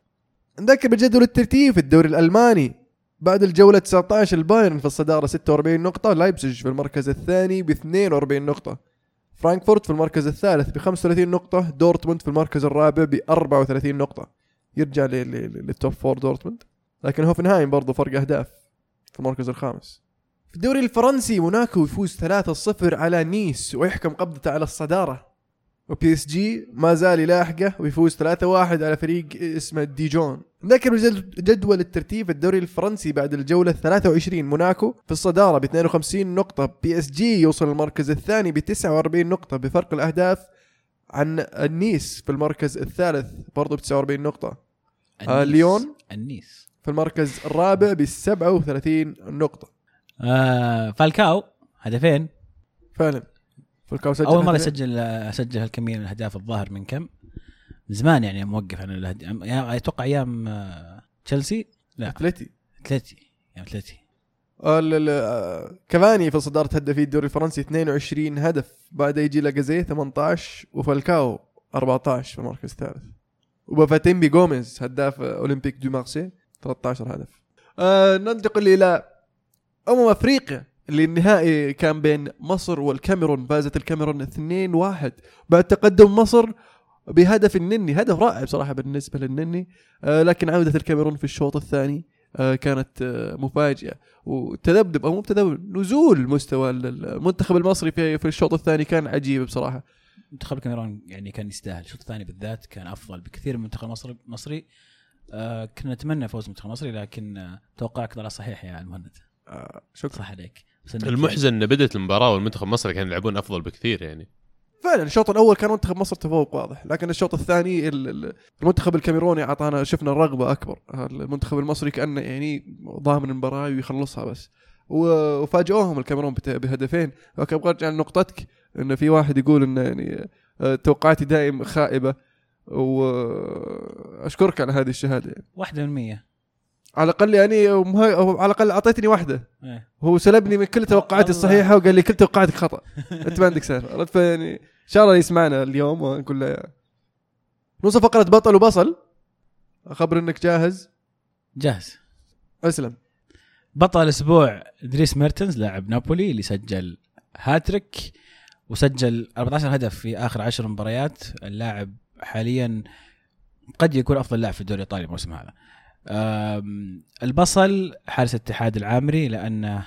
Speaker 1: نذكر بجدول الترتيب في الدوري الألماني. بعد الجولة 19 البايرن في الصدارة 46 نقطة لايبزيج في المركز الثاني ب 42 نقطة. فرانكفورت في المركز الثالث ب 35 نقطة دورتموند في المركز الرابع ب 34 نقطة. يرجع لل top four دورتموند. لكن هوفنهايم برضه فرق أهداف في المركز الخامس. في الدوري الفرنسي موناكو يفوز 3-0 على نيس ويحكم قبضته على الصدارة. و PSG ما زال يلاحقه ويفوز 3-1 على فريق اسمه ديجون. نذكر جدول الترتيب الدوري الفرنسي بعد الجولة 23 موناكو في الصدارة ب 52 نقطة PSG يوصل المركز الثاني ب 49 نقطة بفرق الأهداف عن النيس في المركز الثالث برضو ب 49 نقطة. آه،
Speaker 2: النيس.
Speaker 1: ليون؟
Speaker 2: النيس.
Speaker 1: في المركز الرابع ب 37 نقطة.
Speaker 2: آه فالكاو هدفين.
Speaker 1: فعلا. فالكاو سجل
Speaker 2: أول مرة
Speaker 1: هدفين.
Speaker 2: يسجل سجل هالكمية من الأهداف الظاهر من كم؟ زمان يعني موقف عن الهد... يا- أتوقع أيام آه، تشيلسي؟ لا.
Speaker 1: اتلتي
Speaker 2: اتلتي أيام اتلتي
Speaker 1: آه، كافاني في صدارة هدافي الدوري الفرنسي 22 هدف بعد يجي لاجازي 18 وفالكاو 14 في المركز الثالث. وبافيتيمبي جوميز هداف أولمبيك دو مارسي 13 هدف. آه ننتقل إلى أمم أفريقيا. اللي النهائي كان بين مصر والكاميرون فازت الكاميرون 2-1 بعد تقدم مصر بهدف النني هدف رائع بصراحة بالنسبة للنني. آه لكن عودة الكاميرون في الشوط الثاني آه كانت آه مفاجئة. وتذبذب أو مو تذبذب نزول مستوى المنتخب المصري في في الشوط الثاني كان عجيب بصراحة.
Speaker 2: منتخب الكاميرون يعني كان يستاهل. الشوط الثاني بالذات كان أفضل بكثير من المنتخب المصري المصري آه كنا نتمنى فوز المنتخب المصري لكن آه توقعك طلع صحيح يا المهند.
Speaker 1: آه شكرا.
Speaker 2: صح عليك.
Speaker 3: المحزن ان بدأت المباراة والمنتخب المصري كانوا يلعبون أفضل بكثير يعني.
Speaker 1: فعلا الشوط الأول كان منتخب مصر تفوق واضح لكن الشوط الثاني ال- ال- المنتخب الكاميروني أعطانا شفنا الرغبة أكبر المنتخب المصري كأنه يعني ضامن المباراة ويخلصها بس. وفاجئوهم الكاميرون بهدفين. لكن أبغى أرجع لنقطتك انه في واحد يقول إنه يعني آه، توقعاتي دائم خائبة واشكرك على هذه الشهادة. يعني.
Speaker 2: واحدة من مية.
Speaker 1: على الأقل يعني مه- على الأقل أعطيتني واحدة.
Speaker 2: إيه.
Speaker 1: هو سلبني من كل توقعاتي. الصحيحة وقال لي كل توقعاتك خطأ. أنت ما عندك سالفة عرفت؟ يعني إن شاء الله يسمعنا اليوم ونقول له نوصل فقرة بطل وبصل. اخبر إنك جاهز؟
Speaker 2: جاهز.
Speaker 1: أسلم.
Speaker 2: بطل الأسبوع دريس ميرتنز لاعب نابولي اللي سجل هاتريك وسجل 14 هدف في آخر 10 مباريات. اللاعب حاليا قد يكون أفضل لاعب في الدوري الإيطالي الموسم هذا. البصل حارس الاتحاد العامري لأنه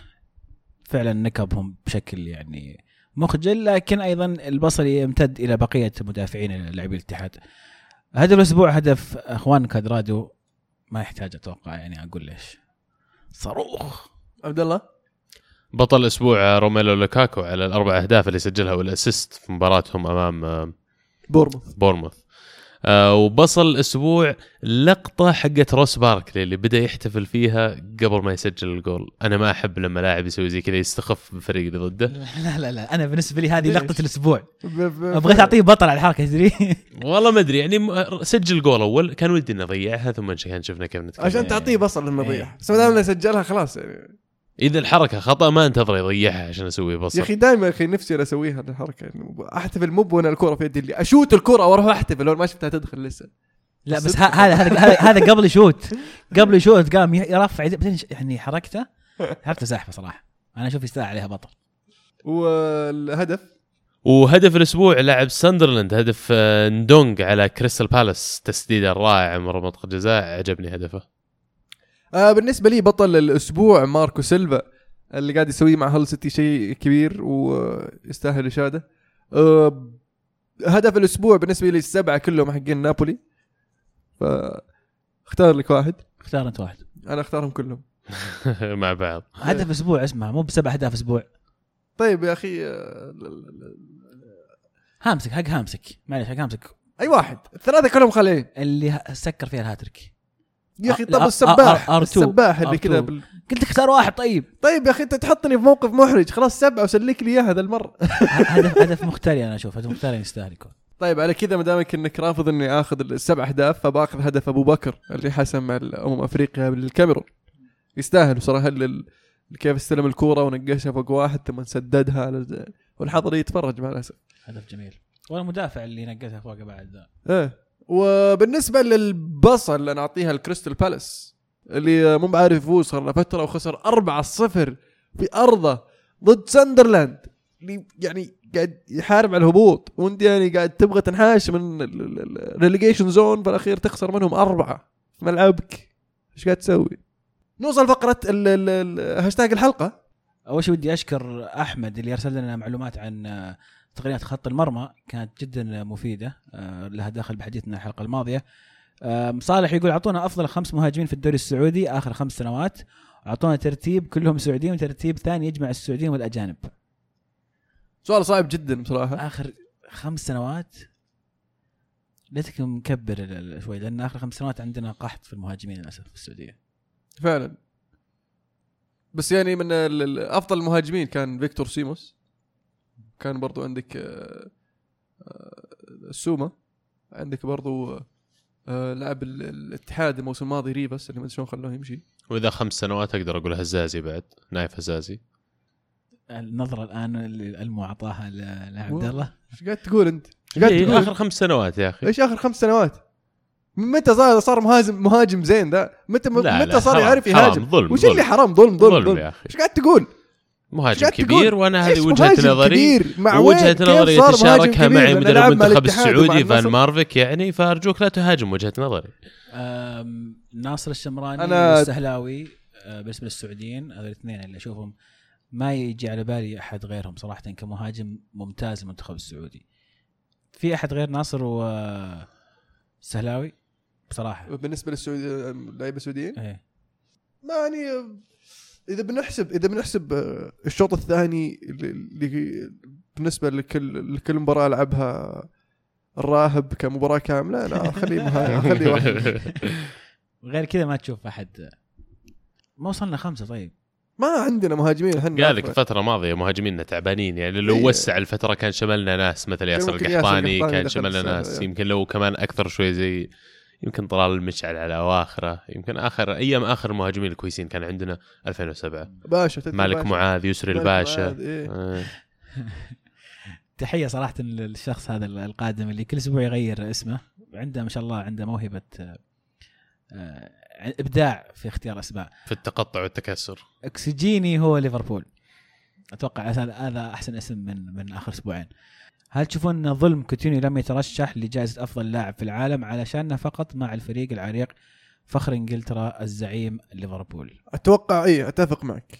Speaker 2: فعلا نكبهم بشكل يعني مخجل لكن أيضا البصل يمتد إلى بقية مدافعين لاعبي الاتحاد. هدف الأسبوع هدف خوان كوادرادو ما يحتاج أتوقع يعني أقول ليش. صاروخ.
Speaker 1: عبد الله؟
Speaker 3: بطل الأسبوع روميلو لوكاكو على الأربع أهداف اللي سجلها وال assist في مباراتهم أمام
Speaker 1: بورنموث
Speaker 3: بورنموث آه وبصل الأسبوع لقطة حقت روس باركلي اللي بدأ يحتفل فيها قبل ما يسجل الجول. أنا ما أحب لما لاعب يسوي زي كذا يستخف بالفريق اللي ضده.
Speaker 2: لا لا لا أنا بالنسبة لي هذه
Speaker 1: لقطة الأسبوع.
Speaker 2: بغيت اعطيه بطل على الحركة تدري؟
Speaker 3: والله ما أدري يعني سجل جول أول كان ودي إنه ضيعها ثم كان شفنا كيف نتكلم.
Speaker 1: عشان تعطيه بصل لما
Speaker 2: إيه.
Speaker 1: يضيع بس ما دام إنه سجلها خلاص يعني.
Speaker 3: إذا الحركة خطأ ما أنتظر يضيعها عشان أسوي
Speaker 1: يا
Speaker 3: بصل
Speaker 1: أخي دائما يا أخي نفسي أنا أسويها الحركة يعني أحتفل مو وأنا الكوره في يدي اللي أشوت الكوره وأروح أحتفل لو ما شفتها تدخل لسه.
Speaker 2: لا بس هذا هذا هذا- قبل يشوت. قبل يشوت قام يرفع يعني حركته. حركته زاحفه صراحة أنا أشوف يستاهل عليها بطل.
Speaker 1: والهدف؟
Speaker 3: وهدف الأسبوع لاعب ساندرلاند هدف آه، ندونج على كريستال بالاس تسديده رائعه من منطقه الجزاء عجبني هدفه.
Speaker 1: آه بالنسبة لي بطل الأسبوع ماركو سيلفا اللي قاعد يسويه مع هل سيتي شيء كبير ويستاهل إشادة. آه هدف الأسبوع بالنسبة لي السبعة كلهم حقين نابولي. ف اختار لك واحد.
Speaker 2: اختار أنت واحد.
Speaker 1: أنا أختارهم كلهم.
Speaker 3: مع بعض.
Speaker 2: هدف أسبوع اسمه مو بسبع أهداف أسبوع.
Speaker 1: طيب يا أخي آه،
Speaker 2: هامسك حق هامسك. معلش حق هامسك.
Speaker 1: أي واحد. الثلاثة كلهم خاليين.
Speaker 2: اللي سكر فيها الهاتريك.
Speaker 1: يا
Speaker 2: أخي
Speaker 1: طب السباح
Speaker 2: R- R2
Speaker 1: السباح اللي
Speaker 2: R2.
Speaker 1: كذا بال...
Speaker 2: قلت لك اختار واحد طيب.
Speaker 1: طيب يا أخي أنت تحطني في موقف محرج. خلاص سبعه وسلك لي إياها هذا
Speaker 2: المرة. هدف هدف مختاري أنا أشوف هدف مختاري يستاهل يكون.
Speaker 1: طيب على كذا ما دامك إنك رافض إني آخذ السبع أهداف فباخذ هدف أبو بكر اللي حسم مع أمم أفريقيا بالكاميرون. يستاهل بصراحه ال- كيف استلم الكورة ونقشها فوق واحد ثم سددها على والحضري يتفرج مع الأسف.
Speaker 2: هدف جميل. والمدافع اللي نقزها فوق بعد. ذا
Speaker 1: إيه. وبالنسبة للبصل أنا اعطيها الكريستال بالاس اللي مو بعارف يفوز صار له فتره وخسر 4-0 في أرضه ضد ساندرلاند اللي يعني قاعد يحارب على الهبوط وأنت يعني قاعد تبغى تنحاش من ال relegation zone في الأخير تخسر منهم أربعة في ملعبك إيش قاعد تسوي؟ نوصل فقرة هاشتاج الحلقة
Speaker 2: أول شيء ودي أشكر أحمد اللي أرسل لنا معلومات عن تقنيات خط المرمى كانت جدا مفيدة آه، لها دخل بحديثنا الحلقة الماضية. آم، صالح يقول أعطونا أفضل خمس مهاجمين في الدوري السعودي آخر خمس سنوات. أعطونا ترتيب كلهم سعوديين وترتيب ثاني يجمع السعوديين والأجانب.
Speaker 1: سؤال صعب جدا بصراحة.
Speaker 2: آخر خمس سنوات؟ ليتك مكبر شوي لأن آخر خمس سنوات عندنا قحط في المهاجمين للأسف في السعودية.
Speaker 1: فعلا. بس يعني من أفضل المهاجمين كان فيكتور سيموس. كان برضو عندك آه، آه، السوما عندك برضو آه، لاعب ال- الاتحاد الموسم الماضي ريفاس اللي ما أدري شلون خلوه يمشي
Speaker 3: وإذا خمس سنوات أقدر أقول هزازي بعد نايف هزازي
Speaker 2: النظرة الآن اللي المو أعطاها ل- لعبد الله
Speaker 1: إيش قاعد تقول أنت؟ إيش قاعد
Speaker 3: إيه
Speaker 1: تقول؟
Speaker 3: آخر خمس سنوات يا أخي
Speaker 1: إيش آخر خمس سنوات؟ متى صار صار مهاجم مهاجم زين ذا؟ متى
Speaker 3: لا،
Speaker 1: متى
Speaker 3: لا،
Speaker 1: صار يعرف يهاجم؟
Speaker 3: ظلم،
Speaker 1: وش. اللي حرام ظلم ظلم
Speaker 3: ظلم
Speaker 1: ظلم إيش قاعد تقول؟
Speaker 3: مهاجم؟ كبير
Speaker 1: وأنا
Speaker 3: هذه
Speaker 1: وجهة
Speaker 3: نظري
Speaker 1: كبير؟ مع وين؟
Speaker 3: وجهه نظري
Speaker 1: كبير؟
Speaker 3: معي مدرب المنتخب السعودي فان. مارفيك يعني فارجوك لا تهاجم وجهة نظري
Speaker 2: ناصر الشمراني
Speaker 1: أنا-
Speaker 2: والسهلاوي آه، بالنسبة للسعوديين هذول الاثنين اللي أشوفهم ما يجي على بالي أحد غيرهم صراحة كمهاجم ممتاز المنتخب السعودي في أحد غير ناصر والسهلاوي بصراحة
Speaker 1: بالنسبة للسعودي اللعيبه السعوديين
Speaker 2: إيه
Speaker 1: ما يعني إذا بنحسب إذا بنحسب آه، الشوط الثاني اللي- بالنسبة لكل لكل مباراة لعبها الراهب كمباراة كاملة لا خليه خليه واحد
Speaker 2: وغير كذا ما تشوف أحد ما وصلنا خمسة طيب
Speaker 1: ما عندنا مهاجمين إحنا
Speaker 3: قال لك الفترة الماضية مهاجميننا تعبانين يعني لو
Speaker 1: إيه.
Speaker 3: وسع الفترة كان شملنا ناس مثل ياسر القحطاني كان شملنا ناس
Speaker 1: إيه.
Speaker 3: يمكن لو كمان أكثر شوي زي يمكن طلال المشعل على أواخره يمكن آخر أيام آخر المهاجمين الكويسين كان عندنا 2007
Speaker 1: باشا
Speaker 3: مالك
Speaker 1: باشا.
Speaker 3: معاذ يسري الباشا.
Speaker 1: معاذ، إيه.
Speaker 3: آه.
Speaker 2: تحية صراحة للشخص هذا القادم اللي كل أسبوع يغير اسمه. عنده ما شاء الله عنده موهبة آه، إبداع في اختيار اسماء
Speaker 3: في التقطع والتكسر.
Speaker 2: أكسجيني هو ليفربول. أتوقع هذا هذا أحسن اسم من من آخر أسبوعين. هل تشوفون أن ظلم كوتينيو لم يترشح لجائزة أفضل لاعب في العالم علشانه فقط مع الفريق العريق فخر إنجلترا الزعيم ليفربول؟
Speaker 1: أتوقع إي أتفق معك.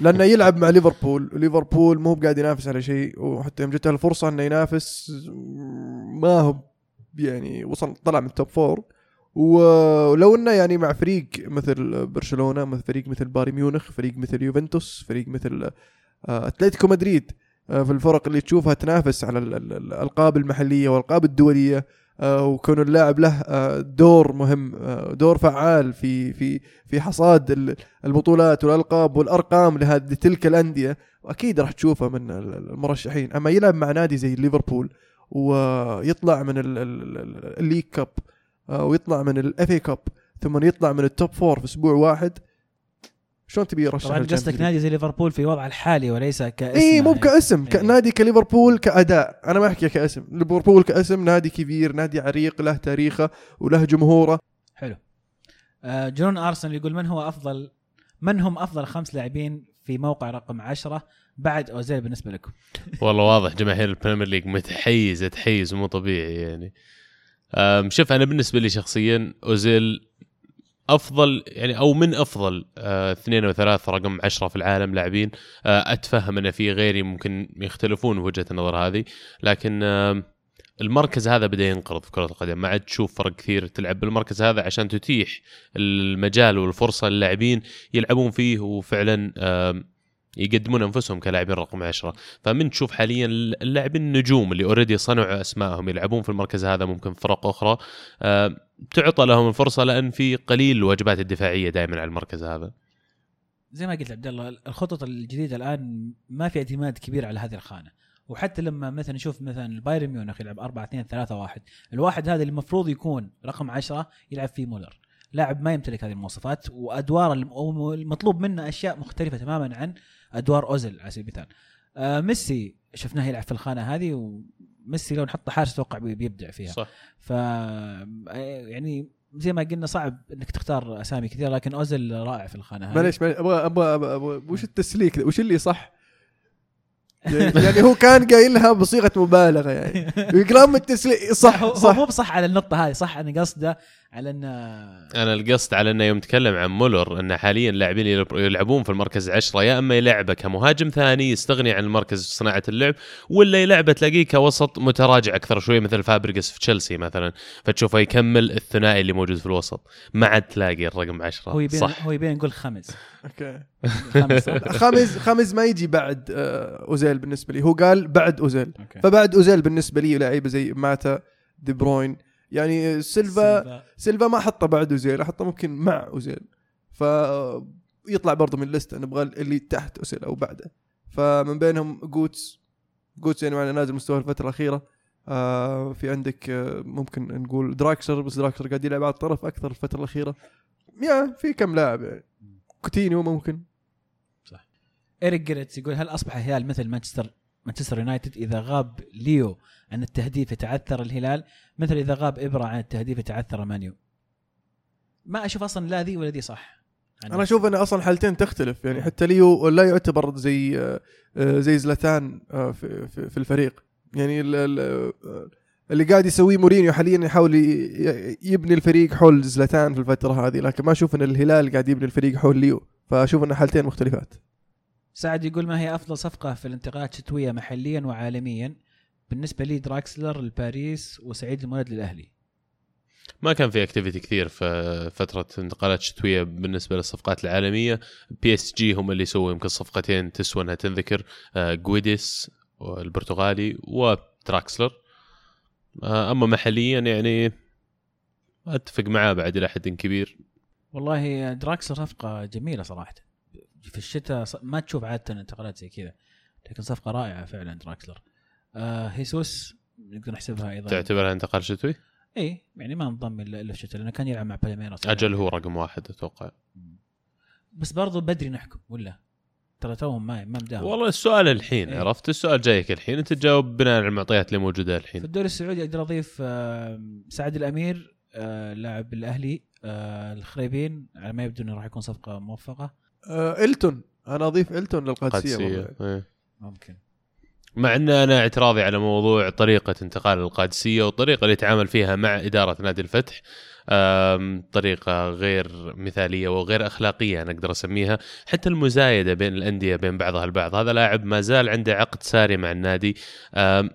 Speaker 1: لأنه يلعب مع ليفربول وليفربول مو قاعد ينافس على شيء وحتى يوم جته الفرصة إنه ينافس ما هو يعني وصل طلع من ال top four ولو إنه يعني مع فريق مثل برشلونة مثل فريق مثل بايرن ميونخ فريق مثل يوفنتوس فريق مثل آه، أتلتيكو مدريد في الفرق اللي تشوفها تنافس على ال- ال- الألقاب المحلية والألقاب الدولية آه، وكون اللاعب له آه، دور مهم آه، دور فعال في في في حصاد ال- البطولات والألقاب والأرقام لهذه تلك الأندية. واكيد راح تشوفه من ال- المرشحين. أما يلعب مع نادي زي ليفربول ويطلع من ال- ال- ال- ال League Cup آه، ويطلع من ال FA Cup ثم يطلع من ال top four في أسبوع واحد شلون تبي يرشح
Speaker 2: طبعا قصدك؟ نادي زي ليفربول في وضع الحالي وليس كاسم
Speaker 1: اي مو كاسم
Speaker 2: إيه.
Speaker 1: كنادي كليفربول كأداء. أنا ما أحكي كاسم. ليفربول كاسم نادي كبير نادي عريق له تاريخه وله جمهوره.
Speaker 2: حلو. آه جون أرسنال يقول من هو أفضل من هم أفضل خمس لاعبين في موقع رقم عشرة بعد أوزيل بالنسبة لكم؟
Speaker 3: والله واضح جماهير ال Premier League متحيزه تحيز مو طبيعي يعني. شوف أنا بالنسبة لي شخصيا أوزيل أفضل يعني أو من أفضل آه، اثنين أو رقم عشرة في العالم لاعبين. آه، أتفهم أن في غيري ممكن يختلفون وجهة النظر هذه لكن المركز هذا بدأ ينقرض في كرة القدم. ما عاد تشوف فرق كثير تلعب بالمركز هذا عشان تتيح المجال والفرصة للاعبين يلعبون فيه وفعلا يقدمون أنفسهم كلاعبين رقم عشرة. فمن تشوف حاليا اللاعبين النجوم اللي already صنعوا أسمائهم يلعبون في المركز هذا ممكن فرق أخرى آه، تعطى لهم الفرصة لأن في قليل الواجبات الدفاعية دائما على المركز هذا.
Speaker 2: زي ما قلت عبد الله الخطط الجديدة الآن ما في اعتماد كبير على هذه الخانة. وحتى لما مثلا نشوف مثلا البايرن ميونخ يلعب 4 2 3 1 الواحد هذا اللي المفروض يكون رقم 10 يلعب فيه مولر. لاعب ما يمتلك هذه المواصفات وادوار الم- أو المطلوب منه أشياء مختلفة تماما عن أدوار أوزيل على سبيل المثال آه ميسي شفناه يلعب في الخانة هذه وميسي لو نحط حارس أتوقع بي- بيبدع فيها
Speaker 3: صح
Speaker 2: ف يعني زي ما قلنا صعب إنك تختار أسامي كثير لكن أوزيل رائع في الخانة هذه
Speaker 1: معليش أبغى أبغى وش التسليك؟ وش اللي صح؟ يعني يعني هو كان قايلها بصيغة مبالغة يعني. كلام التسليك صح صح.
Speaker 2: مو بصح على النقطة هذه صح أنا قصده على ان
Speaker 3: أنا القصد على إنه يوم تكلم عن مولر إن حاليا اللاعبين اللي يلعبون في المركز عشرة يا إما يلعبه كمهاجم ثاني يستغني عن المركز في صناعة اللعب ولا يلعبه تلاقيه كوسط متراجع أكثر شوي مثل فابريجاس في تشيلسي مثلا فتشوفه يكمل الثنائي اللي موجود في الوسط ما عاد تلاقي الرقم عشرة.
Speaker 2: هو يبين
Speaker 3: صح.
Speaker 2: هو يبين نقول خمس. أوكي.
Speaker 1: خامز خامز ما يجي بعد آه، أوزيل بالنسبة لي. هو قال بعد أوزيل.
Speaker 2: okay.
Speaker 1: فبعد أوزيل بالنسبة لي لعيبة زي ماتا دي بروين. يعني سيلفا
Speaker 2: سيلفا.
Speaker 1: ما حطه بعد أوزيل احطه ممكن مع أوزيل. ف يطلع برضه من ال list نبغى اللي تحت أوزيل أو بعده. فمن بينهم جوتزه. جوتزه يعني معنا نازل مستوى الفترة الأخيرة. آه في عندك آه ممكن نقول دراكسلر بس دراكسلر قاعد يلعب على الطرف أكثر الفترة الأخيرة. يا في كم لاعب يعني. كوتينيو ممكن.
Speaker 2: إيريك جريتس يقول هل أصبح الهلال مثل مانشستر مانشستر يونايتد إذا غاب ليو عن التهديف يتعثر الهلال مثل إذا غاب إبرا عن التهديف يتعثر مان يو؟ ما أشوف أصلا لا ذي ولا ذي صح. عن
Speaker 1: أنا أشوف إن أصلا حالتين تختلف يعني حتى ليو لا يعتبر زي آه، زي زلاتان آه، في الفريق. يعني آه، اللي قاعد يسويه مورينيو حاليا يحاول يبني الفريق حول زلاتان في الفترة هذه لكن ما أشوف إن الهلال قاعد يبني الفريق حول ليو فأشوف إن حالتين مختلفات.
Speaker 2: سعد يقول ما هي أفضل صفقة في الانتقالات الشتويه محليا وعالميا بالنسبة لي دراكسلر لباريس وسعيد المولد للأهلي.
Speaker 3: ما كان في activity كثير في فترة انتقالات شتوية بالنسبة للصفقات العالمية. بي اس جي هم اللي سووا يمكن صفقتين تسوى إنها تنذكر آه، جيديس البرتغالي ودراكسلر آه، أما محليا يعني أتفق معاه بعد إلى حد كبير.
Speaker 2: والله دراكسلر صفقة جميلة صراحة. في الشتاء ما تشوف عادة انتقالات زي كذا لكن صفقة رائعة فعلا دراكسلر. آه جيسوس نقدر نحسبها أيضا.
Speaker 3: تعتبرها انتقال شتوي؟
Speaker 2: اي يعني ما انضم الا في الشتاء لأنه كان يلعب مع بالميراس
Speaker 3: أجل هو رقم واحد أتوقع.
Speaker 2: بس برضو بدري نحكم ولا؟ ترى توهم ما ما مداهم.
Speaker 3: والله السؤال الحين
Speaker 2: إيه.
Speaker 3: عرفت؟ السؤال جايك الحين أنت تجاوب بناء على المعطيات اللي موجودة
Speaker 2: في
Speaker 3: الحين
Speaker 2: الدوري السعودي أقدر أضيف آه، سعد الأمير آه، لاعب الأهلي. آه، الخريبين على ما يبدو إنه راح يكون صفقة موفقة
Speaker 1: آه إلتون أنا أضيف
Speaker 3: إلتون
Speaker 1: للقادسية.
Speaker 3: إيه.
Speaker 2: ممكن
Speaker 3: مع إن أنا اعتراضي على موضوع طريقة انتقال القادسية والطريقة اللي يتعامل فيها مع إدارة نادي الفتح طريقة غير مثالية وغير أخلاقية أنا أقدر اسميها حتى المزايدة بين الأندية بين بعضها البعض هذا لاعب ما زال عنده عقد ساري مع النادي.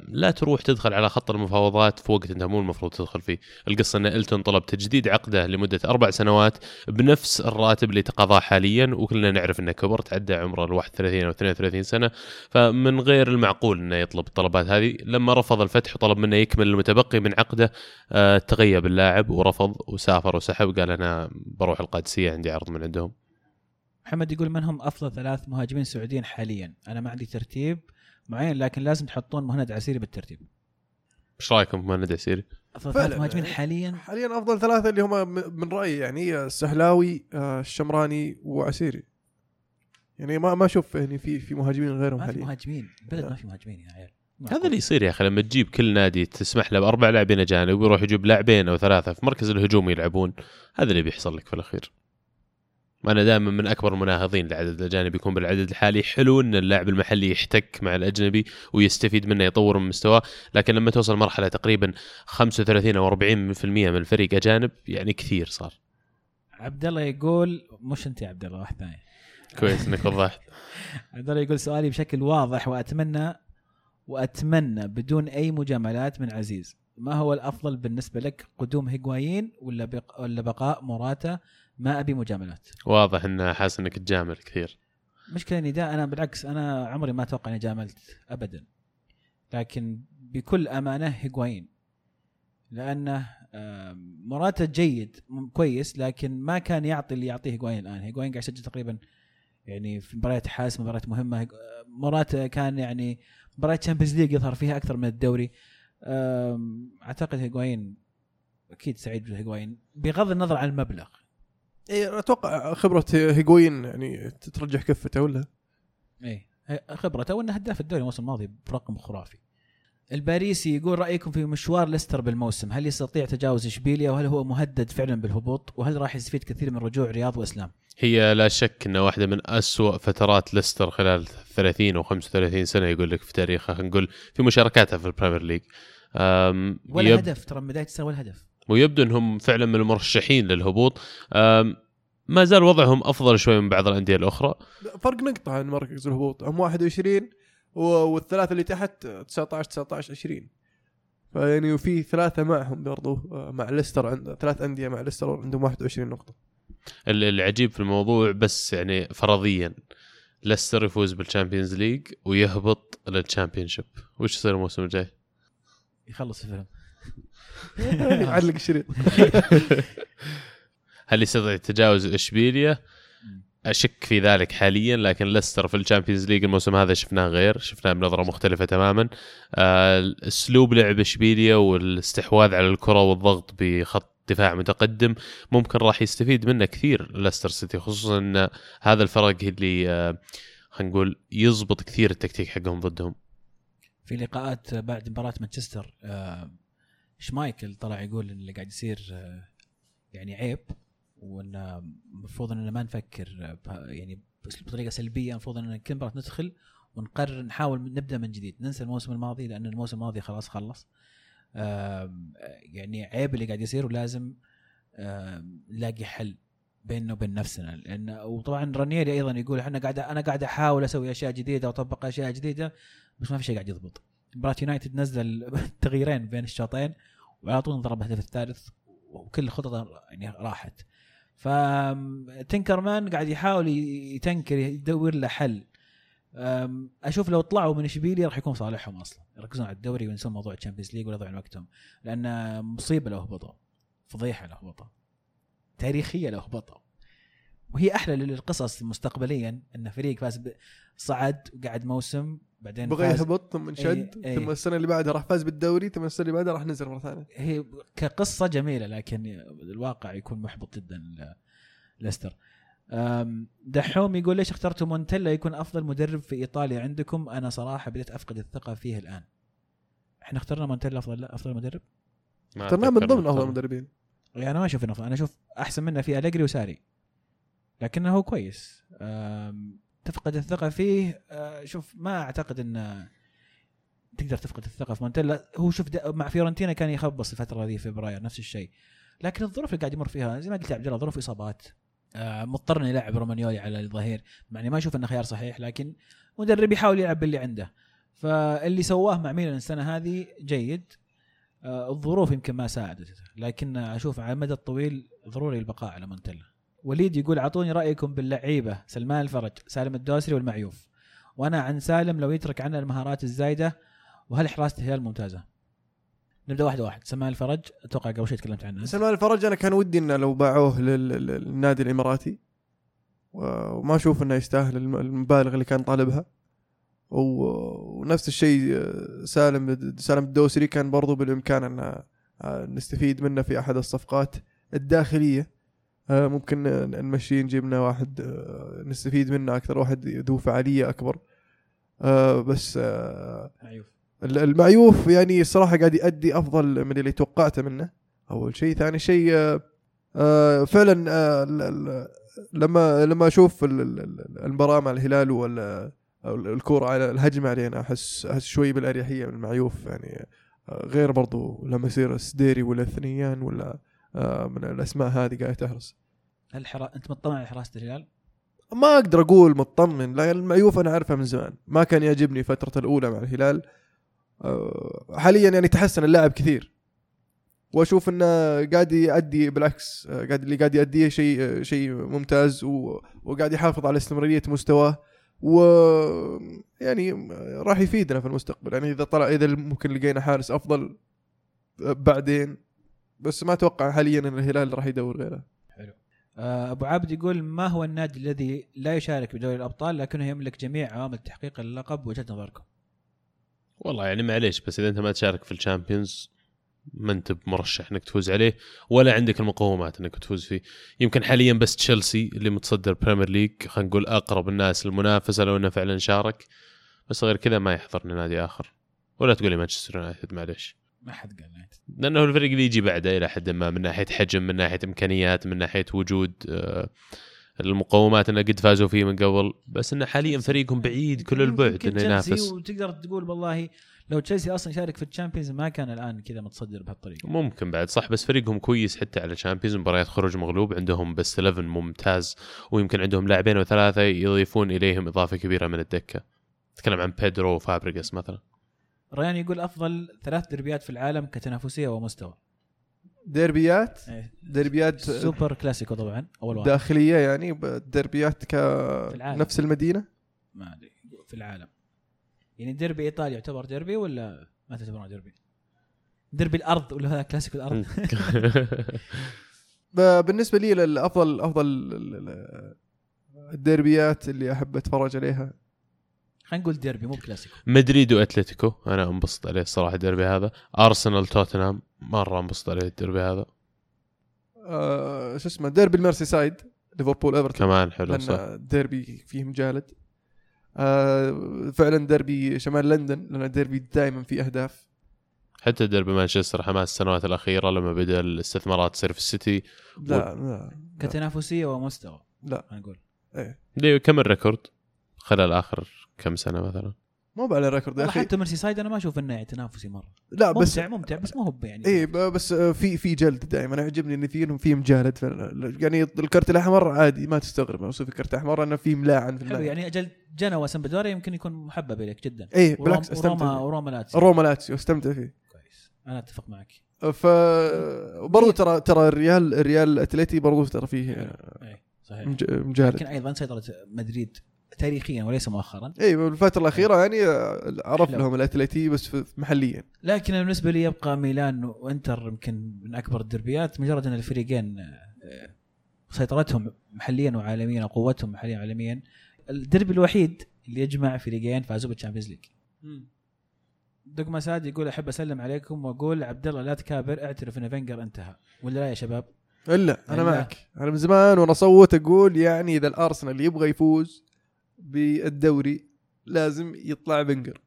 Speaker 3: لا تروح تدخل على خط المفاوضات في وقت انت مو المفروض تدخل فيه. القصة أن إلتون طلب تجديد عقده لمدة أربع سنوات بنفس الراتب اللي تقاضاه حاليا وكلنا نعرف أنه كبر تعدى عمره ال 31 أو 32 سنة. فمن غير المعقول أنه يطلب الطلبات هذه لما رفض الفتح وطلب منه يكمل المتبقي من عقده آه، تغيب اللاعب ورفض وسافر وسحب قال أنا بروح القادسية عندي عرض من عندهم.
Speaker 2: محمد يقول من هم أفضل ثلاث مهاجمين سعوديين حاليا؟ أنا ما عندي ترتيب معين لكن لازم تحطون مهند عسيري بالترتيب.
Speaker 3: إيش رأيكم في مهند عسيري؟
Speaker 1: أفضل.
Speaker 2: ثلاث مهاجمين حاليا؟
Speaker 1: حاليا أفضل ثلاثة اللي هم من رأيي يعني السهلاوي آه، الشمراني وعسيري. يعني ما ما أشوف يعني في في مهاجمين غيرهم
Speaker 2: ما في
Speaker 1: حاليا.
Speaker 2: مهاجمين. البلد ما في مهاجمين يا عيال.
Speaker 3: هذا اللي يصير يا أخي لما تجيب كل نادي تسمح له بأربع لاعبين أجانب ويروح يجيب لاعبين أو ثلاثة في مركز الهجوم يلعبون هذا اللي بيحصل لك في الأخير. أنا دائما من أكبر المناهضين لعدد الأجانب يكون بالعدد الحالي حلو إن اللاعب المحلي يحتك مع الأجنبي ويستفيد منه يطور من مستواه لكن لما توصل مرحلة تقريبا 35 أو 40% من الفريق أجانب يعني كثير صار.
Speaker 2: عبد الله يقول مش أنت يا عبد الله واحد ثاني.
Speaker 3: كويس إنك وضحت.
Speaker 2: عبد الله يقول سؤالي بشكل واضح وأتمنى وأتمنى بدون أي مجاملات من عزيز. ما هو الأفضل بالنسبة لك قدوم هيغوايين ولا بق... ولا بقاء موراتا؟ ما أبي مجاملات.
Speaker 3: واضح انه حاسس إنك تجامل كثير.
Speaker 2: مشكلة إني دا أنا بالعكس أنا عمري ما أتوقع إني جاملت ابدا. لكن بكل أمانة هيغوايين. لأنه موراتا جيد كويس لكن ما كان يعطي اللي يعطيه هيغوايين الآن. هيغوايين قاعد يسجل تقريبا يعني في مباريات حاسمة مباريات مهمة موراتا كان يعني مباريات Champions League يظهر فيها أكثر من الدوري. أعتقد هيغوايين أكيد سعيد بالهيغوايين بغض النظر عن المبلغ.
Speaker 1: اي أتوقع خبرة هيغوين يعني ترجح كفته ولا؟
Speaker 2: إيه خبرته وإنه هداف الدوري الموسم الماضي برقم خرافي. الباريسي يقول رأيكم في مشوار ليستر بالموسم؟ هل يستطيع تجاوز إشبيليا؟ وهل هو مهدد فعلا بالهبوط؟ وهل راح يستفيد كثير من رجوع رياض وإسلام؟
Speaker 3: هي لا شك إنها واحدة من أسوأ فترات ليستر خلال 30 أو 35 سنة يقول لك في تاريخها خلينا نقول في مشاركاتها في ال Premier League.
Speaker 2: ولا
Speaker 3: يب-
Speaker 2: هدف ترى من بداية السنة ولا هدف.
Speaker 3: ويبدو إنهم فعلا من المرشحين للهبوط. ما زال وضعهم أفضل شوي من بعض الأندية الأخرى.
Speaker 1: فرق نقطة عن مركز الهبوط. هم 21 و- والثلاثة اللي تحت 19 19 20 فيعني وفي ثلاثة معهم برضو آه، مع ليستر عند ثلاث أندية مع ليستر عندهم 21
Speaker 3: نقطة. العجيب في الموضوع بس يعني فرضيا ليستر يفوز بال Champions League ويهبط لل Championship وش يصير الموسم الجاي؟
Speaker 2: يخلص الفيلم
Speaker 1: علق الشريط
Speaker 3: هل يستطيع تجاوز إشبيليا؟ أشك في ذلك حاليا لكن ليستر في ال Champions League الموسم هذا شفناه غير شفناه بنظرة مختلفة تماما. آه، أسلوب لعب إشبيليا والاستحواذ على الكرة والضغط بخط دفاع متقدم ممكن راح يستفيد منه كثير ليستر سيتي خصوصا إن هذا الفرق اللي آه، خلينا نقول يزبط كثير التكتيك حقهم ضدهم.
Speaker 2: في لقاءات بعد مباراة مانشستر آه، شمايكل طلع يقول إن اللي قاعد يصير يعني عيب. وأن المفروض أننا ما نفكر يعني بطريقة سلبية المفروض ان كل مباراه ندخل ونقرر نحاول نبدأ من جديد ننسى الموسم الماضي لأن الموسم الماضي خلاص خلص. يعني عيب اللي قاعد يصير ولازم نلاقي حل بيننا وبين نفسنا. لأن وطبعا رانييري أيضا يقول إحنا قاعد أنا قاعد أحاول أسوي أشياء جديدة وأطبق أشياء جديدة بس ما في شيء قاعد يضبط. مباراه يونايتد نزل تغييرين بين الشوطين وعلى طول ضرب الهدف الثالث وكل خططه يعني راحت. ف Tinkerman قاعد يحاول ي tinker يدور له حل. أشوف لو طلعوا من إشبيليا راح يكون صالحهم أصلا. يركزون على الدوري وينسون موضوع ال Champions League ولا يضيعون وقتهم لأن مصيبة لو هبطوا فضيحة لو هبطوا تاريخية لو هبطوا وهي أحلى للقصص مستقبليا إن فريق فاز صعد وقعد موسم بعدين
Speaker 1: بغى يهبط ثم انشد
Speaker 2: إيه، إيه.
Speaker 1: ثم السنة اللي بعدها راح فاز بالدوري ثم السنة اللي بعدها راح نزل مرة ثانية
Speaker 2: هي كقصة جميلة لكن الواقع يكون محبط جدا ليستر دحوم يقول ليش اخترتوا مونتيلا يكون أفضل مدرب في إيطاليا عندكم أنا صراحة بديت أفقد الثقة فيه الآن إحنا اخترنا مونتيلا افضل أفضل مدرب
Speaker 1: اخترناه من ضمن
Speaker 3: أفضل.
Speaker 1: المدربين
Speaker 2: يعني أنا ما أشوف إنه. أنا أشوف أحسن منه في أليجري وساري لكنه كويس. تفقد الثقة فيه أه، شوف ما أعتقد إنه تقدر تفقد الثقة في مونتيلا. هو شوف مع فيورنتينا كان يخبص الفترة هذه في فبراير نفس الشيء. لكن الظروف اللي قاعد يمر فيها زي ما قلت عبد الله ظروف إصابات. آه، مضطر إنه يلعب رومانيولي على الظهير. مع إني ما أشوف انه خيار صحيح لكن مدرب يحاول يلعب باللي عنده. فاللي سواه مع ميلان السنة هذه جيد. آه، الظروف يمكن ما ساعدت لكن أشوف على المدى الطويل ضروري البقاء على مونتلا وليد يقول أعطوني رأيكم باللعيبة سلمان الفرج سالم الدوسري والمعيوف. وأنا عن سالم لو يترك عنا المهارات الزايدة وهل حراسه الهلال ممتازة؟ نبدأ واحد واحد. سلمان الفرج أتوقع قبل شوي تكلمت عنه.
Speaker 1: سلمان الفرج أنا كان ودي إنه لو باعوه لل- لل- للنادي الإماراتي. وما أشوف إنه يستاهل الم- المبالغ اللي كان طالبها. ونفس الشيء سالم سالم الدوسري كان برضو بالإمكان ان آه، نستفيد منه في أحد الصفقات الداخلية. ممكن آه، نمشي نجيب لنا واحد آه، نستفيد منه أكثر واحد ذو فعالية أكبر. آه، بس
Speaker 2: معيوف.
Speaker 1: ال- المعيوف يعني الصراحه قاعد يؤدي أفضل من اللي توقعته منه. أول شيء. ثاني شيء فعلا لما لما أشوف ال- ال- ال- المباراة مع الهلال ولا الكوره على الهجمة علينا أحس أحس شوي بالأريحية من المعيوف. يعني غير برضو لما يصير السديري ولا الثنيان ولا من الأسماء هذه قاعدة تهرس.
Speaker 2: هل حرا... أنت مطمع على حراسة الهلال؟
Speaker 1: ما أقدر أقول مطمن لأن المعيوف أنا اعرفه من زمان. ما كان يعجبني فترته الأولى مع الهلال. أه، حاليا يعني تحسن اللاعب كثير. وأشوف إنه قاعد يؤدي بالعكس. أه، قاعد اللي قاعد يؤديه شيء شيء ممتاز و- وقاعد يحافظ على استمرارية مستواه. و يعني راح يفيدنا في المستقبل. يعني إذا طلع إذا ممكن لقينا حارس أفضل بعدين بس ما أتوقع حاليا إن الهلال راح يدور غيره.
Speaker 2: آه، أبو عابد يقول ما هو النادي الذي لا يشارك بدوري الأبطال لكنه يملك جميع عوامل تحقيق اللقب وجهة نظركم؟
Speaker 3: والله يعني معليش بس إذا أنت ما تشارك في ال Champions ما أنت بمرشح إنك تفوز عليه ولا عندك المقومات إنك تفوز فيه. يمكن حاليا بس تشيلسي اللي متصدر Premier League خلينا نقول أقرب الناس للمنافسة لو إنه فعلا شارك. بس غير كذا ما يحضرني نادي آخر. ولا تقول لي مانشستر يونايتد معليش.
Speaker 2: ما حد قال يونايتد.
Speaker 3: لأنه الفريق اللي يجي بعده إلى حد ما من ناحية حجم من ناحية إمكانيات من ناحية وجود آه، المقومات إنه قد فازوا فيه من قبل. بس إنه حاليا فريقهم بعيد كل البعد
Speaker 2: إنه
Speaker 3: ينافس.
Speaker 2: وتقدر تقول والله لو تشيلسي أصلا شارك في ال Champions ما كان الآن كذا متصدر بهالطريقة.
Speaker 3: ممكن بعد صح بس فريقهم كويس حتى على ال Champions. مباريات خروج مغلوب عندهم بس 11 ممتاز ويمكن عندهم لاعبين أو ثلاثة يضيفون إليهم إضافة كبيرة من الدكة. تكلم عن بيدرو وفابريجاس مثلا.
Speaker 2: ريان يقول أفضل ثلاث دربيات في العالم كتنافسية ومستوى.
Speaker 1: ديربيات
Speaker 2: إيه.
Speaker 1: ديربيات
Speaker 2: سوبر كلاسيكو طبعا أول واحد.
Speaker 1: داخلية يعني الدربيات
Speaker 2: العالم.
Speaker 1: كنفس المدينة؟
Speaker 2: ما أدري في العالم. يعني ديربي ايطاليا يعتبر ديربي ولا ما تعتبرونه ديربي؟ ديربي الأرض ولا هذا كلاسيكو
Speaker 1: الأرض؟ بالنسبة لي الافضل أفضل ال- ال- الديربيات اللي أحب أتفرج عليها
Speaker 2: خلينا نقول ديربي مو بكلاسيكو.
Speaker 3: مدريد واتلتيكو أنا انبسط عليه الصراحه الديربي هذا. أرسنال توتنهام مرة انبسط عليه الديربي هذا.
Speaker 1: آه شو اسمه ديربي الميرسي سايد ليفربول إيفرتون.
Speaker 3: كمان حلو صح.
Speaker 1: ديربي فيه مجالد آه فعلا ديربي شمال لندن لأن ديربي دائما فيه أهداف.
Speaker 3: حتى ديربي مانشستر حماس السنوات الأخيرة لما بدأ الاستثمارات تصير في السيتي.
Speaker 1: لا لا
Speaker 2: كتنافسية ومستوى
Speaker 1: لا.
Speaker 2: خلينا نقول.
Speaker 1: إيه.
Speaker 3: ليه كم ال record خلال آخر كم سنة مثلا؟
Speaker 1: مو على ال record
Speaker 2: يا
Speaker 1: أخي.
Speaker 2: حتى ميرسي سايد أنا ما أشوف إنه تنافسي مرة.
Speaker 1: لا بس
Speaker 2: ممتع ممتع بس ما هو يعني.
Speaker 1: ب- بس آه، في في جلد دائما أنا يعجبني إن في في مجالد. يعني الكرت الأحمر عادي ما تستغرب لو في كرت أحمر إنه في ملاعن في
Speaker 2: حلو
Speaker 1: الملعب
Speaker 2: يعني أجل جنوا سمبدوريا يمكن يكون محبب اليك جدا. وروم-
Speaker 1: بالعكس
Speaker 2: وروما
Speaker 1: استمتع
Speaker 2: وروما لاتسيو.
Speaker 1: روما لاتسيو أستمتع فيه.
Speaker 2: كويس. أنا أتفق معك.
Speaker 1: ف برضو ترى ترى الريال الريال الاتليتي برضو ترى فيه
Speaker 2: إيه صحيح.
Speaker 1: مج- مجالد
Speaker 2: لكن أيضا سيطرة مدريد تاريخيا وليس مؤخرا.
Speaker 1: اي بالفترة الأخيرة يعني عرف. لهم الاتليتي بس في- محليا.
Speaker 2: لكن بالنسبة لي يبقى ميلان وإنتر يمكن من أكبر الدربيات مجرد إن الفريقين آه، سيطرتهم محليا وعالميا وقوتهم محليا وعالميا الدربي الوحيد اللي يجمع فريقين فازوا بال Champions League. دوغما ساد يقول أحب أسلم عليكم وأقول عبد الله لا تكابر اعترف إن فينجر انتهى. ولا لا يا شباب؟ إلا أنا.
Speaker 1: معك. أنا من زمان وأنا اصوت أقول يعني إذا الأرسنال يبغى يفوز بالدوري لازم يطلع فينجر.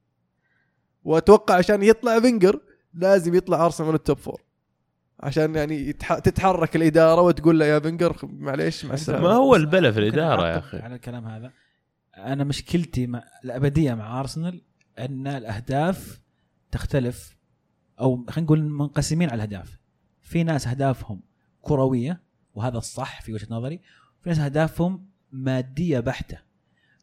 Speaker 1: وأتوقع عشان يطلع فينجر لازم يطلع أرسنال من ال top four عشان يعني يتح... تتحرك الإدارة وتقول له يا فينجر معليش مع السلامة.
Speaker 3: ما هو البلا في الإدارة يا أخي.
Speaker 2: على الكلام هذا. أنا مشكلتي مع الأبدية مع أرسنال أن الأهداف تختلف أو خلينا نقول منقسمين على الأهداف. في ناس أهدافهم كروية وهذا الصح في وجهة نظري. في ناس أهدافهم مادية بحتة.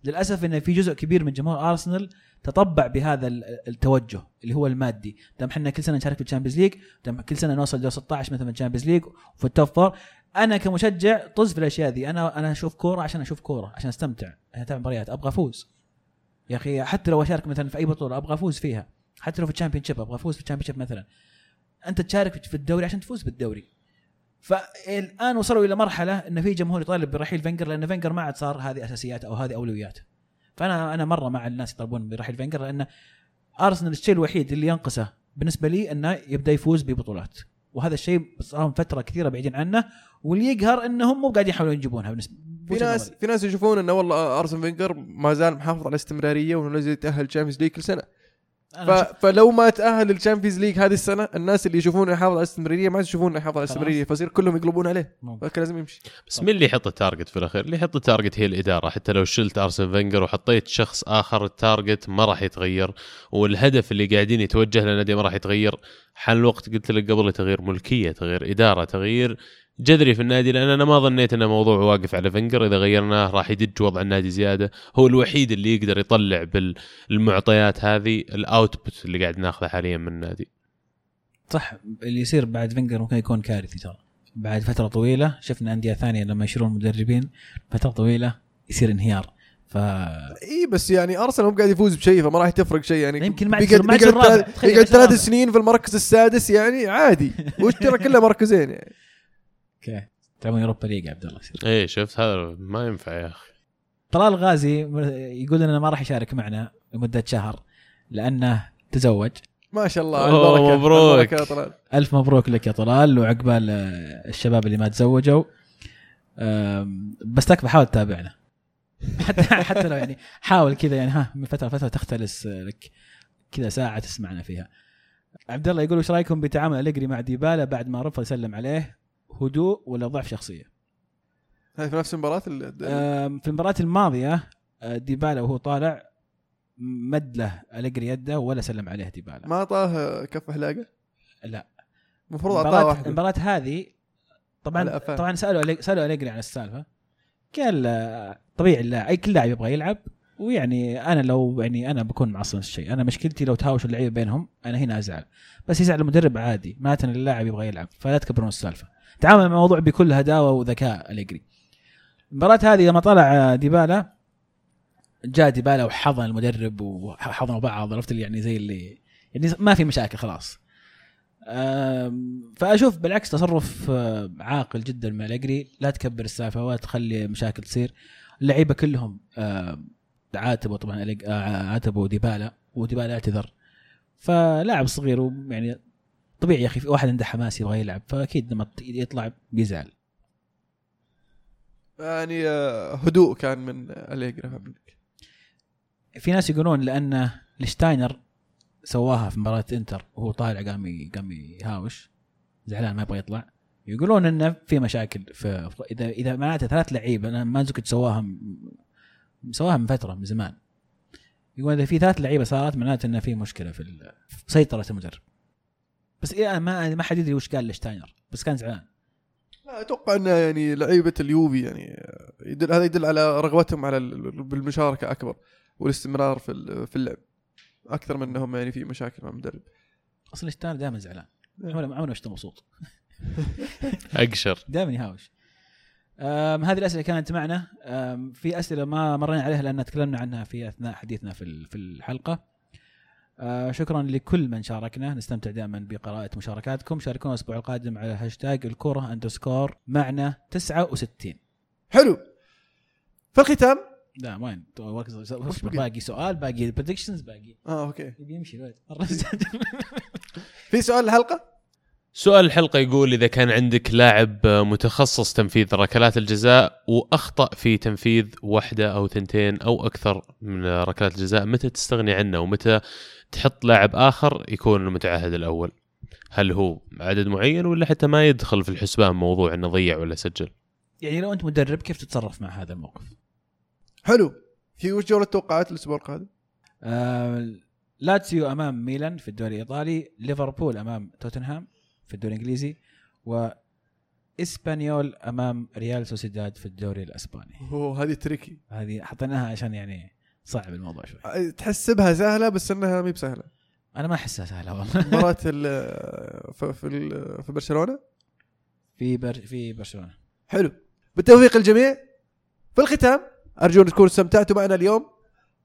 Speaker 2: للأسف إن في جزء كبير من جمهور أرسنال تطبع بهذا ال- التوجه اللي هو المادي. دام إحنا كل سنة نشارك في ال Champions League دام كل سنة نوصل دور 16 مثلا ال Champions League وفي ال top four أنا كمشجع طز في الأشياء ذي. أنا أنا أشوف كورة عشان أشوف كورة عشان أستمتع أنا أتابع مباريات. أبغى أفوز. يا أخي حتى لو أشارك مثلا في أي بطولة أبغى أفوز فيها. حتى لو في ال Champion أبغى أفوز في ال Champion مثلا. أنت تشارك في الدوري عشان تفوز بالدوري. فالآن وصلوا إلى مرحلة إن في جمهور يطالب برحيل فينجر لأن فينجر ما عاد صار هذه أساسيات أو هذه أولويات. فأنا أنا مرة مع الناس يطالبون برحيل فينجر لأن أرسنال الشيء الوحيد اللي ينقصه بالنسبة لي إنه يبدأ يفوز ببطولات. وهذا الشيء صار لهم فترة كثيرة بعيدين عنه واللي يقهر إنهم مو قاعدين يحاولون يجيبونها بالنسبة
Speaker 1: في ناس. في ناس يشوفون إنه والله ارسن فينجر ما زال محافظ على استمراريه وإنه لازم يتأهل Champions League كل سنة. ف... فلو ما تأهل لل Champions League هذه السنة الناس اللي يشوفونه يحافظ على الاستمراريه ما يشوفون انه يحافظ على. الاستمراريه فيصير كلهم يقلبون عليه. فكان لازم يمشي
Speaker 3: بس مين اللي يحط ال target في الأخير؟ اللي يحط ال target هي الإدارة حتى لو شلت أرسن فينجر وحطيت شخص آخر ال target ما راح يتغير والهدف اللي قاعدين يتوجه للنادي ما راح يتغير حان الوقت قلت لك قبل تغيير ملكية تغيير إدارة تغيير جذري في النادي لأن أنا ما ظنيت إن موضوع واقف على فينجر. إذا غيرناه راح يدج وضع النادي زيادة. هو الوحيد اللي يقدر يطلع بالمعطيات هذه ال output اللي قاعد ناخذه حاليا من النادي.
Speaker 2: صح اللي يصير بعد فينجر ممكن يكون كارثي ترى. بعد فترة طويلة شفنا أندية ثانية لما يشيلون مدربين فترة طويلة يصير انهيار. ف
Speaker 1: إي بس يعني أرسنال مو قاعد يفوز بشيء فما راح تفرق شيء. يعني
Speaker 2: يمكن ما
Speaker 1: يقعد ثلاث. سنين في المركز السادس يعني عادي. وش ترى كله مركزين يعني.
Speaker 2: okay. تلعبون Europa League يا عبد الله.
Speaker 3: إيه شفت هذا ما ينفع يا أخي.
Speaker 2: طلال غازي يقول إنه ما راح يشارك معنا لمدة شهر لأنه تزوج.
Speaker 1: ما شاء الله
Speaker 3: أوه،
Speaker 1: البركة
Speaker 3: مبروك.
Speaker 1: البركة يا طلال.
Speaker 2: ألف مبروك لك يا طلال وعقبال آه، الشباب اللي ما تزوجوا. بس تكفى حاول تتابعنا. حتى حتى لو يعني حاول كذا يعني ها من فترة لفترة تختلس آه، لك كذا ساعة تسمعنا فيها. عبد الله يقول وش رأيكم بتعامل أليجري مع ديبالا بعد ما رفض يسلم عليه؟ هدوء ولا ضعف شخصية؟
Speaker 1: هذه في نفس المباراة ال-
Speaker 2: آم، في المباراة الماضية آه، ديبالا وهو طالع مد له أليجري يده ولا سلم عليه ديبالا.
Speaker 1: ما أعطاه كف حلاقة
Speaker 2: لا.
Speaker 1: المفروض أعطاه
Speaker 2: المباراة
Speaker 1: واحدة.
Speaker 2: المباراة هذه طبعا. طبعا سألوا سألوا أليجري عن السالفة. قال آه، طبيعي اللاعب أي كل لاعب يبغى يلعب. ويعني أنا لو يعني أنا بكون معصب نفس الشيء أنا مشكلتي لو تهاوش اللعيبة بينهم أنا هنا أزعل. بس يزعل المدرب عادي. معناته إن اللاعب يبغى يلعب فلا تكبرون السالفة. تعامل مع الموضوع بكل هداوة وذكاء أليجري المباراة هذه لما طلع ديبالا جاء ديبالا وحضن المدرب وحضنوا بعض عرفت اللي يعني زي اللي يعني ما في مشاكل خلاص. فأشوف بالعكس تصرف عاقل جدا من أليجري لا تكبر السالفة ولا تخلي مشاكل تصير. اللعيبة كلهم عاتبوا طبعا آه، عاتبوا ديبالا وديبالا اعتذر. فلاعب صغير ويعني طبيعي يا أخي في واحد عنده حماس يبغى يلعب فأكيد لما يطلع بيزعل.
Speaker 1: يعني آه، هدوء كان من اليجرا.
Speaker 2: في ناس يقولون لأن لشتاينر سواها في مباراة إنتر وهو طالع قام قام يهاوش زعلان ما يبغى يطلع. يقولون إنه في مشاكل في اذا إذا معناته ثلاث لعيبة أنا ما زكت سواها سواها من فترة من زمان. يقول إذا في ثلاث لعيبة صارت معناته إنه في مشكلة في سيطرة المدرب. بس إيه ما ما حد يدري وش قال لشتاينر بس كان زعلان.
Speaker 1: لا أتوقع إنه يعني لعيبة اليوفي يعني يدل هذا يدل على رغبتهم على ال- بالمشاركة أكبر والاستمرار في ال- في اللعب. أكثر من إنهم يعني في مشاكل مع المدرب.
Speaker 2: أصلا شتاينر دائما زعلان. عمره عمره مش مبسوط
Speaker 3: أقشر.
Speaker 2: دائما يهاوش. هذه الأسئلة كانت معنا. في أسئلة ما مرينا عليها لأن تكلمنا عنها في أثناء حديثنا في ال- في الحلقة. أه شكرا لكل من شاركنا. نستمتع دائما بقراءة مشاركاتكم. شاركونا الأسبوع القادم على هاشتاج الكرة underscore معنا 69
Speaker 1: حلو. في الختام؟
Speaker 2: لا وين؟ باقي سؤال باقي predictions باقي.
Speaker 1: آه okay.
Speaker 2: يبي يمشي الولد
Speaker 1: في سؤال الحلقة
Speaker 3: سؤال الحلقة يقول إذا كان عندك لاعب متخصص تنفيذ ركلات الجزاء وأخطأ في تنفيذ واحدة أو ثنتين أو أكثر من ركلات الجزاء متى تستغني عنه ومتى تحط لاعب آخر يكون المتعهد الأول هل هو عدد معين ولا حتى ما يدخل في الحسبان موضوع أنه ضيع ولا سجل
Speaker 2: يعني لو أنت مدرب كيف تتصرف مع هذا الموقف؟
Speaker 1: حلو في وش جولة توقعات الأسبوع القادم؟
Speaker 2: آه لاتسيو أمام ميلان في الدوري الإيطالي ليفربول أمام توتنهام في الدوري الإنجليزي و اسبانيول أمام ريال سوسيداد في الدوري الأسباني.
Speaker 1: أوه هذه tricky.
Speaker 2: هذه حطيناها عشان يعني صعب الموضوع شوي.
Speaker 1: تحسبها سهلة بس إنها مي بسهلة.
Speaker 2: أنا ما أحسها سهلة والله.
Speaker 1: مباراة في في برشلونة؟ في
Speaker 2: بر... في برشلونة.
Speaker 1: حلو. بالتوفيق الجميع في الختام أرجو أن تكونوا استمتعتوا معنا اليوم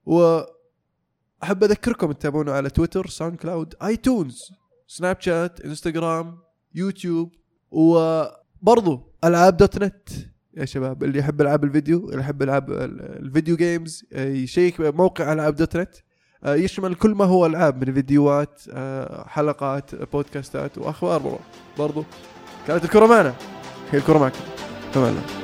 Speaker 1: وأحب أذكركم تتابعونا على تويتر SoundCloud iTunes Snapchat انستغرام يوتيوب وبرضو ألعاب دوت نت. يا شباب اللي يحب ألعاب الفيديو اللي يحب ألعاب ال- ال video games آه، يشيك موقع ألعاب دوت نت. آه، يشمل كل ما هو ألعاب من فيديوهات آه، حلقات بودكاستات وأخبار برضو. كانت الكره معنا. هي الكره معكم. تمام.